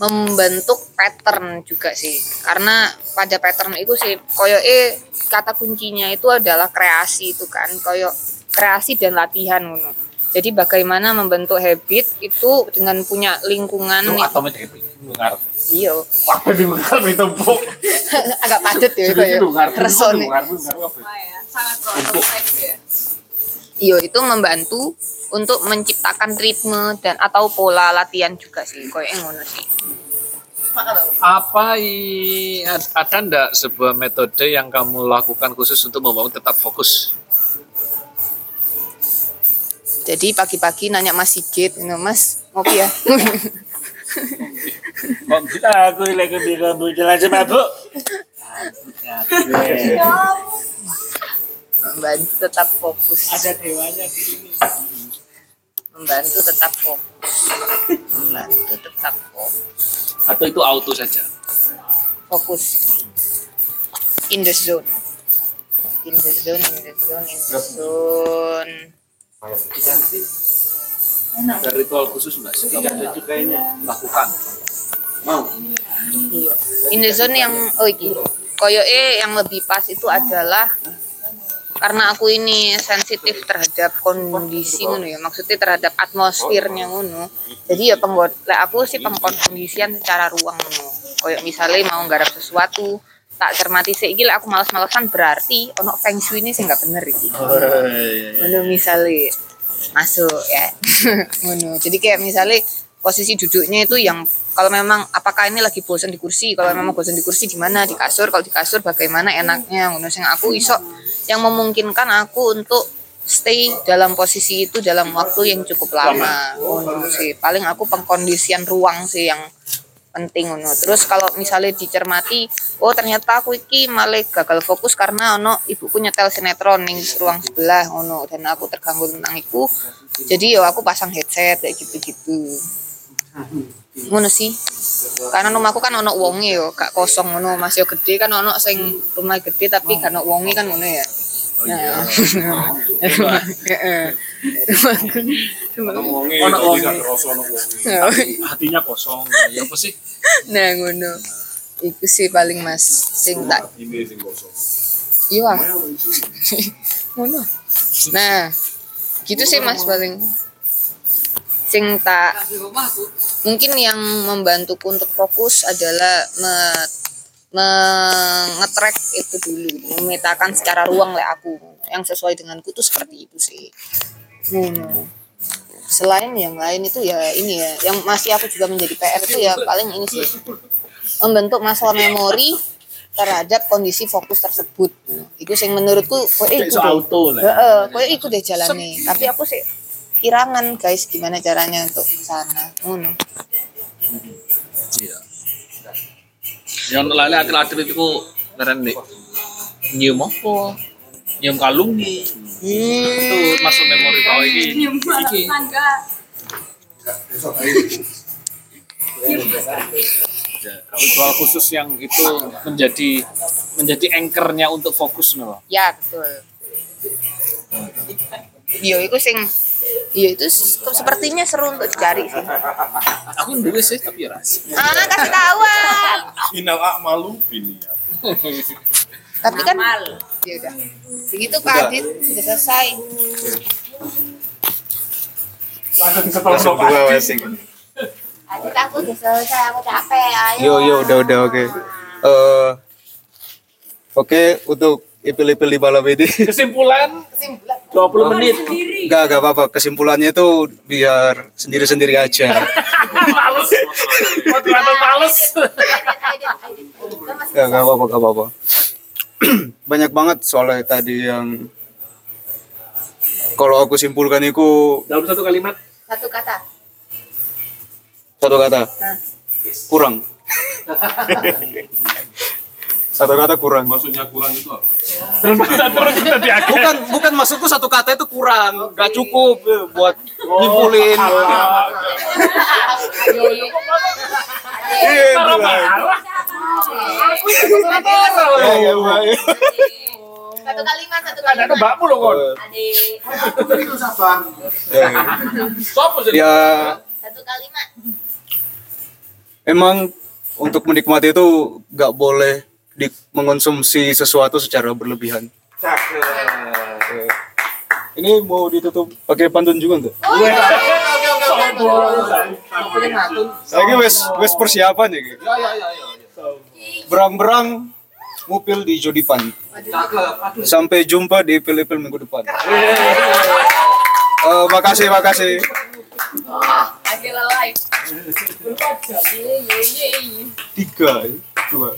membentuk pattern juga sih. Karena pada pattern itu sih koyo eh kata kuncinya itu adalah kreasi itu kan. Koyo kreasi dan latihan ngono. Jadi bagaimana membentuk habit itu dengan punya lingkungan Itu nih. atomic habit dengar Iya. wah dengar itu bu Agak padat ya itu ya. Resone. sangat proses ya Iya, itu membantu untuk menciptakan ritme dan atau pola latihan juga sih. Koyo ngono sih. apa i, ada ndak sebuah metode yang kamu lakukan khusus untuk membangun tetap fokus Jadi pagi-pagi nanya Mas Sigit, ini Mas ngopi ya. Aku lagi di kamu jalan sama bu? Membantu tetap fokus. Ada dewanya di sini. Membantu tetap fokus. Membantu tetap fokus. atau itu auto saja Fokus. In the zone. In the zone, in the zone, in the zone. Ada ritual khusus nggak? Sih kamu lakukan. Iya. In the zone yang oh iki. Koyoke yang lebih pas itu adalah karena aku ini sensitif terhadap kondisi ngono ya. Maksudnya terhadap atmosfernya ngono. Jadi ya lek aku sih pengkondisian secara ruang ngono. Koyo misalnya mau nggarap sesuatu tak cermati sih iki lek aku males-malesan berarti ono feng shui ini sih nggak bener iki. Ngono misalnya masuk ya. Ngono. Jadi kayak misalnya posisi duduknya itu yang kalau memang apakah ini lagi bosan di kursi kalau memang bosan di kursi gimana di kasur kalau di kasur bagaimana enaknya ngono. Sing aku iso yang memungkinkan aku untuk stay dalam posisi itu dalam waktu yang cukup lama. Ngono sih. Paling aku pengkondisian ruang sih yang penting ngono. Terus kalau misalnya dicermati oh ternyata aku iki malah gagal fokus karena ono ibuku nyetel sinetron ning ruang sebelah ngono. Dan aku terganggu tentang itu jadi yo aku pasang headset kayak gitu-gitu. Ngono sih. Karena rumahku kan ono wonge yo gak kosong ngono. Masih yo gede kan ono sing rumah gede tapi gak ono wonge kan ngono ya Nah, Ono hatinya kosong. Ya apa sih? Nah ngono. Iku sih paling mas sing tak Ini sing kosong. iya. Ah. ngono. Nah gitu sih mas paling. Sing tak mungkin yang membantuku untuk fokus adalah me, mengetrack itu dulu memetakan secara ruang lah aku. Yang sesuai denganku tuh seperti itu sih. Ngono. Selain yang lain itu ya ini ya yang masih aku juga menjadi PR itu ya paling ini sih. Membentuk masalah memori terhadap kondisi fokus tersebut. Itu sing menurutku kok eh Kayak so auto lah. heeh kok iku deh jalane tapi aku sih irangan guys gimana caranya untuk ke sana. Ngono. Iya. Yang lali atlet-atlet itu keren deh. Nyium apa? Nyium kalung nih. Itu masuk memori kau ini. Iki. Ya, ritual khusus yang itu menjadi menjadi anchornya untuk fokus nih. ya betul Yo, itu sing Iya itu sepertinya seru untuk dicari sih. Aku dulu sih tapi ya ras. Ah, kasih tahu ah. Malu ini. Tapi kan ya udah. Begitu Kak. Adit sudah selesai. Langsung dua wesing. Adit aku udah selesai, aku capek. Ayo. Yo yo udah udah oke. Eh oke untuk ipil-ipil di malam ini. Kesimpulan 20 menit. Gak gak apa-apa. Kesimpulannya itu biar sendiri-sendiri aja. Males. Moderator males. Gak gak apa-apa gak apa-apa. Banyak banget soalnya tadi yang kalau aku simpulkan itu Dalam satu kalimat. Satu kata. satu kata Nah. kurang. satu kata kurang. Maksudnya kurang itu apa? bukan bukan maksudku satu kata itu kurang, gak cukup eh, buat nyimpulin. Itu. Satu kalimat, satu Ada kalimat. mbakmu loh kon. Ya, ya Satu kalimat. emang untuk menikmati itu gak boleh di, mengonsumsi sesuatu secara berlebihan. Ini mau ditutup pakai pantun juga enggak? Lagi wes wes persiapan ya. gitu. Berang-berang ngupil di Jodipan. Sampai jumpa di pil-pil minggu depan. Eh, makasih, makasih. Agak live. Berapa jam? Ye ye ye. Tiga, dua.